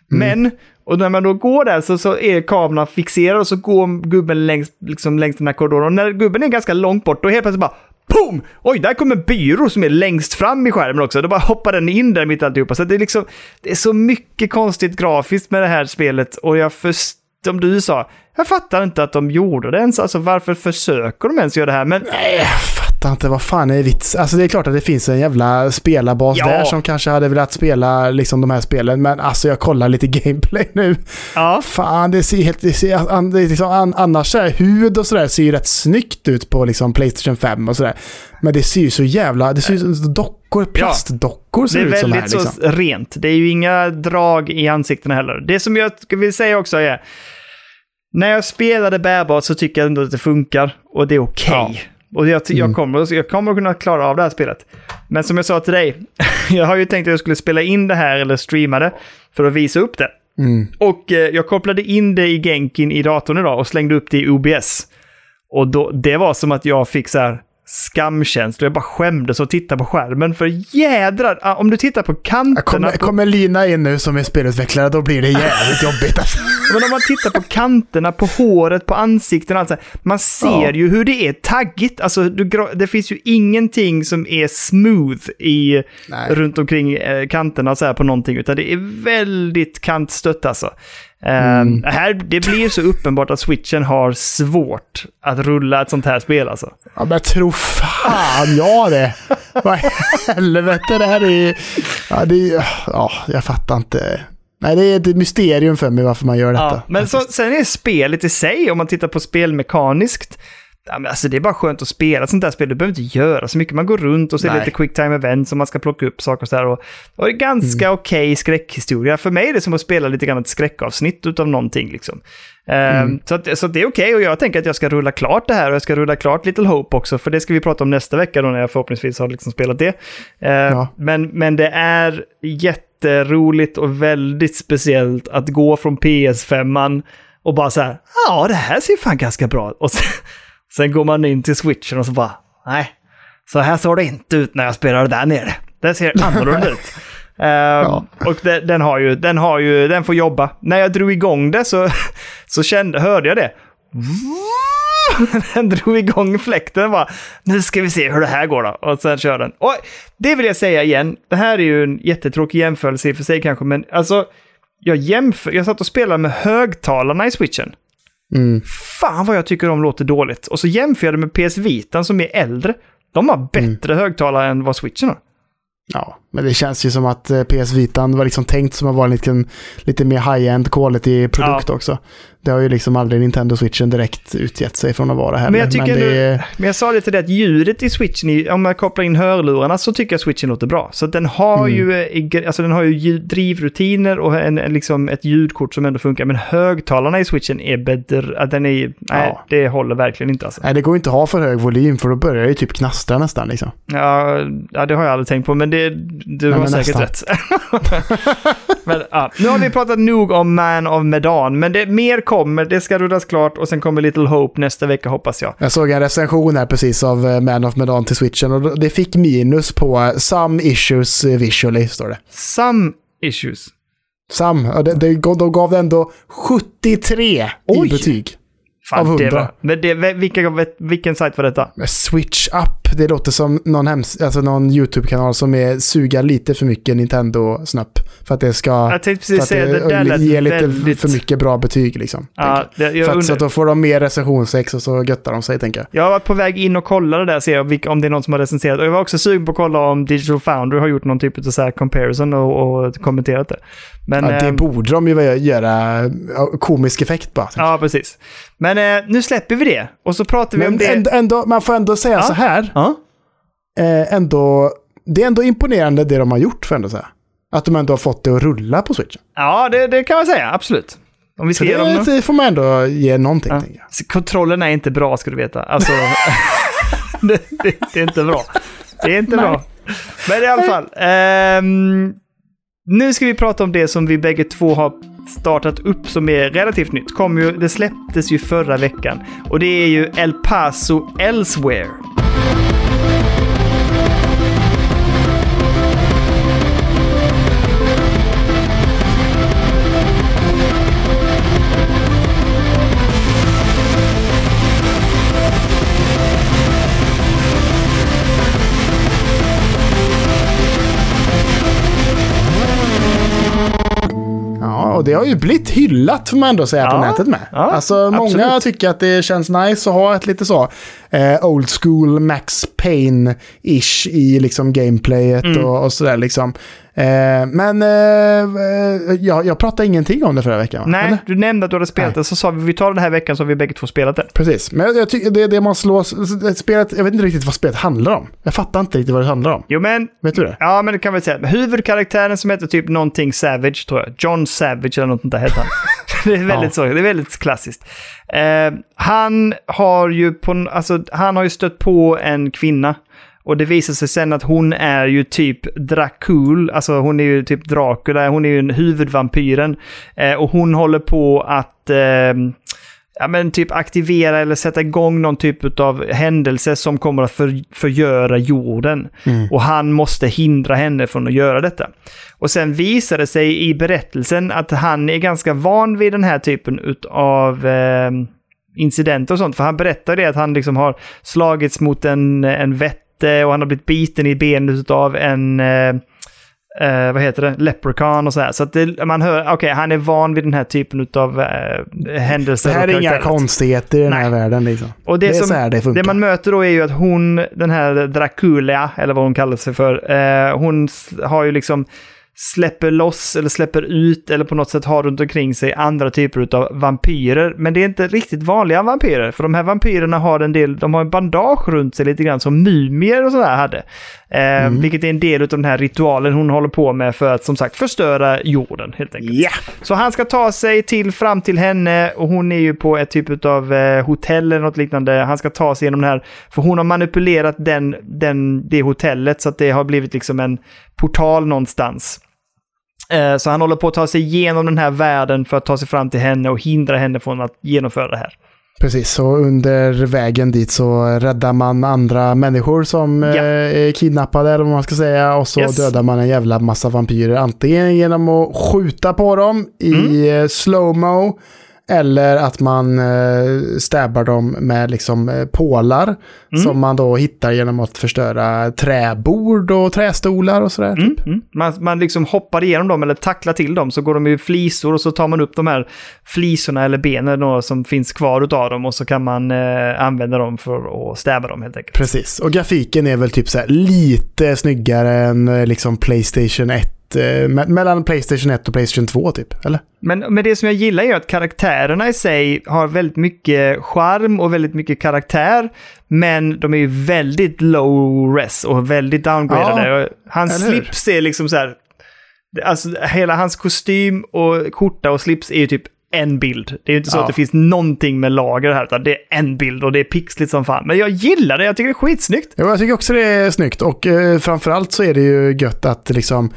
Men, och när man då går där så, så är kameran fixerad och så går gubben längs, liksom, längs den här korridoren. Och när gubben är ganska långt bort, då helt plötsligt bara Boom! Oj, där kommer en byrå som är längst fram i skärmen också. Då bara hoppar den in där mitt i alltihopa. Så det är liksom, det är så mycket konstigt grafiskt med det här spelet. Och jag först, som du sa, jag fattar inte att de gjorde det ens. Alltså varför försöker de ens göra det här? Men Nej, fattar inte. Vad fan är vits? Alltså det är klart att det finns en jävla spelarbas Ja. där som kanske hade velat spela liksom de här spelen. Men alltså jag kollar lite *laughs* gameplay nu. ja, Fan, det ser helt... Det ser, det är liksom, an, annars så här, hud och sådär ser ju rätt snyggt ut på liksom Playstation 5 och sådär. Men det ser ju så jävla... Det ser ju som dockor, plastdockor ser Det är ut som här väldigt liksom. så rent. Det är ju inga drag i ansiktena heller. Det som jag vill säga också är, när jag spelade bärbart så tycker jag ändå att det funkar och det är okej. Och jag, Mm. jag, kommer, jag kommer kunna klara av det här spelet. Men som jag sa till dig, *laughs* jag har ju tänkt att jag skulle spela in det här eller streama det för att visa upp det. Mm. Och eh, jag kopplade in det i Genkin i datorn idag och slängde upp det i OBS. Och då, det var som att jag fick så här skamkänsla. Jag bara skämdes och tittade på skärmen. För jädrar, ah, om du tittar på kanterna... Kommer, på, kommer Lina in nu som är spelutvecklare, då blir det *laughs* jävligt jobbigt. Alltså. men om man tittar på kanterna, på håret, på ansikten och allt så här, Man ser Ja. ju hur det är taggigt. Alltså, du, det finns ju ingenting som är smooth i, Nej. runt omkring eh, kanterna så här på någonting. Utan det är väldigt kantstött alltså. Mm. här, det blir så uppenbart att switchen har svårt att rulla ett sånt här spel alltså. Ja, men tro fan jag det. Vad i helvete det här är... Ja, det är... Ja, jag fattar inte. Nej, det är ett mysterium för mig varför man gör detta. Ja, men så, sen är spelet i sig, om man tittar på spelmekaniskt, ja, men alltså det är bara skönt att spela ett sånt där spel. Du behöver inte göra så mycket. Man går runt och ser Nej. lite quick time events och man ska plocka upp saker och så där. Och, och det är ganska Mm. okej skräckhistoria. För mig är det som att spela lite grann ett skräckavsnitt utav någonting. Liksom. Ehm, Mm. så, att, så att det är okej och jag tänker att jag ska rulla klart det här och jag ska rulla klart Little Hope också. För det ska vi prata om nästa vecka då när jag förhoppningsvis har liksom spelat det. Ehm, Ja. men, men det är jätteroligt och väldigt speciellt att gå från PS5 och bara så här, ja det här ser fan ganska bra ut. Och sen, sen går man in till switchen och så bara, nej, så här såg det inte ut när jag spelade där nere. Det ser *laughs* annorlunda ut. Ehm, Och det, den har ju, den har ju, den får jobba. När jag drog igång det så, *laughs* så kände, hörde jag det. *laughs* Den drog igång fläkten bara, nu ska vi se hur det här går då. Och sen kör den. Och det vill jag säga igen, det här är ju en jättetråkig jämförelse i och för sig kanske, men alltså, jag jämför, jag satt och spelade med högtalarna i switchen. Mm. Fan vad jag tycker de låter dåligt. Och så jämför jag det med PS Vitan som är äldre. De har bättre högtalare än vad switchen har. Ja, Men det känns ju som att eh, PS Vitan var liksom tänkt som att vara en liten, lite mer high-end quality produkt också. Det har ju liksom aldrig Nintendo Switchen direkt utgett sig från att vara heller. Men jag tycker det, nu, men jag sa det till dig att ljudet i switchen, om man kopplar in hörlurarna så tycker jag switchen låter bra. Så den har Mm. ju, eh, alltså den har ju drivrutiner och en, liksom ett ljudkort som ändå funkar. Men högtalarna i switchen är bättre, den är, nej, Ja. det håller verkligen inte alltså. Nej, det går inte att ha för hög volym för då börjar det ju typ knastra nästan liksom. Ja, ja, det har jag aldrig tänkt på, men det, du har men säkert nästan. rätt. *laughs* men, ja, nu har vi pratat nog om Man of Medan, men det, mer kommer, det ska rullas klart och sen kommer Little Hope nästa vecka hoppas jag. Jag såg en recension här precis av eh, Man of Medan till Switchen och det fick minus på eh, some issues visually, står det. Some issues. Some, och det, det, de gav det ändå 73 Oj! i betyg. Fan, Av det 100. var, men det, vilka, vilken sajt var detta? Switch Up, det låter som någon, hems, alltså någon YouTube-kanal som är suga lite för mycket Nintendo-snöpp. För att det ska... Jag tänkte precis säga, det där lät ger lite väldigt... för mycket bra betyg liksom. Ja, det, för att, så att då får de mer recensionsex och så göttar de sig, tänker jag. jag var på väg in och kollade där, se vilka- om det är någon som har recenserat. Och jag var också sugen på att kolla om Digital Foundry har gjort någon typ av så här comparison och, och kommenterat det. Men, Ja, det ehm, borde de ju göra komisk effekt bara. Ja, precis. Men eh, nu släpper vi det. Och så pratar vi om Men det. ändå, ändå, man får ändå säga Ja. så här. Ja, Eh, ändå, det är ändå imponerande det de har gjort, jag ändå säga. Att de ändå har fått det att rulla på Switchen. ja det, det kan man säga. Absolut. Om vi Så ska ge dem det, det får man ändå ge någonting, Ja. Så Kontrollen är inte bra, ska du veta. Alltså, *laughs* det, det, det är inte bra. Det är inte Nej. bra. Men i alla fall. ehm, nu ska vi prata om det som vi bägge två har startat upp som är relativt nytt. Kom ju, det släpptes ju förra veckan. Och det är ju El Paso Elsewhere. Och det har ju blivit hyllat får man ändå säga på Ja, nätet med. ja, alltså många absolut. tycker att det känns nice att ha ett lite så eh, old school Max Payne-ish i liksom gameplayet Mm. och, och sådär liksom. Eh, men eh, jag, jag pratade ingenting om det förra veckan. va? Nej, Eller? du nämnde att du hade spelat Nej. det, så sa vi vi tar den här veckan så har vi bägge två spelat det. Precis, men jag, tycker det är det man det- Spelet, jag vet inte riktigt vad spelet handlar om. Jag fattar inte riktigt vad det handlar om. Jo, men Vet du det? Ja, men det kan vi säga. Huvudkaraktären som heter typ någonting Savage, tror jag. John Savage eller något sånt där heter han. *laughs* det är väldigt Ja. så, det är väldigt klassiskt. Eh, han har ju på, alltså, han har ju stött på en kvinna. Och det visar sig sen att hon är ju typ Dracul, alltså hon är ju typ Dracula, hon är ju en huvudvampyren. Eh, och hon håller på att eh, ja, men typ aktivera eller sätta igång någon typ av händelse som kommer att för, förgöra jorden. Och han måste hindra henne från att göra detta. Och sen visar det sig i berättelsen att han är ganska van vid den här typen av eh, incidenter och sånt. För han berättar det att han liksom har slagits mot en, en vätte och han har blivit biten i benet av en eh, eh, vad heter det, leprechaun och sådär. Så att det, man hör, okej, han är van vid den här typen av eh, händelser. Det här är inga konstigheter i den här Nej. världen liksom. Och det, Det är som, så här det funkar. man möter då är ju att hon, den här Dracula, eller vad hon kallar sig för, eh, hon har ju liksom släpper loss eller släpper ut eller på något sätt har runt omkring sig andra typer av vampyrer. Men det är inte riktigt vanliga vampyrer, för de här vampyrerna har en del, de har en bandage runt sig lite grann som mumier och sådär hade. Eh, Vilket är en del av den här ritualen hon håller på med för att som sagt förstöra jorden helt enkelt. Ja! Så han ska ta sig till, fram till henne och hon är ju på ett typ av eh, hotell eller något liknande. Han ska ta sig igenom det här, för hon har manipulerat den, den, det hotellet så att det har blivit liksom en portal någonstans. Eh, så han håller på att ta sig igenom den här världen för att ta sig fram till henne och hindra henne från att genomföra det här. Precis, så under vägen dit så räddar man andra människor som Ja. eh, är kidnappade eller vad man ska säga. Och så Yes. dödar man en jävla massa vampyrer. Antingen genom att skjuta på dem i Mm. eh, slowmo Eller att man eh, stabbar dem med liksom eh, pålar som man då hittar genom att förstöra träbord och trästolar och sådär. Mm, Typ. mm. Man, man liksom hoppar igenom dem eller tacklar till dem så går de i flisor och så tar man upp de här flisorna eller benen då, som finns kvar utav dem och så kan man eh, använda dem för att stäba dem helt enkelt. Precis, och grafiken är väl typ så lite snyggare än eh, liksom Playstation 1. Eh, me- mellan Playstation 1 och Playstation 2 typ, eller? Men, men det som jag gillar är att karaktärerna i sig har väldigt mycket charm och väldigt mycket karaktär. Men de är ju väldigt low res och väldigt downgradade. Hans eller hur? slips är liksom så här... Alltså hela hans kostym och skjorta och slips är ju typ en bild. Det är ju inte så Ja. att det finns någonting med lager här, utan det är en bild och det är pixligt som fan. Men jag gillar det, jag tycker det är skitsnyggt. Jo, jag tycker också det är snyggt och eh, framförallt så är det ju gött att liksom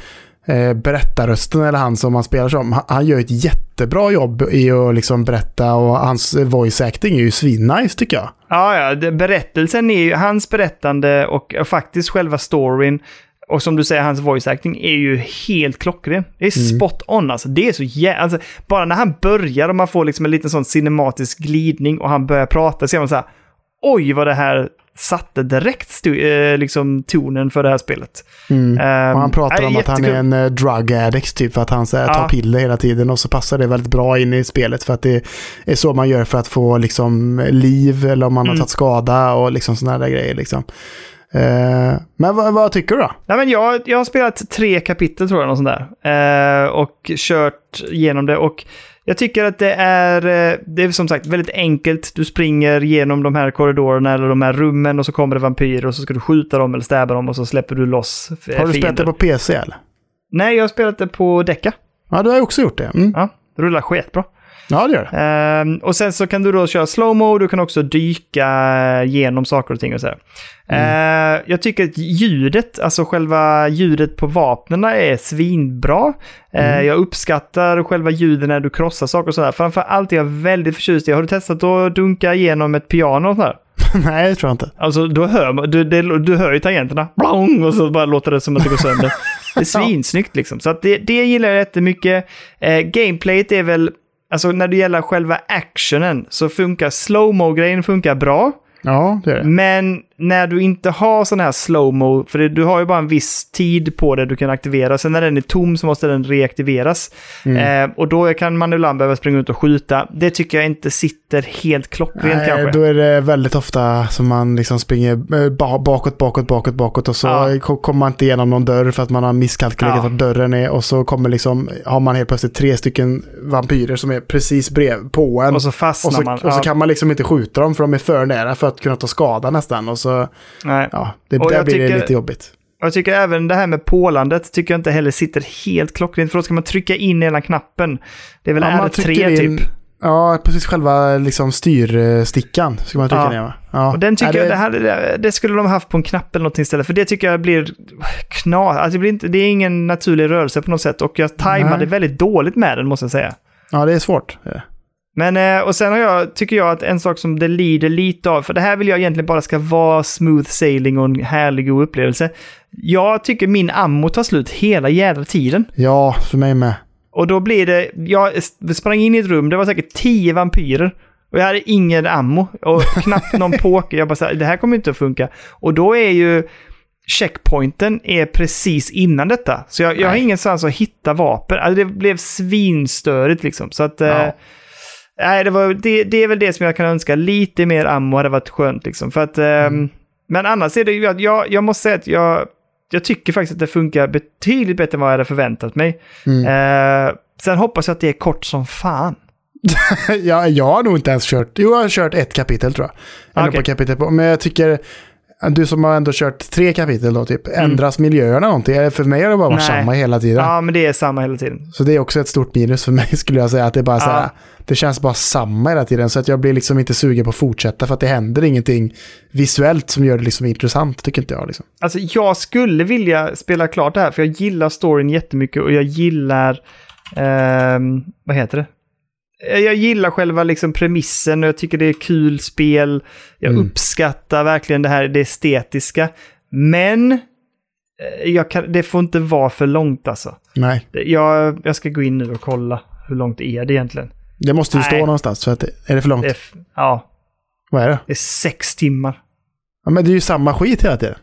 eh, berättarrösten, eller han som man spelar som, han, han gör ett jättebra jobb i att liksom berätta och hans voice acting är ju svinnice tycker jag. Ja, ja, det, berättelsen är ju, hans berättande och, och faktiskt själva storyn och som du säger, hans voice acting är ju helt klockren. Det är spot on alltså. Det är så jä... Alltså, bara när han börjar och man får liksom en liten sån cinematisk glidning och han börjar prata så är man så här, oj vad det här satte direkt stu- eh, liksom tonen för det här spelet. Mm. Ehm, Och han pratar om att han är jättekul. en eh, drug addict, typ för att han så här, tar Ja. piller hela tiden och så passar det väldigt bra in i spelet för att det är så man gör för att få liksom liv eller om man har Mm. tagit skada och liksom sådana där grejer liksom. Eh, men vad, vad tycker du då? Nej, men jag, jag har spelat tre kapitel tror jag, något sånt där. Eh, och kört igenom det. Och jag tycker att det är, eh, det är som sagt väldigt enkelt. Du springer genom de här korridorerna eller de här rummen och så kommer det vampyrer och så ska du skjuta dem eller stäba dem och så släpper du loss f- Har du spelat fiender. det på PC eller? Nej, jag har spelat det på Deca. Ja, du har också gjort det. Mm. Ja, det rullar skitbra. Ja, det gör det. Ehm, och sen så kan du då köra slowmo, du kan också dyka genom saker och ting och sådär. Ehm, jag tycker att ljudet, alltså själva ljudet på vapnen är svinbra. Ehm, jag uppskattar själva ljuden när du krossar saker och sådär. Framför allt är jag väldigt förtjust i, har du testat att dunka igenom ett piano och sådär? *laughs* Nej, det tror jag inte. Alltså, då hör du, det, du hör ju tangenterna. Blong, och så bara låter det som att det går sönder. *laughs* Det är svinsnyggt liksom. Så det, det gillar jag jättemycket. Eh, gameplayet är väl, alltså när det gäller själva actionen så funkar slowmo-grejen funkar bra. Ja, det är det. Men när du inte har sån här slowmo, för det, du har ju bara en viss tid på det du kan aktivera. Sen när den är tom så måste den reaktiveras. Mm. Eh, och då kan man ibland behöva springa ut och skjuta. Det tycker jag inte sitter helt klockrent Nej, kanske. då är det väldigt ofta som man liksom springer eh, ba- bakåt, bakåt, bakåt, bakåt och så Ja. ko- kommer man inte igenom någon dörr för att man har misskalkylerat Ja. vart dörren är och så kommer liksom, har man helt plötsligt tre stycken vampyrer som är precis brev på en. Och så fastnar och så, man. och så Ja. kan man liksom inte skjuta dem för de är för nära för att kunna ta skada nästan. Och så, Nej. ja, det, Och där blir det tycker- lite jobbigt. Jag tycker även det här med pålandet tycker jag inte heller sitter helt klockrent. För då ska man trycka in hela knappen. Det är väl Ja, man R3 trycker in- typ. Ja, precis själva liksom styrstickan ska man trycka Ja. ner va? Ja. Och den tycker Nej, jag, det, här, det, det skulle de haft på en knapp eller något istället. För det tycker jag blir knas. Alltså det, blir inte, det är ingen naturlig rörelse på något sätt. Och jag tajmade Nej. väldigt dåligt med den måste jag säga. Ja, det är svårt. det det. Men, eh, och sen har jag, tycker jag att en sak som det lider lite av, för det här vill jag egentligen bara ska vara smooth sailing och en härlig god upplevelse. Jag tycker min ammo tar slut hela jävla tiden. Ja, för mig med. Och då blir det, jag sprang in i ett rum, det var säkert tio vampyrer. Och jag hade ingen ammo och *laughs* knappt någon poker. Jag bara så här, det här kommer inte att funka. Och då är ju checkpointen är precis innan detta. Så jag, jag har ingenstans att hitta vapen. Alltså det blev svinstörigt liksom. Så att... eh, Ja. Nej, det, var, det, det är väl det som jag kan önska. Lite mer ammo hade varit skönt liksom. För att... ehm, Men annars är det ju att jag, jag måste säga att jag, jag tycker faktiskt att det funkar betydligt bättre än vad jag hade förväntat mig. Mm. Eh, sen hoppas jag att det är kort som fan. *laughs* ja, jag har nog inte ens kört, jo jag har kört ett kapitel tror jag. Okej. på kapitel på, men jag tycker, du som har ändå kört tre kapitel då typ, ändras miljöerna någonting? För mig har det bara varit Mm. Nej. samma hela tiden. Ja, men det är samma hela tiden. Så det är också ett stort minus för mig *laughs* skulle jag säga, att det är bara så här, Ja. det känns bara samma hela tiden. Så att jag blir liksom inte sugen på att fortsätta för att det händer ingenting visuellt som gör det liksom intressant, tycker inte jag. Liksom. Alltså, jag skulle vilja spela klart det här, för jag gillar storyn jättemycket och jag gillar... ehm, vad heter det? Eh, Jag gillar själva liksom premissen och jag tycker det är kul spel. Jag Mm. uppskattar verkligen det här, det estetiska. Men eh, jag kan, det får inte vara för långt alltså. Nej. Jag, jag ska gå in nu och kolla hur långt är det egentligen. Det måste ju stå Nej. någonstans. Så att, är det för långt? Det ja, Vad är det? det är sex timmar. Ja, men det är ju samma skit hela tiden.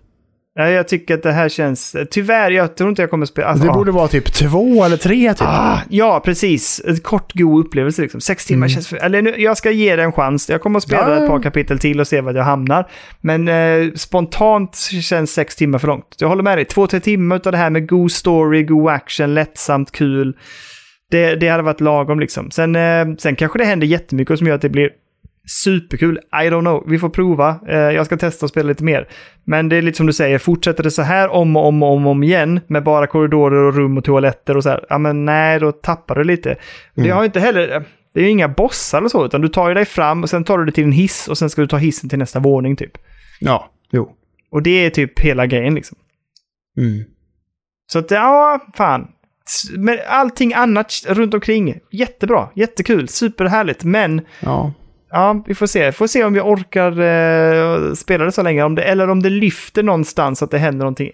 Ja, jag tycker att det här känns... Tyvärr, jag tror inte jag kommer spela... Alltså, Det ah. borde vara typ två eller tre typ. Ah, ja, precis. En kort, god upplevelse liksom. Sex timmar känns för... Eller nu, jag ska ge det en chans. Jag kommer att spela ja. ett par kapitel till och se var jag hamnar. Men eh, spontant känns sex timmar för långt. Jag håller med dig. Två, tre timmar av det här med god story, god action, lättsamt, kul. Det, det hade varit lagom liksom. Sen, eh, sen kanske det händer jättemycket som gör att det blir superkul. I don't know. Vi får prova. Eh, jag ska testa och spela lite mer. Men det är lite som du säger, fortsätter det så här om och om och om, om igen med bara korridorer och rum och toaletter och så här, ja men nej, då tappar du lite. Det har ju inte heller, det är ju inga bossar eller så, utan du tar ju dig fram och sen tar du dig till en hiss och sen ska du ta hissen till nästa våning typ. Ja, jo. Och det är typ hela grejen liksom. Mm. Så att, ja, fan. Men allting annat runt omkring, jättebra, jättekul, superhärligt, men Ja. Ja, vi får se. Får se om vi orkar eh, spela det så länge. Om det, eller om det lyfter någonstans så att det händer någonting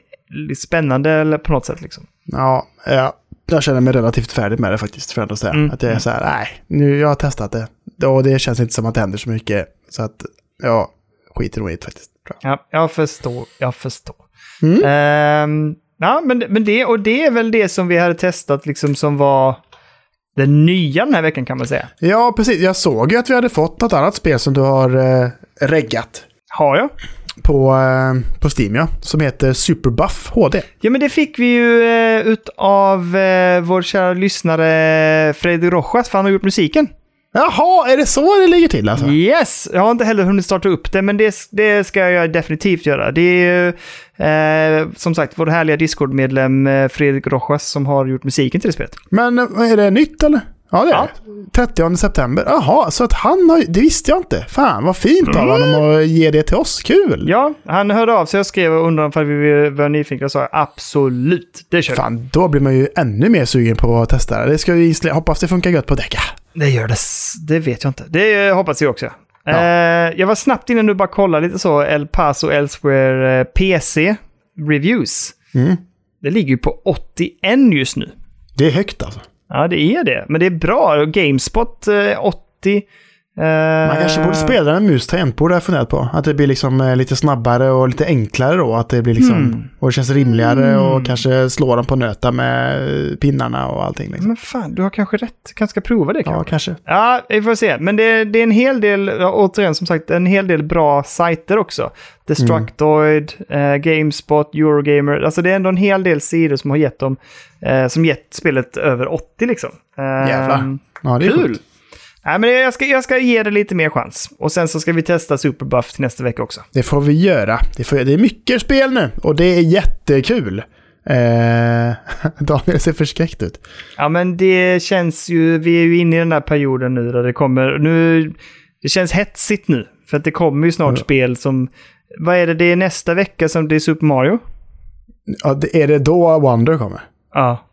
spännande eller på något sätt. Liksom. Ja, ja, jag känner mig relativt färdig med det faktiskt. För att säga. Mm. Att det är så här, nej, nu jag har testat det. Och det känns inte som att det händer så mycket. Så att, ja, skiter nog i det faktiskt. Jag. Ja, jag förstår. Jag förstår. Mm. Ehm, ja, men, men det, och det är väl det som vi hade testat liksom som var det nya den här veckan kan man säga. Ja, precis. Jag såg ju att vi hade fått något annat spel som du har eh, reggat Har jag? på, eh, på Steam, ja. Som heter Superbuff HD. Ja, men det fick vi ju eh, utav eh, vår kära lyssnare Fredrik Rojas, för han har gjort musiken. Jaha, är det så det ligger till alltså? Yes! Jag har inte heller hunnit starta upp det, men det, det ska jag definitivt göra. Det är ju, eh, som sagt, vår härliga Discord-medlem eh, Fredrik Rojas som har gjort musiken till det spelet. Men eh, är det nytt eller? Ja, det är Ja. det. 30 september. Jaha, så att han har... Det visste jag inte. Fan, vad fint av honom att ge det till oss. Kul! Ja, han hörde av sig och skrev och undrade om vi var nyfikna och sa absolut, det kör. Fan, då blir man ju ännu mer sugen på att testa det. Det ska ju. Hoppas det funkar gött på Deca. Det gör det. Det vet jag inte. Det eh, hoppas jag också. Ja. Eh, jag var snabbt inne nu och bara kolla lite så. El Paso Elsewhere eh, PC Reviews. Mm. Det ligger ju på 81 just nu. Det är högt alltså. Ja, det är det. Men det är bra. Gamespot eh, 80. Eh, Man kanske borde spela med mus tangentbord har jag funderat på. Att det blir liksom eh, lite snabbare och lite enklare då. Att det blir liksom... Hmm. Och det känns rimligare och kanske slå dem på nöta med pinnarna och allting. Liksom. Men fan, du har kanske rätt. kanske ska prova det Ja, kanske. kanske. Ja, vi får se. Men det, det är en hel del, återigen som sagt, en hel del bra sajter också. Destructoid, eh, Gamespot, Eurogamer. Alltså det är ändå en hel del sidor som har gett dem, eh, som gett spelet över 80 liksom. Eh, Jävlar. Ja, det är Kul! sjukt. Nej, men jag ska, jag ska ge det lite mer chans. Och sen så ska vi testa Superbuff till nästa vecka också. Det får vi göra. Det, får, det är mycket spel nu och det är jättekul. Eh, *laughs* Daniel ser förskräckt ut. Ja, men det känns ju, vi är ju inne i den där perioden nu där det kommer, nu, det känns hetsigt nu. För att det kommer ju snart Ja. spel som, vad är det, det är nästa vecka som det är Super Mario? Ja, det, är det då Wonder kommer? Ja.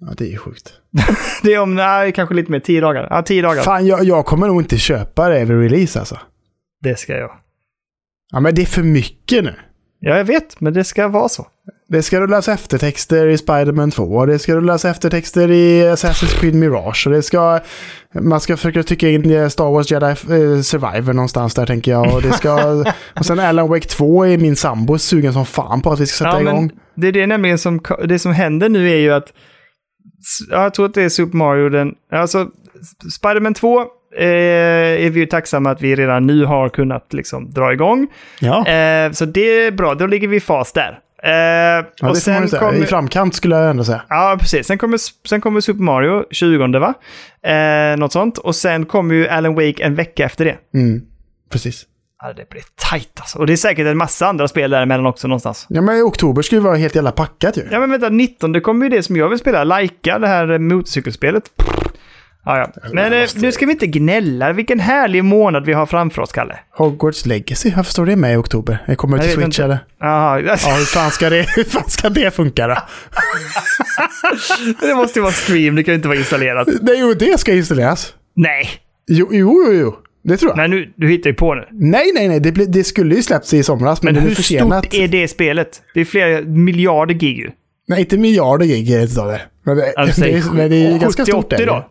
Ja, det är sjukt. *laughs* Det är om, nej, kanske lite mer, tio dagar. Ja, tio dagar. Fan, jag, jag kommer nog inte köpa det vid release alltså. Det ska jag. Ja, men det är för mycket nu. Ja, jag vet, men det ska vara så. Det ska rullas eftertexter i Spider-Man 2. och Det ska rullas eftertexter i Assassin's Creed Mirage. Och det ska... Man ska försöka tycka in Star Wars Jedi eh, Survivor någonstans där tänker jag. Och, det ska, *laughs* och sen Alan Wake 2 är min sambo sugen som fan på att vi ska sätta Ja, men igång. det är det nämligen som, det som händer nu är ju att, ja, jag tror att det är Super Mario, den, alltså Spider-Man 2 eh, är vi ju tacksamma att vi redan nu har kunnat liksom dra igång. Ja, Eh, så det är bra, då ligger vi i fas där. Eh, ja och sen kommer, I framkant skulle jag ändå säga. Ja, precis. Sen kommer, sen kommer Super Mario 20, va? Eh, något sånt. Och sen kommer ju Alan Wake en vecka efter det. Mm, precis. Ja, det blir tajt alltså. Och det är säkert en massa andra spel däremellan också någonstans. Ja, men i oktober skulle vi vara helt jävla packat ju. Ja, men vänta, 19 det kommer ju det som jag vill spela. Laika, det här eh, motorcykelspelet. Ja, ja. Men eh, nu ska vi inte gnälla. Vilken härlig månad vi har framför oss, Kalle. Hogwarts Legacy, varför står det med i oktober? Jag kommer Jag till Switch inte. eller? Jaha, Ja, hur fan ska det, hur fan ska det funka då? *laughs* det måste ju vara stream, det kan ju inte vara installerat. Nej, jo, det ska installeras. Nej, Jo, jo, jo, jo. Det tror jag. men nu, du hittar ju på nu. Nej, nej, nej. Det, det skulle ju släppts i somras, men, Men det är hur försenat. stort är det spelet? Det är flera miljarder gig ju. Nej, inte miljarder gig är det inte. Men det, Alltså, *laughs* det, är- men det är ju ganska 70, stort. 80 är det. då?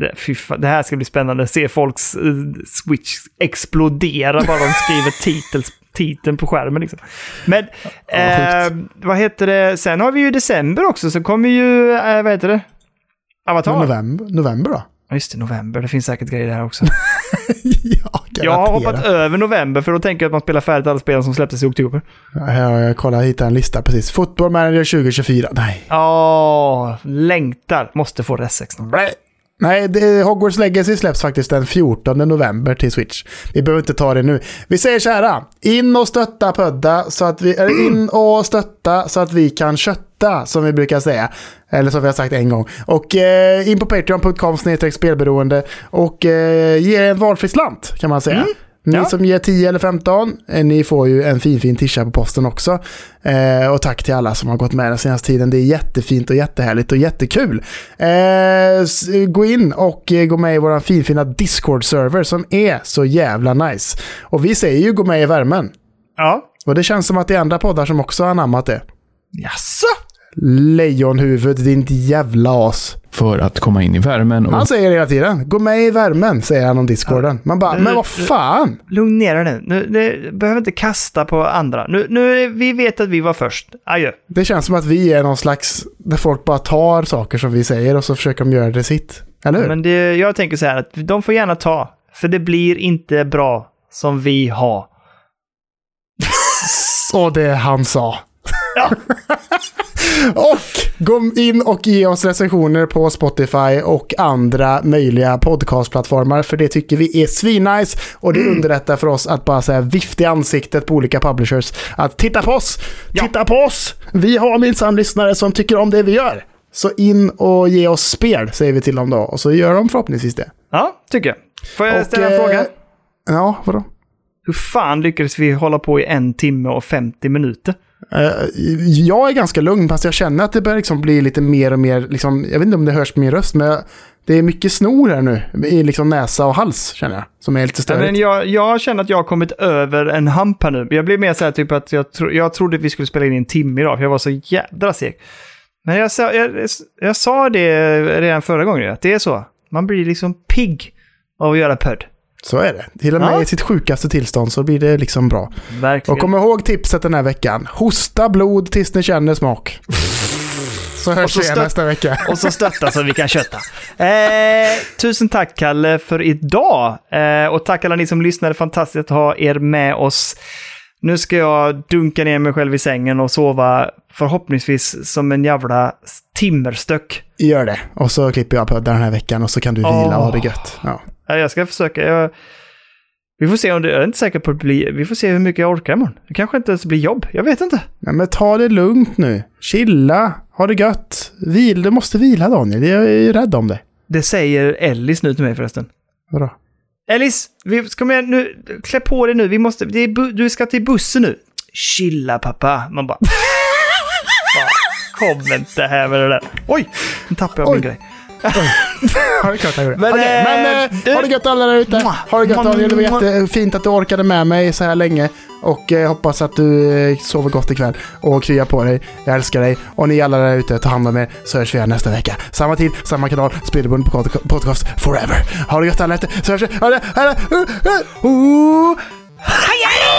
Det, fan, det här ska bli spännande. Se folks eh, Switch explodera bara de skriver *laughs* titels, titeln på skärmen. Liksom. Men Ja, eh, vad heter det? Sen har vi ju december också, så kommer ju, eh, vad heter det? Avatar. November, november då? Ja, just det, november. Det finns säkert grejer där också. *laughs* *laughs* ja, Jag har hoppat över november för då tänker jag att man spelar färdigt alla spel som släpptes i oktober. Ja, jag kollat, hittat en lista precis. Football Manager 2024. Nej. Åh, längtar. Måste få RS 16. Nej, det, Hogwarts Legacy släpps faktiskt den 14 november till Switch. Vi behöver inte ta det nu. Vi säger så här. In och stötta Pödda så att vi... In och stötta så att vi kan kötta, som vi brukar säga. Eller som vi har sagt en gång. Och eh, in på patreon.com spelberoende och eh, ge en valfri slant kan man säga. Ni Ja. som ger 10 eller 15, eh, ni får ju en fin fin tisha på posten också. Eh, och tack till alla som har gått med den senaste tiden. Det är jättefint och jättehärligt och jättekul. Eh, gå in och eh, gå med i vår finfina Discord-server som är så jävla nice. Och vi säger ju gå med i värmen. Ja. Och det känns som att det är andra poddar som också har anammat det. Jaså? Lejonhuvud, din jävla as. För att komma in i värmen. Och Han säger det hela tiden. Gå med i värmen, säger han om Discorden. Man bara, men vad fan? Lugn ner dig nu. nu. Nu behöver inte kasta på andra. Nu, nu, vi vet att vi var först. Adjö. Det känns som att vi är någon slags, där folk bara tar saker som vi säger och så försöker de göra det sitt. Eller hur? Men det, jag tänker så här att de får gärna ta. För det blir inte bra som vi har. Och det han sa. Ja. *laughs* och gå in och ge oss recensioner på Spotify och andra möjliga podcastplattformar. För det tycker vi är svinnice. Och det underlättar för oss att bara säga vift i ansiktet på olika publishers. Att titta på oss! Ja. Titta på oss! Vi har minsann lyssnare som tycker om det vi gör. Så in och ge oss spel, säger vi till dem då. Och så gör de förhoppningsvis det. Ja, tycker jag. Får jag Och, ställa en eh, fråga? Ja, vadå? Hur fan lyckades vi hålla på i en timme och 50 minuter? Eh, jag är ganska lugn, fast jag känner att det börjar liksom bli lite mer och mer, liksom, jag vet inte om det hörs på min röst, men det är mycket snor här nu i liksom näsa och hals, känner jag, som är lite Ja, störigt. men jag, jag känner att jag har kommit över en hamp här nu. Jag blir mer så här typ att jag, tro, jag trodde att vi skulle spela in en timme idag, för jag var så jädra seg. Men jag, sa- jag, jag sa det redan förra gången, att det är så. Man blir liksom pigg av att göra podd. Så är det. Till och med Ja. i sitt sjukaste tillstånd så blir det liksom bra. Verkligen. Och kom ihåg tipset den här veckan. Hosta blod tills ni känner smak. Så hörs vi nästa vecka. Och så stötta så vi kan kötta. Eh, tusen tack Kalle för idag. Eh, och tack alla ni som lyssnade. Fantastiskt att ha er med oss. Nu ska jag dunka ner mig själv i sängen och sova förhoppningsvis som en jävla timmerstöck. Gör det. Och så klipper jag podden den här veckan och så kan du vila och ha det gött. Ja. Ja, Jag ska försöka. Jag, vi får se om det... Jag är inte säker på att blir... Vi får se hur mycket jag orkar imorgon. Det kanske inte ens blir jobb. Jag vet inte. Nej, men ta det lugnt nu. Chilla. Ha det gött. Vil, du måste vila Daniel. Jag är ju rädd om det. Det säger Ellis nu till mig förresten. Vadå? Ellis, vi, kom igen nu. Klä på dig nu. Vi måste, är du ska till bussen nu. Chilla pappa. Man bara... *laughs* Kom inte här med det där. Oj! Nu tappade jag Oj. min grej. *laughs* ja, det är klart jag gjorde. Men, Okej, eh, men eh, du- ha det gött alla där ute. Ha det gött Daniel. Det var jättefint att du orkade med mig så här länge. Och eh, hoppas att du eh, sover gott ikväll. Och kryar på dig. Jag älskar dig. Och ni alla där ute, ta hand om er. Så hörs vi här nästa vecka. Samma tid, samma kanal. Spelberoende på podcast forever. Ha det gött alla ute. Så hörs vi. Ha det. Ha det. Uh, uh, uh. Hej, hej!